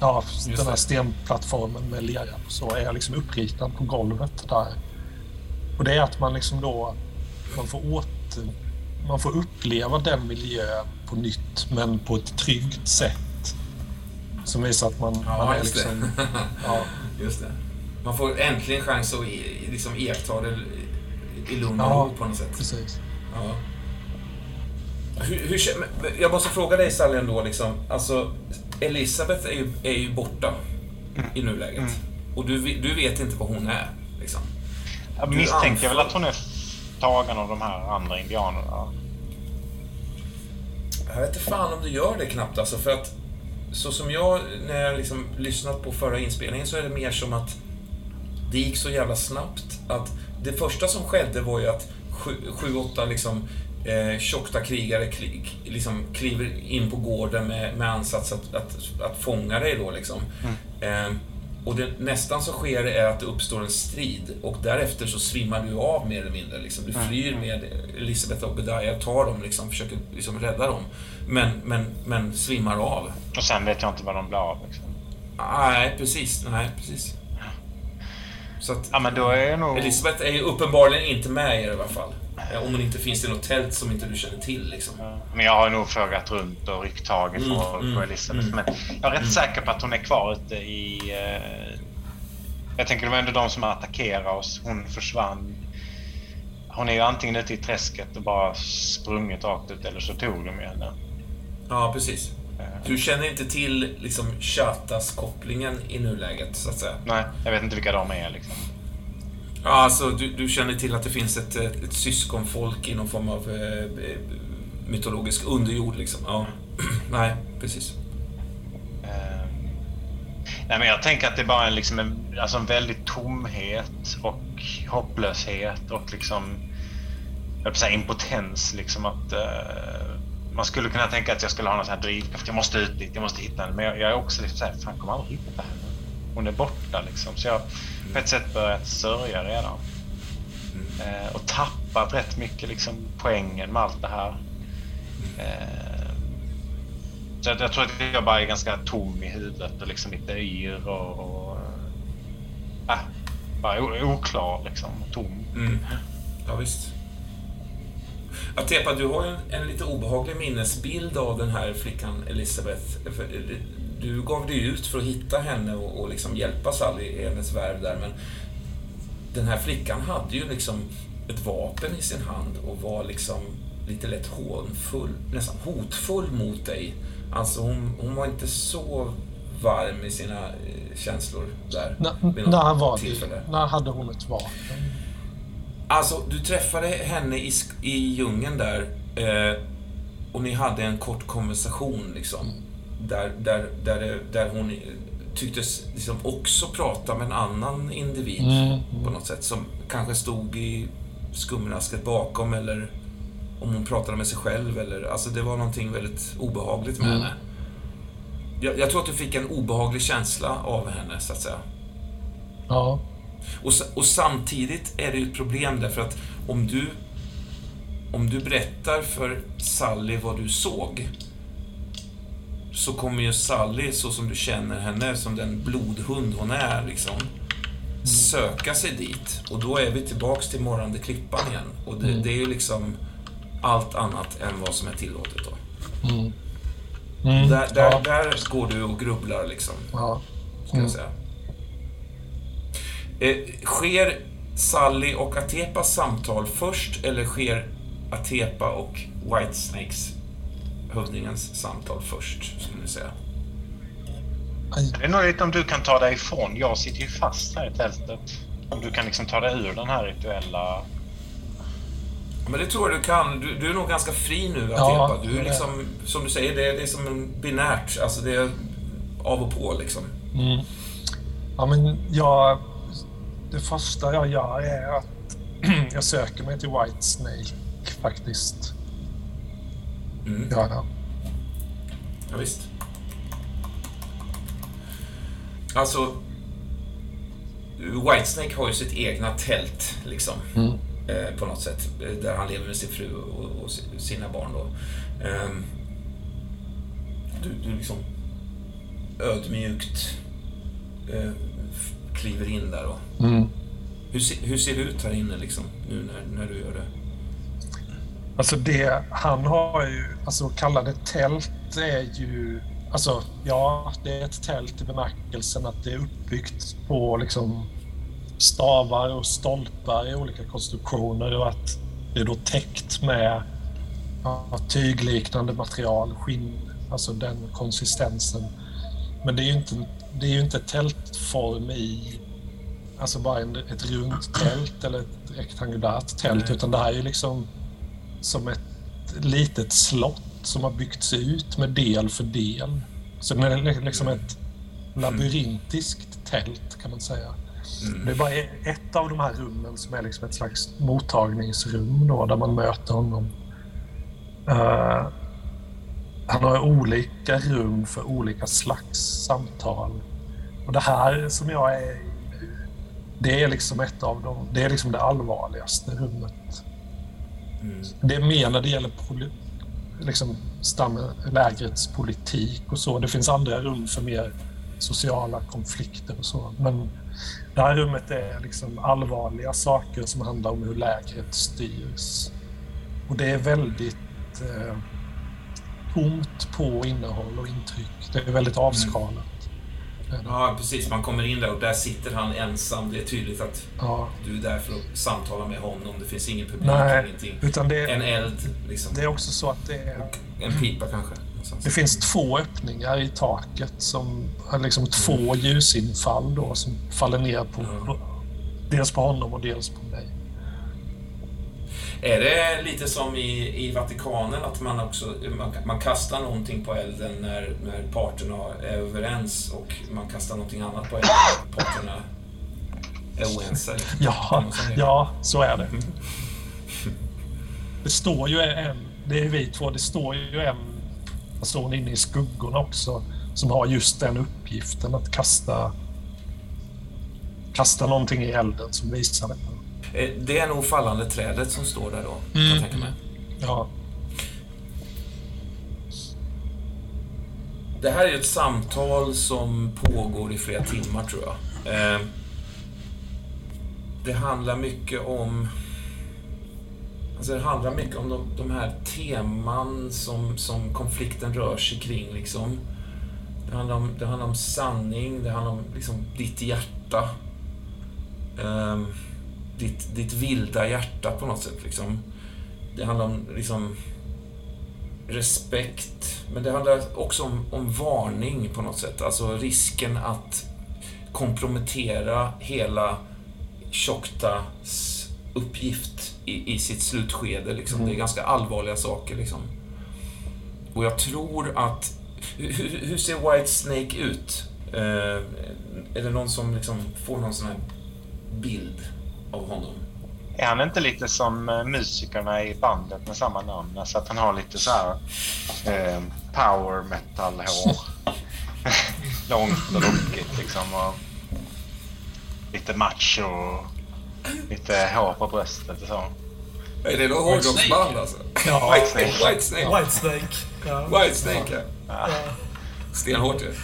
ja, Just den här det. stenplattformen med lera och så är liksom uppritad på golvet där. Och det är att man liksom då, man får åter, man får uppleva den miljön på nytt men på ett tryggt sätt. Som visar att man, Ja, man är just det. liksom... Ja, Just det. Man får äntligen chans att liksom iaktta det i lugn och Ja. ro på något sätt. precis. Ja. Hur, hur, jag måste fråga dig Sally ändå, liksom. Alltså, Elisabeth är ju, är ju borta i nuläget. Och du, du vet inte vad hon är, liksom. Jag Du misstänker väl att hon är tagen av de här andra indianerna. Jag vet inte fan om du gör det knappt alltså, för att så som jag, när jag liksom lyssnat på förra inspelningen, så är det mer som att det gick så jävla snabbt att det första som skedde var ju att sju, sju åtta liksom eh, tjockta krigare kli, liksom kliver in på gården med, med ansats att, att, att fånga dig då liksom. Eh, och det nästan så sker är att det uppstår en strid och därefter så svimmar du av mer eller mindre. Liksom. Du flyr med Elisabeth och Obadiah, tar dem, liksom, försöker liksom rädda dem. Men, men, men svimmar av. Och sen vet jag inte vad de blir av. Liksom. Nej, precis. Nej, precis. Så att, Ja, men då är nog... Elisabeth är ju uppenbarligen inte med er i alla fall. Eh, Om hon inte finns i något tält som inte du känner till liksom. Men jag har nog frågat runt och ryckt tag i Mm, folk mm, Elisabeth. mm. Men jag är rätt säker på att hon är kvar ute i... Eh, jag tänker det var ändå de som attackerade oss. Hon försvann. Hon är ju antingen ute i träsket och bara sprungit rakt ut eller så tog de ju henne. Ja, precis. Eh, Du känner inte till liksom Chatas-kopplingen i nuläget, så att säga? nej, jag vet inte vilka de är liksom. Ja, alltså du, du känner till att det finns ett, ett, syskonfolk i någon form av eh, eh mytologisk underjord liksom? Ja. Nej, precis. Eh, nej, men jag tänker att det är bara en, liksom en, alltså en väldig tomhet och hopplöshet och liksom jag säga impotens. Liksom att, uh, man skulle kunna tänka att jag skulle ha någon sån här drivkraft. Jag måste ut dit, jag måste hitta henne. Men jag, jag är också liksom såhär, fan jag kommer aldrig hitta henne. Hon är borta liksom. Så jag på ett sätt börjat sörja redan. Eh, och tappat rätt mycket liksom poängen med allt det här. Eh, så jag, jag tror att jag bara är ganska tom i huvudet och liksom lite yr och... och äh, bara oklar liksom. Tom. Mm. Ja, visst. Atepa, du har en, en lite obehaglig minnesbild av den här flickan Elisabeth. Du gav dig ut för att hitta henne och, och liksom hjälpa Sally i hennes värv där, men den här flickan hade ju liksom ett vapen i sin hand och var liksom lite lätt hånfull, nästan hotfull mot dig. Alltså hon, hon var inte så varm i sina eh, känslor där. N- när var tillfälle. det? När hade hon ett vapen? Alltså, du träffade henne i, i djungeln där eh, och ni hade en kort konversation liksom. Där, där, där, där hon tycktes liksom också prata med en annan individ Mm, på något sätt. Som kanske stod i skumrasket bakom eller om hon pratade med sig själv eller... Alltså det var någonting väldigt obehagligt med Mm. henne. Jag, jag tror att du fick en obehaglig känsla av henne, så att säga. Ja. Och, och samtidigt är det ju ett problem därför att om du om du berättar för Sally vad du såg så kommer ju Sally, så som du känner henne, som den blodhund hon är, liksom söka sig dit. Och då är vi tillbaks till morrande klippan igen. Och det, det är ju liksom allt annat än vad som är tillåtet då. Mm. Mm. Där, där, ja. där går du och grubblar liksom. ja. ska jag säga. Eh, sker Sally och Atepas samtal först eller sker Atepa och Whitesnakes, hövdingens, samtal först, skulle ni säga? Det är nog om du kan ta dig ifrån. Jag sitter ju fast här i tältet. Om du kan liksom ta dig ur den här rituella... Men det tror jag du kan. Du, du är nog ganska fri nu att Ja, hjälpa. Du är liksom, som du säger, det är, det är som en binärt. Alltså det är av och på liksom. Mm. Ja, men jag... Det första jag gör är att jag söker mig till White Snake faktiskt. Mm. Gör jag. Ja, visst. Alltså... Whitesnake har ju sitt egna tält, liksom. Mm. Eh, på något sätt. eh, Där han lever med sin fru och, och si- sina barn då. Ehm, du, du liksom ödmjukt eh, kliver in där då. Mm. Hur, hur ser det ut här inne liksom, nu när, när du gör det? Alltså det, han har ju, alltså kallade tält är ju, alltså ja, det är ett tält i bemärkelsen att det är uppbyggt på liksom stavar och stolpar i olika konstruktioner och att det är då täckt med ja, tygliknande material, skinn, alltså den konsistensen. Men det är ju inte, det är ju inte tältform i alltså bara en, ett runt tält eller ett rektangulärt tält, utan det här är ju liksom som ett litet slott som har byggts ut med del för del. Så det är liksom ett labyrintiskt tält kan man säga. Mm. Det är bara ett av de här rummen som är liksom ett slags mottagningsrum då, där man möter honom. Eh, han har olika rum för olika slags samtal. Och det här som jag är i nu, det är liksom ett av dem. Det är liksom det allvarligaste rummet. Mm. Det är mer när det gäller liksom stammen, lägrets politik och så. Det finns andra rum för mer sociala konflikter och så. Men det här rummet är liksom allvarliga saker som handlar om hur lägret styrs. Och det är väldigt eh, tomt på innehåll och intryck. Det är väldigt avskalat. Ja, precis. Man kommer in där och där sitter han ensam. Det är tydligt att Ja, du är där för att samtala med honom. Det finns ingen publik, nej, ingenting. utan det, En eld, liksom. det är också så att det är En pipa kanske. Det finns två öppningar i taket som har liksom två ljusinfall då som faller ner på, på dels på honom och dels på mig. Är det lite som i, i Vatikanen att man också man, man kastar någonting på elden när, när parterna är överens och man kastar någonting annat på elden när parterna är oense? Ja, ja, så är det. Det står ju en, det är vi två, det står ju en person inne i skuggorna också som har just den uppgiften att kasta kasta någonting i elden som visar detta. Eh, Det är nog fallande trädet som står där då, kan jag tänka mig. Ja, Det här är ett samtal som pågår i flera timmar, tror jag. Eh, Det handlar mycket om... Alltså det handlar mycket om de, de här teman som, som konflikten rör sig kring, liksom. Det handlar om, det handlar om sanning, det handlar om liksom ditt hjärta. Ehm, ditt, ditt vilda hjärta på något sätt, liksom. Det handlar om, liksom respekt, men det handlar också om, om varning på något sätt. Alltså risken att kompromettera hela Tjocktas uppgift i, i sitt slutskede. Liksom. Det är ganska allvarliga saker. Liksom. Och jag tror att... Hur, hur- hur ser White Snake ut? Eh, är det någon som liksom får någon sån här bild av honom? Är han inte lite som eh, musikerna i bandet med samma namn? Alltså att han har lite så här eh, power metal-hår. Långt och lockigt liksom. Och lite macho och lite hår på bröstet och så. Är det något hårdrocksband alltså? Ja. White Snake. White Snake. Whitesnake. Ja. White Snake, ja. Stenhårt ju.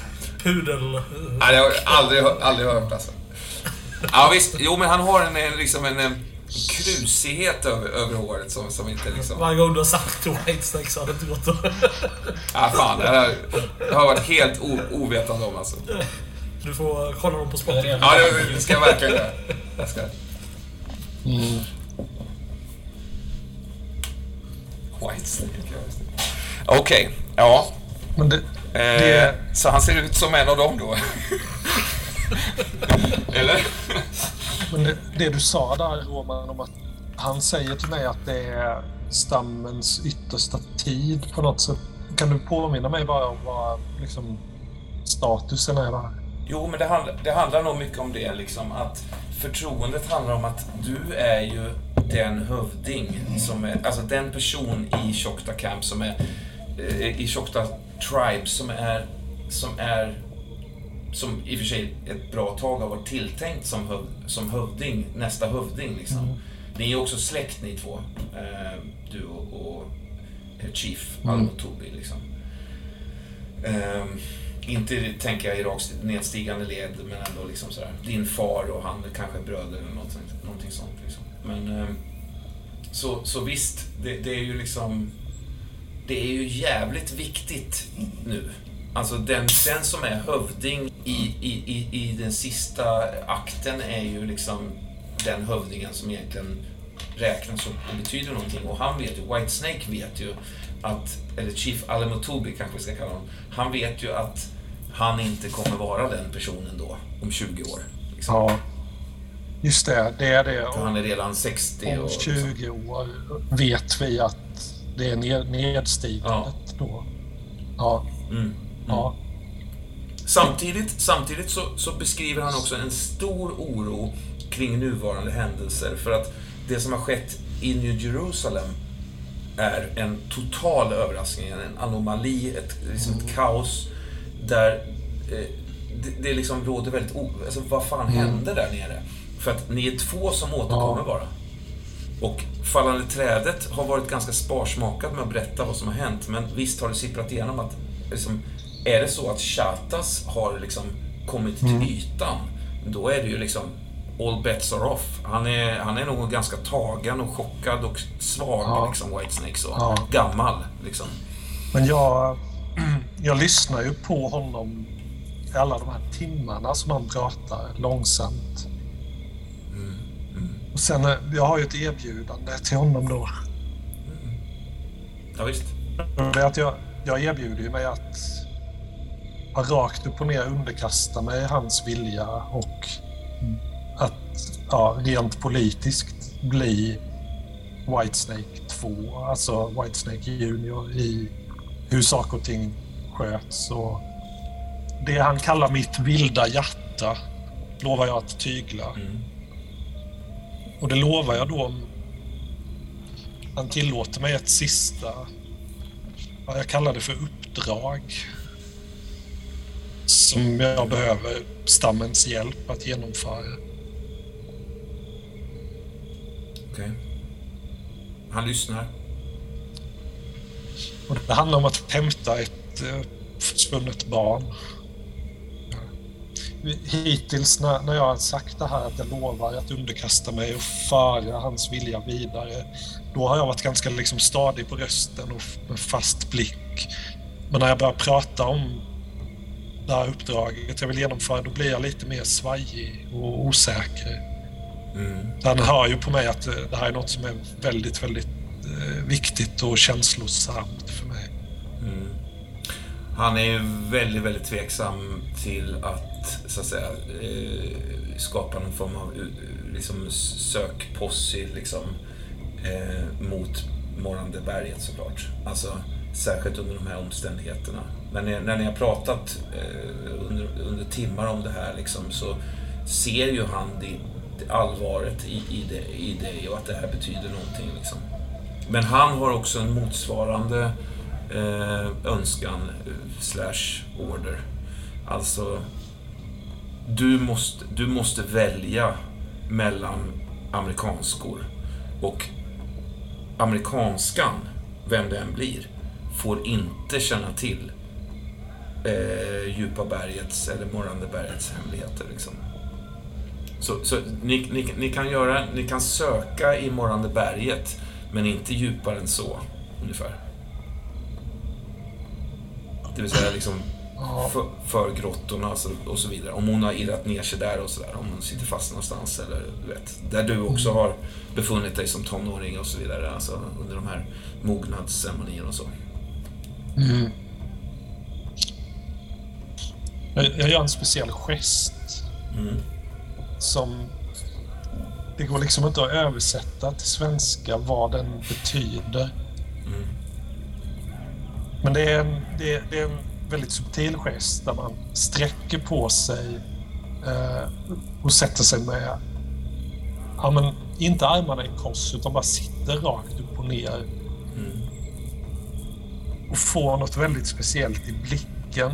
Pudel. Nej, det har jag aldrig, aldrig hört alltså. Ja visst, jo men han har en, en, liksom en, en krusighet över, över håret som, som inte liksom... Varje gång du har sagt Whitesnake så har det inte gått att... Ja fan, det här det har varit helt o, ovetande om alltså. Du får kolla dem på Spotify. Ja, det, det ska jag verkligen göra. Jag ska. White Snake. Okej, ja. Men det, Eh, Det- Så han ser ut som en av dem då? Eller? Men det, det du sa där Roman om att han säger till mig att det är stammens yttersta tid på något sätt. Kan du påminna mig bara om vad liksom, statusen är där? Jo, men det handlar, det handlar nog mycket om det, liksom att förtroendet handlar om att du är ju den hövding som är, alltså den person i Choctaw Camp som är, eh, i Choctaw Tribe som är, som är, som i och för sig ett bra tag har varit tilltänkt som, höv, som hövding, nästa hövding liksom. Ni är också släkt ni två, eh, du och, och eh, Chief Almo Tobi liksom. Ehm, inte tänker jag i rakt nedstigande led, men ändå liksom sådär. Din far och han kanske bröder eller någonting, någonting sånt. Liksom. Men, ehm, så, så visst, det, det är ju liksom... Det är ju jävligt viktigt nu. Alltså den, den som är hövding i, i, i, i den sista akten är ju liksom den hövdingen som egentligen räknas och betyder någonting. Och han vet ju, Whitesnake vet ju att, eller Chief Alamotobi kanske vi ska kalla honom, han vet ju att han inte kommer vara den personen då om 20 år. Liksom. Ja, just det. Det är det. För han är redan 60 Om och... 20 år vet vi att det är ned, nedstigandet då. Ja, Mm. Ja. Samtidigt, samtidigt så, så beskriver han också en stor oro kring nuvarande händelser. För att det som har skett i New Jerusalem är en total överraskning, en anomali, ett, liksom ett kaos. Där eh, det, det liksom råder väldigt... O, alltså vad fan hände där nere? För att ni är två som återkommer Ja. bara. Och Fallande trädet har varit ganska sparsmakat med att berätta vad som har hänt. Men visst har det sipprat igenom att liksom, är det så att Chatas har liksom kommit till ytan, då är det ju liksom all bets are off. Han är, han är nog ganska tagen och chockad och svag, Ja. liksom, Whitesnake. Så. Ja. Gammal, liksom. Men jag, jag lyssnar ju på honom i alla de här timmarna som han pratar långsamt. Och sen, eh, jag har ju ett erbjudande till honom då. Ja, visst. Det är att jag, jag erbjuder ju mig att ha rakt upp och ner underkasta mig hans vilja och att ja, rent politiskt bli Whitesnake 2, alltså Whitesnake Junior i hur saker och ting sköts och det han kallar mitt vilda hjärta lovar jag att tygla. Och det lovar jag då om han tillåter mig ett sista Ja, jag kallar det för uppdrag. Som jag behöver stammens hjälp att genomföra. Okej. Han lyssnar. Och det handlar om att hämta ett eh, försvunnet barn. Hittills när, när jag har sagt det här att jag lovar att underkasta mig och föra hans vilja vidare. Då har jag varit ganska liksom stadig på rösten och med fast blick. Men när jag börjar prata om det här uppdraget jag vill genomföra, då blir jag lite mer svajig och osäker. Han hör ju på mig att eh, det här är något som är väldigt, väldigt eh, viktigt och känslosamt för mig. Han är ju väldigt, väldigt tveksam till att, så att säga, eh, skapa någon form av liksom, sökposse liksom, mot Morrande berget såklart. Alltså, särskilt under de här omständigheterna. Men när, när ni har pratat eh, under, under timmar om det här liksom, så ser ju han det, det allvaret i, i, det, i det och att det här betyder någonting. Liksom. Men han har också en motsvarande eh, önskan slash order. Alltså, du måste, du måste välja mellan amerikanskor. Och amerikanskan, vem det än blir, får inte känna till eh, djupa bergets eller morrande bergets hemligheter. Liksom. Så, så ni, ni, ni, kan göra, ni kan söka i morrande berget, men inte djupare än så, ungefär. Det vill säga liksom för, för grottorna alltså, och så vidare. Om hon har irrat ner sig där och sådär. Om hon sitter fast någonstans eller du vet. Där du också har befunnit dig som tonåring och så vidare. Alltså under de här mognadsceremonierna och så. Jag, jag gör en speciell gest Mm. som... Det går liksom inte att översätta till svenska vad den betyder. Mm. Men det är, en, det, är, det är en väldigt subtil gest där man sträcker på sig eh, och sätter sig med, ja men inte armarna i kors utan bara sitter rakt upp och ner. Mm. Och får något väldigt speciellt i blicken.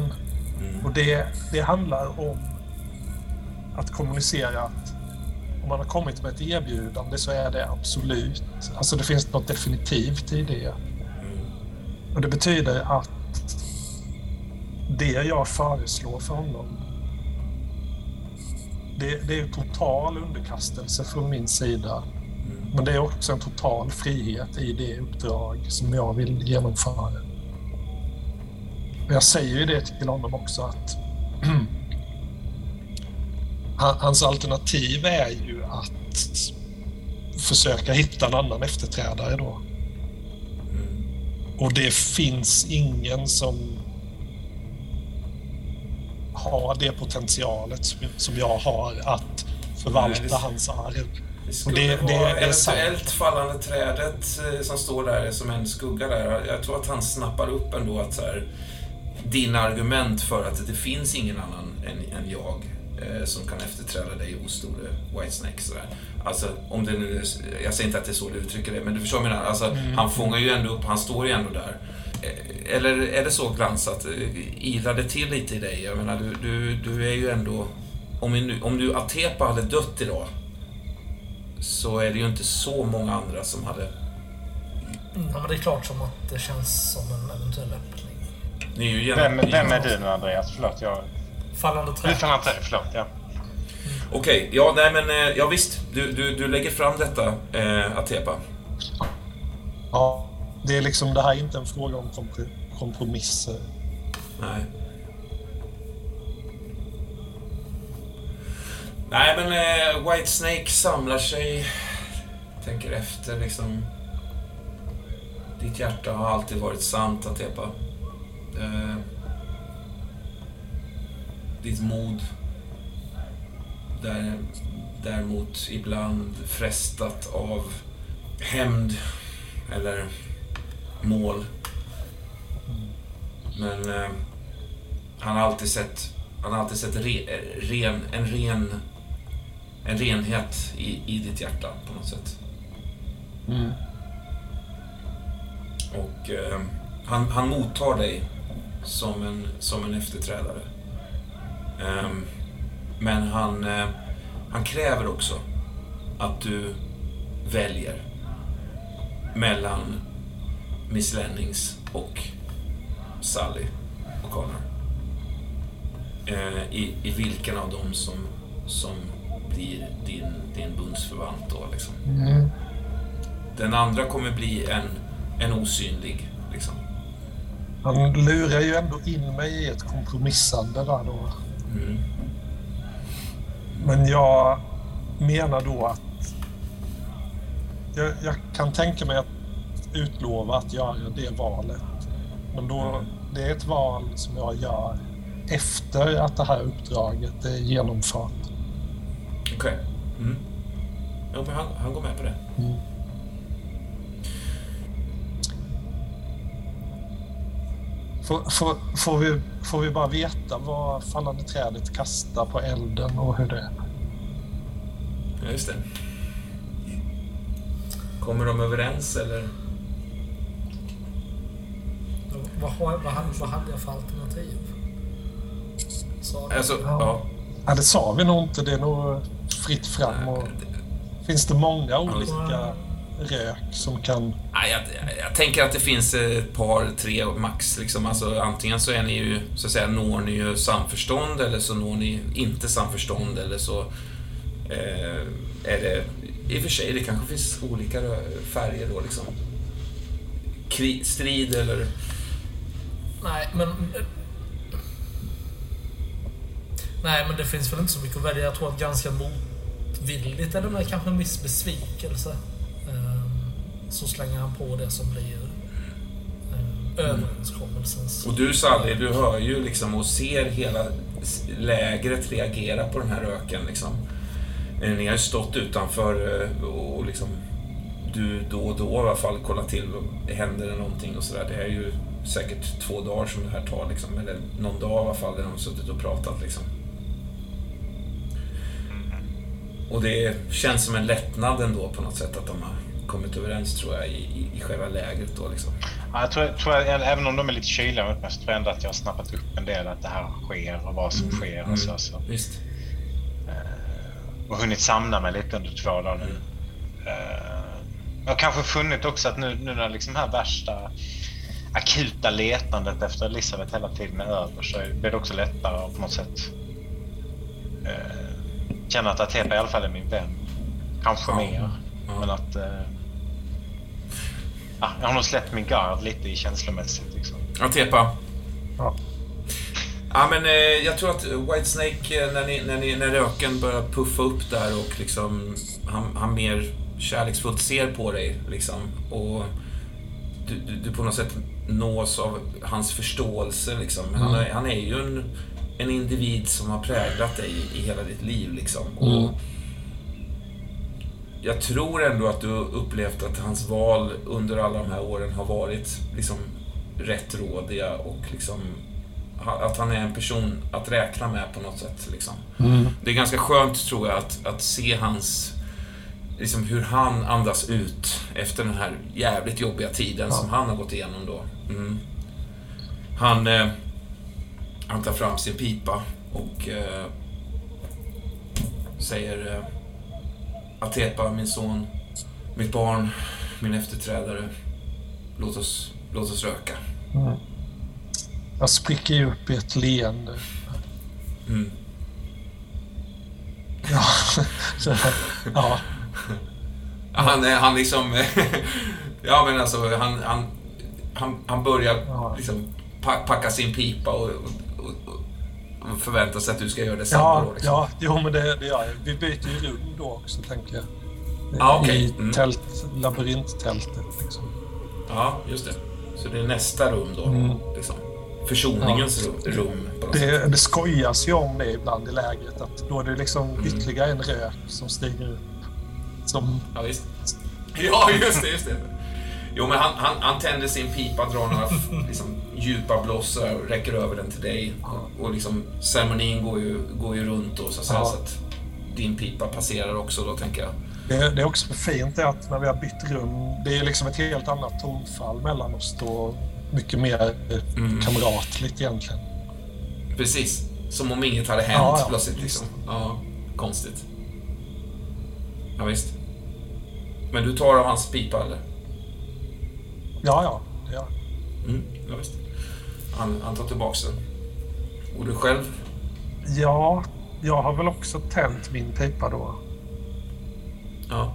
Mm. Och det, det handlar om att kommunicera att om man har kommit med ett erbjudande så är det absolut. Alltså det finns något definitivt i det. Mm. Och det betyder att det jag föreslår för honom det, det är total underkastelse från min sida. Mm. Men det är också en total frihet i det uppdrag som jag vill genomföra. Jag säger ju det till honom också att han- hans alternativ är ju att försöka hitta en annan efterträdare då. Och det finns ingen som har det potentialet som- jag har att förvalta Nej, det- hans arv. Det skulle det- det- vara eventuellt fallande trädet eh, som står där som en skugga där. Jag tror att han snappar upp ändå att så här, dina argument för att det finns ingen annan än, än jag eh, som kan efterträda dig hos store Whitesnake. Så där. Alltså, om det nu jag säger inte att det är så du uttrycker det, men du förstår vad jag menar. Alltså, Mm. Han fångar ju ändå upp, han står ju ändå där. Eh, Eller är det så Glans att eh, ilar det till lite i dig? Jag menar, du, du, du är ju ändå... Om, nu, om du Atepa hade dött idag så är det ju inte så många andra som hade... Ja, men det är klart som att det känns som en eventuell öppning. Ni är ju genom, Vem, vem är du nu Andreas? Förlåt, jag... Fallande Du träd. kan inte... Förlåt, ja. Okej, ja nej men eh, ja, visst. Du, du, du lägger fram detta, eh, Atepa. Ja, det är liksom, det här är inte en fråga om kompr- kompromisser. Nej. Nej men eh, Whitesnake samlar sig, tänker efter liksom. Ditt hjärta har alltid varit sant, Atepa. Eh, ditt mod. Där, däremot ibland frestat av hämnd eller mål. Men eh, han har alltid sett, han har alltid sett re, ren, en ren en renhet i, i ditt hjärta på något sätt. Och eh, han, han mottar dig som en, som en efterträdare. Ehm, men han, eh, han kräver också att du väljer mellan Miss Lennings och Sally O'Connor. Eh, i, I vilken av dem som, som blir din, din bundsförvant då liksom. Mm. Den andra kommer bli en, en osynlig liksom. Han lurar ju ändå in mig i ett kompromissande där då. Mm. Men jag menar då att jag, jag kan tänka mig att utlova att göra det valet. Men då, det är ett val som jag gör efter att det här uppdraget är genomfört. Okej. Mm. Jo, men han, han går med på det. Mm. Får, får, får, vi, får vi bara veta vad fallande trädet kastar på elden och hur det är? Ja, just det. Kommer de överens eller? Vad, har, vad, vad hade jag för alternativ? Så, Alltså, Ja. ja. Ja, det sa vi nog inte. Det är nog fritt fram. Och finns det många olika rök som kan... Nej, jag, jag, jag tänker att det finns ett par, tre max. Liksom. Alltså, antingen så är ni ju, så att säga, når ni ju samförstånd eller så når ni inte samförstånd eller så eh, är det... I och för sig, det kanske finns olika färger då liksom. Kri, strid eller... Nej, men... Nej, men det finns väl inte så mycket att välja. Jag tror att ganska motvilligt, eller med kanske en viss besvikelse, så slänger han på det som blir ehm, överenskommelsens... Och du Sally, du hör ju liksom och ser hela lägret reagerar på den här röken. Liksom. Eh, Ni har ju stått utanför eh, och liksom du då och då i alla fall kollar till, händer det någonting och sådär. Det är ju säkert två dagar som det här tar liksom, eller någon dag i alla fall där de har suttit och pratat liksom. Och det känns som en lättnad ändå på något sätt att de har kommit överens tror jag i, i, själva lägret då liksom. Ja, jag tror, tror jag, även om de är lite kyliga mot mig så tror jag ändå att jag har snappat upp en del att det här sker och vad som sker och så. så. Visst. och hunnit samla mig lite under två dagar nu. Eh, Jag har kanske funnit också att nu, nu när liksom här värsta akuta letandet efter Elisabeth hela tiden är över så blir det också lättare att på något sätt eh, känna att Atepa i alla fall är min vän. Kanske Ja. mer. Ja. Men att... Eh, ja, jag har nog släppt min gard lite i känslomässigt. Liksom. Atepa. Ja. Ja, men eh, jag tror att Whitesnake, eh, när, ni, när, ni, när röken börjar puffa upp där och liksom han, han mer kärleksfullt ser på dig liksom och du, du, du på något sätt nås av hans förståelse liksom. Han, är, han är ju en, en individ som har präglat dig i, i hela ditt liv liksom. Och jag tror ändå att du upplevt att hans val under alla de här åren har varit liksom rättrådiga och liksom att han är en person att räkna med på något sätt. Liksom. Det är ganska skönt, tror jag, att, att se hans... Liksom hur han andas ut efter den här jävligt jobbiga tiden som han har gått igenom då. Mm. Han, eh, han tar fram sin pipa och eh, säger eh, Atepa, min son, mitt barn, min efterträdare. Låt oss, låt oss röka. Jag spricker ju upp i ett leende. Mm. Ja, så, ja. Han, han liksom... ja, men alltså, han, han, han, han börjar Ja. liksom pa- packa sin pipa och, och, och förväntar sig att du ska göra detsamma Ja, då. Liksom. ja, jo men det, det gör jag. Vi byter ju rum då också, tänker jag. Ja, okej. I Mm. tält, labyrinttältet. Liksom. Ja, just det. Så det är nästa rum då. Mm. Liksom. Försoningens rum, rum. Det, det skojas ju om det ibland i lägret. Att då är det liksom Mm. ytterligare en rök som stiger upp. Som, Ja, visst. Ja, just det, just det. Jo, men han, han, han tänder sin pipa, drar några liksom, djupa blossar och räcker över den till dig. Och, och liksom, ceremonin går ju, går ju runt då, så att, säga, Ja. så att din pipa passerar också då, tänker jag. det, det är också fint det att när vi har bytt rum, det är liksom ett helt annat tonfall mellan oss då. Mycket mer Mm. kamratligt egentligen. Precis. Som om inget hade hänt Ja, ja. plötsligt. Liksom. Ja, konstigt. Ja, visst. Men du tar av hans pipa, eller? Ja, ja. jag. Mm, ja, visst. Han, han tar tillbaks den. Och du själv? Ja, jag har väl också tänt min pipa då. Ja.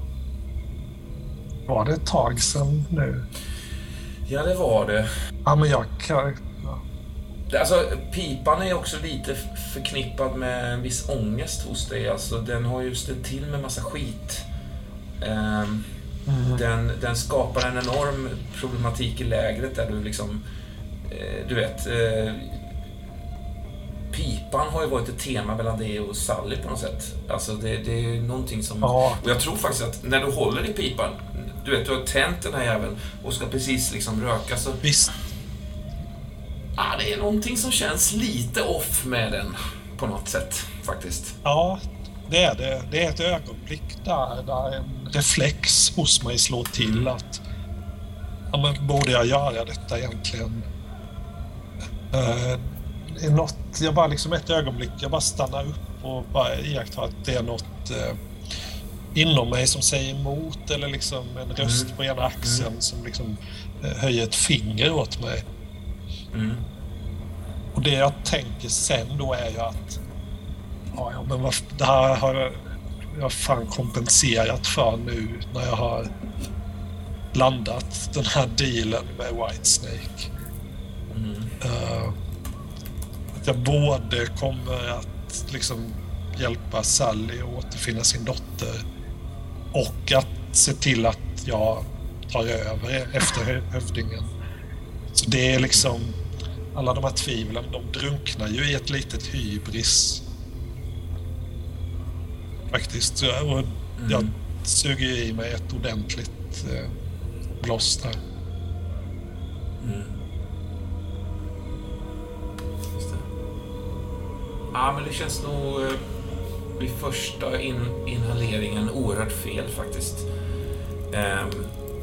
Var det ett tag sedan nu? Ja, det var det. Ja, men jag kan... Ja. Alltså, pipan är också lite förknippad med en viss ångest hos dig. Alltså, den har ju ställt till med massa skit. Ehm, den, den skapar en enorm problematik i lägret där du liksom... Eh, du vet... Eh, pipan har ju varit ett tema mellan dig och Sally på något sätt. Alltså, det, det är någonting som... Ja. Och jag tror faktiskt att när du håller i pipan, du vet, du har tänt den här jäveln och ska precis liksom röka så... Visst, Ah, det är någonting som känns lite off med den på något sätt faktiskt. ja, det är det. Det är ett ögonblick där, där en reflex hos mig slår till att ja, men borde jag göra detta egentligen? Det är något, jag bara liksom ett ögonblick, jag bara stannar upp och bara iakttar att det är något eh, inom mig som säger emot eller liksom en röst på ena axeln som liksom eh, höjer ett finger åt mig. Mm. Och det jag tänker sen då är ju att ja, ja men vad, det här har jag- fan kompenserat för nu när jag har landat den här dealen med Whitesnake. Mm. Uh, att jag både kommer att liksom hjälpa Sally att återfinna sin dotter och att se till att jag tar över efter hövdingen. Så det är liksom alla de här tvivlen, de drunknar ju i ett litet hybris. Faktiskt. Och jag suger i mig ett ordentligt eh, bloss där. Just det. Ja, men det känns nog eh, vid första in, inhaleringen oerhört fel faktiskt. Ehm,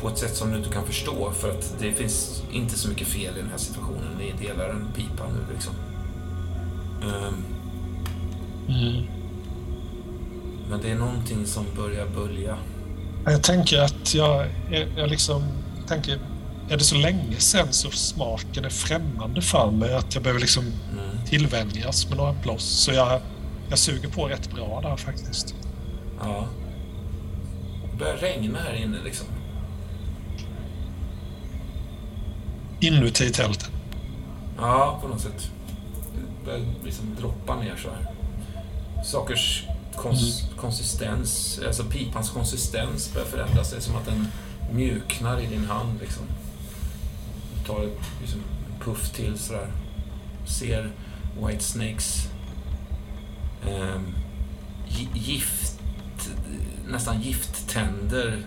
på ett sätt som du inte kan förstå för att det finns inte så mycket fel i den här situationen. Ni delar en pipa nu liksom. Ehm, men det är någonting som börjar bölja. Jag tänker att jag, jag, liksom tänker, är det så länge sedan så smaken är främmande för mig att jag behöver liksom tillvänjas med några bloss. Så jag, jag suger på rätt bra där faktiskt. Ja. Det börjar regna här inne liksom. Inuti tältet. Ja, på något sätt. Det börjar liksom droppa ner så här. Sakers kons konsistens, alltså pipans konsistens börjar förändras. Det är som att den mjuknar i din hand liksom. Du tar ett liksom, puff till sådär. Ser White Snakes gi- gift, nästan gifttänder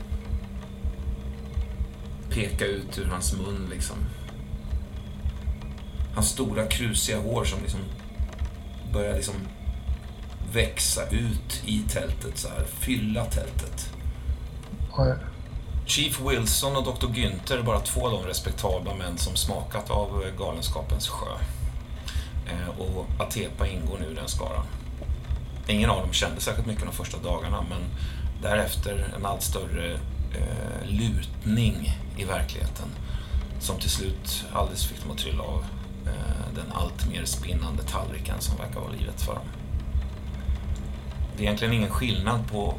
peka ut ur hans mun liksom. Hans stora krusiga hår som liksom börjar liksom växa ut i tältet så här, fylla tältet. Chief Wilson och Dr. Günther är bara två av de respektabla män som smakat av Galenskapens sjö. Eh, och Atepa ingår nu i den skaran. Ingen av dem kände särskilt mycket de första dagarna men därefter en allt större eh, lutning i verkligheten som till slut alldeles fick dem att trilla av eh, den allt mer spinnande tallriken som verkar vara livet för dem. Det är egentligen ingen skillnad på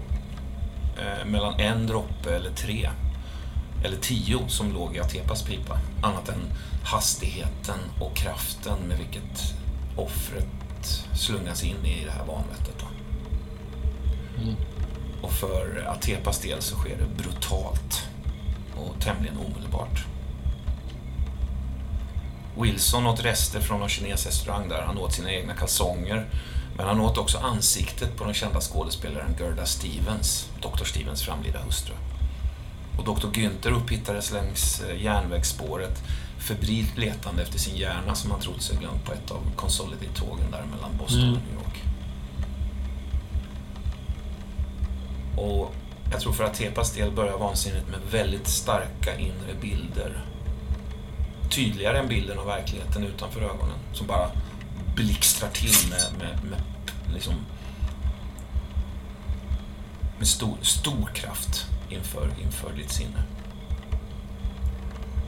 eh, mellan en droppe eller tre eller tio som låg i Atepas pipa. Annat än hastigheten och kraften med vilket offret slungas in i det här vanvettet. Då. Och för Atepas del så sker det brutalt och tämligen omedelbart. Wilson åt rester från någon kinesrestaurang där. Han åt sina egna kalsonger. Men han åt också ansiktet på den kända skådespelaren Gerda Stevens, Dr. Stevens framlida hustru. Och Dr. Günther upphittades längs eh, järnvägsspåret febrilt letande efter sin hjärna som han trott sig glömt på ett av Consolidate-tågen där mellan Boston och New York. Och jag tror för att Tepas del börjar vansinnigt med väldigt starka inre bilder. Tydligare än bilden av verkligheten utanför ögonen. Som bara blixtrar till med, med, med liksom med stor, stor kraft inför, inför ditt sinne.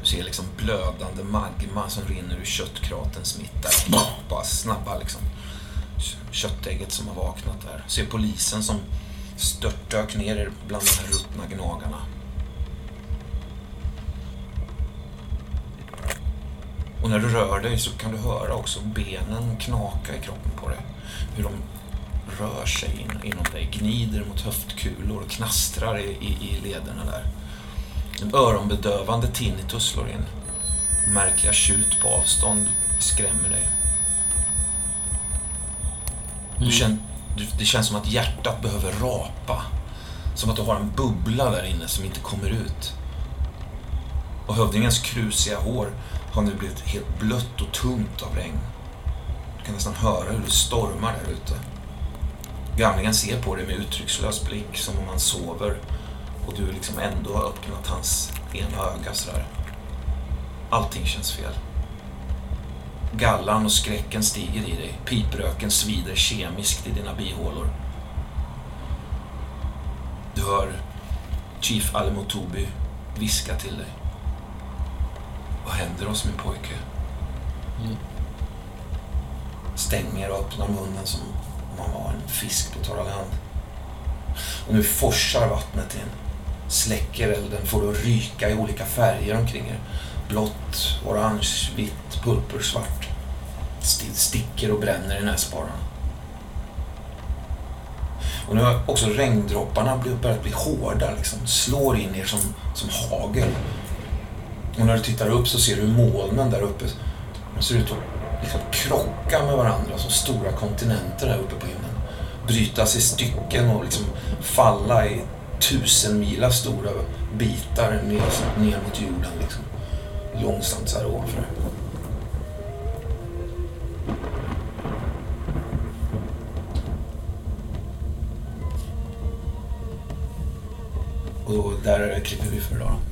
Du ser liksom blödande magma som rinner ur köttkratens mitt där. Bara snabba liksom. Köttägget som har vaknat där. Ser polisen som störtdök ner bland de här ruttna gnagarna. Och när du rör dig så kan du höra också benen knaka i kroppen på dig. Hur de rör sig in, inom dig, gnider mot höftkulor och knastrar i, i, i lederna där. En öronbedövande tinnitus slår in. Märkliga tjut på avstånd skrämmer dig. Du känner, du, det känns som att hjärtat behöver rapa. Som att du har en bubbla där inne som inte kommer ut. Och hövdingens krusiga hår har nu blivit helt blött och tungt av regn. Du kan nästan höra hur det stormar där ute. Gamlingen ser på dig med uttryckslös blick som om han sover och du liksom ändå har öppnat hans ena öga sådär. Allting känns fel. Gallan och skräcken stiger i dig. Pipröken svider kemiskt i dina bihålor. Du hör Chief Alemotobi viska till dig. Vad händer oss min pojke? Stänger och öppnar munnen som om han var en fisk på torra land. Och nu forsar vattnet in. Släcker elden, får det att ryka i olika färger omkring er. Blått, orange, vitt, purpursvart. St- sticker och bränner i näsborrarna. Och nu har också regndropparna börjat bli hårda, liksom. slår in er som, som hagel. Och när du tittar upp så ser du molnen där uppe. De ser ut att liksom krocka med varandra som stora kontinenter där uppe på himlen. Brytas i stycken och liksom falla i tusen mila stora bitar ner, ner mot jorden. Liksom. Långsamt så här ovanför. Och där klipper vi för idag. då.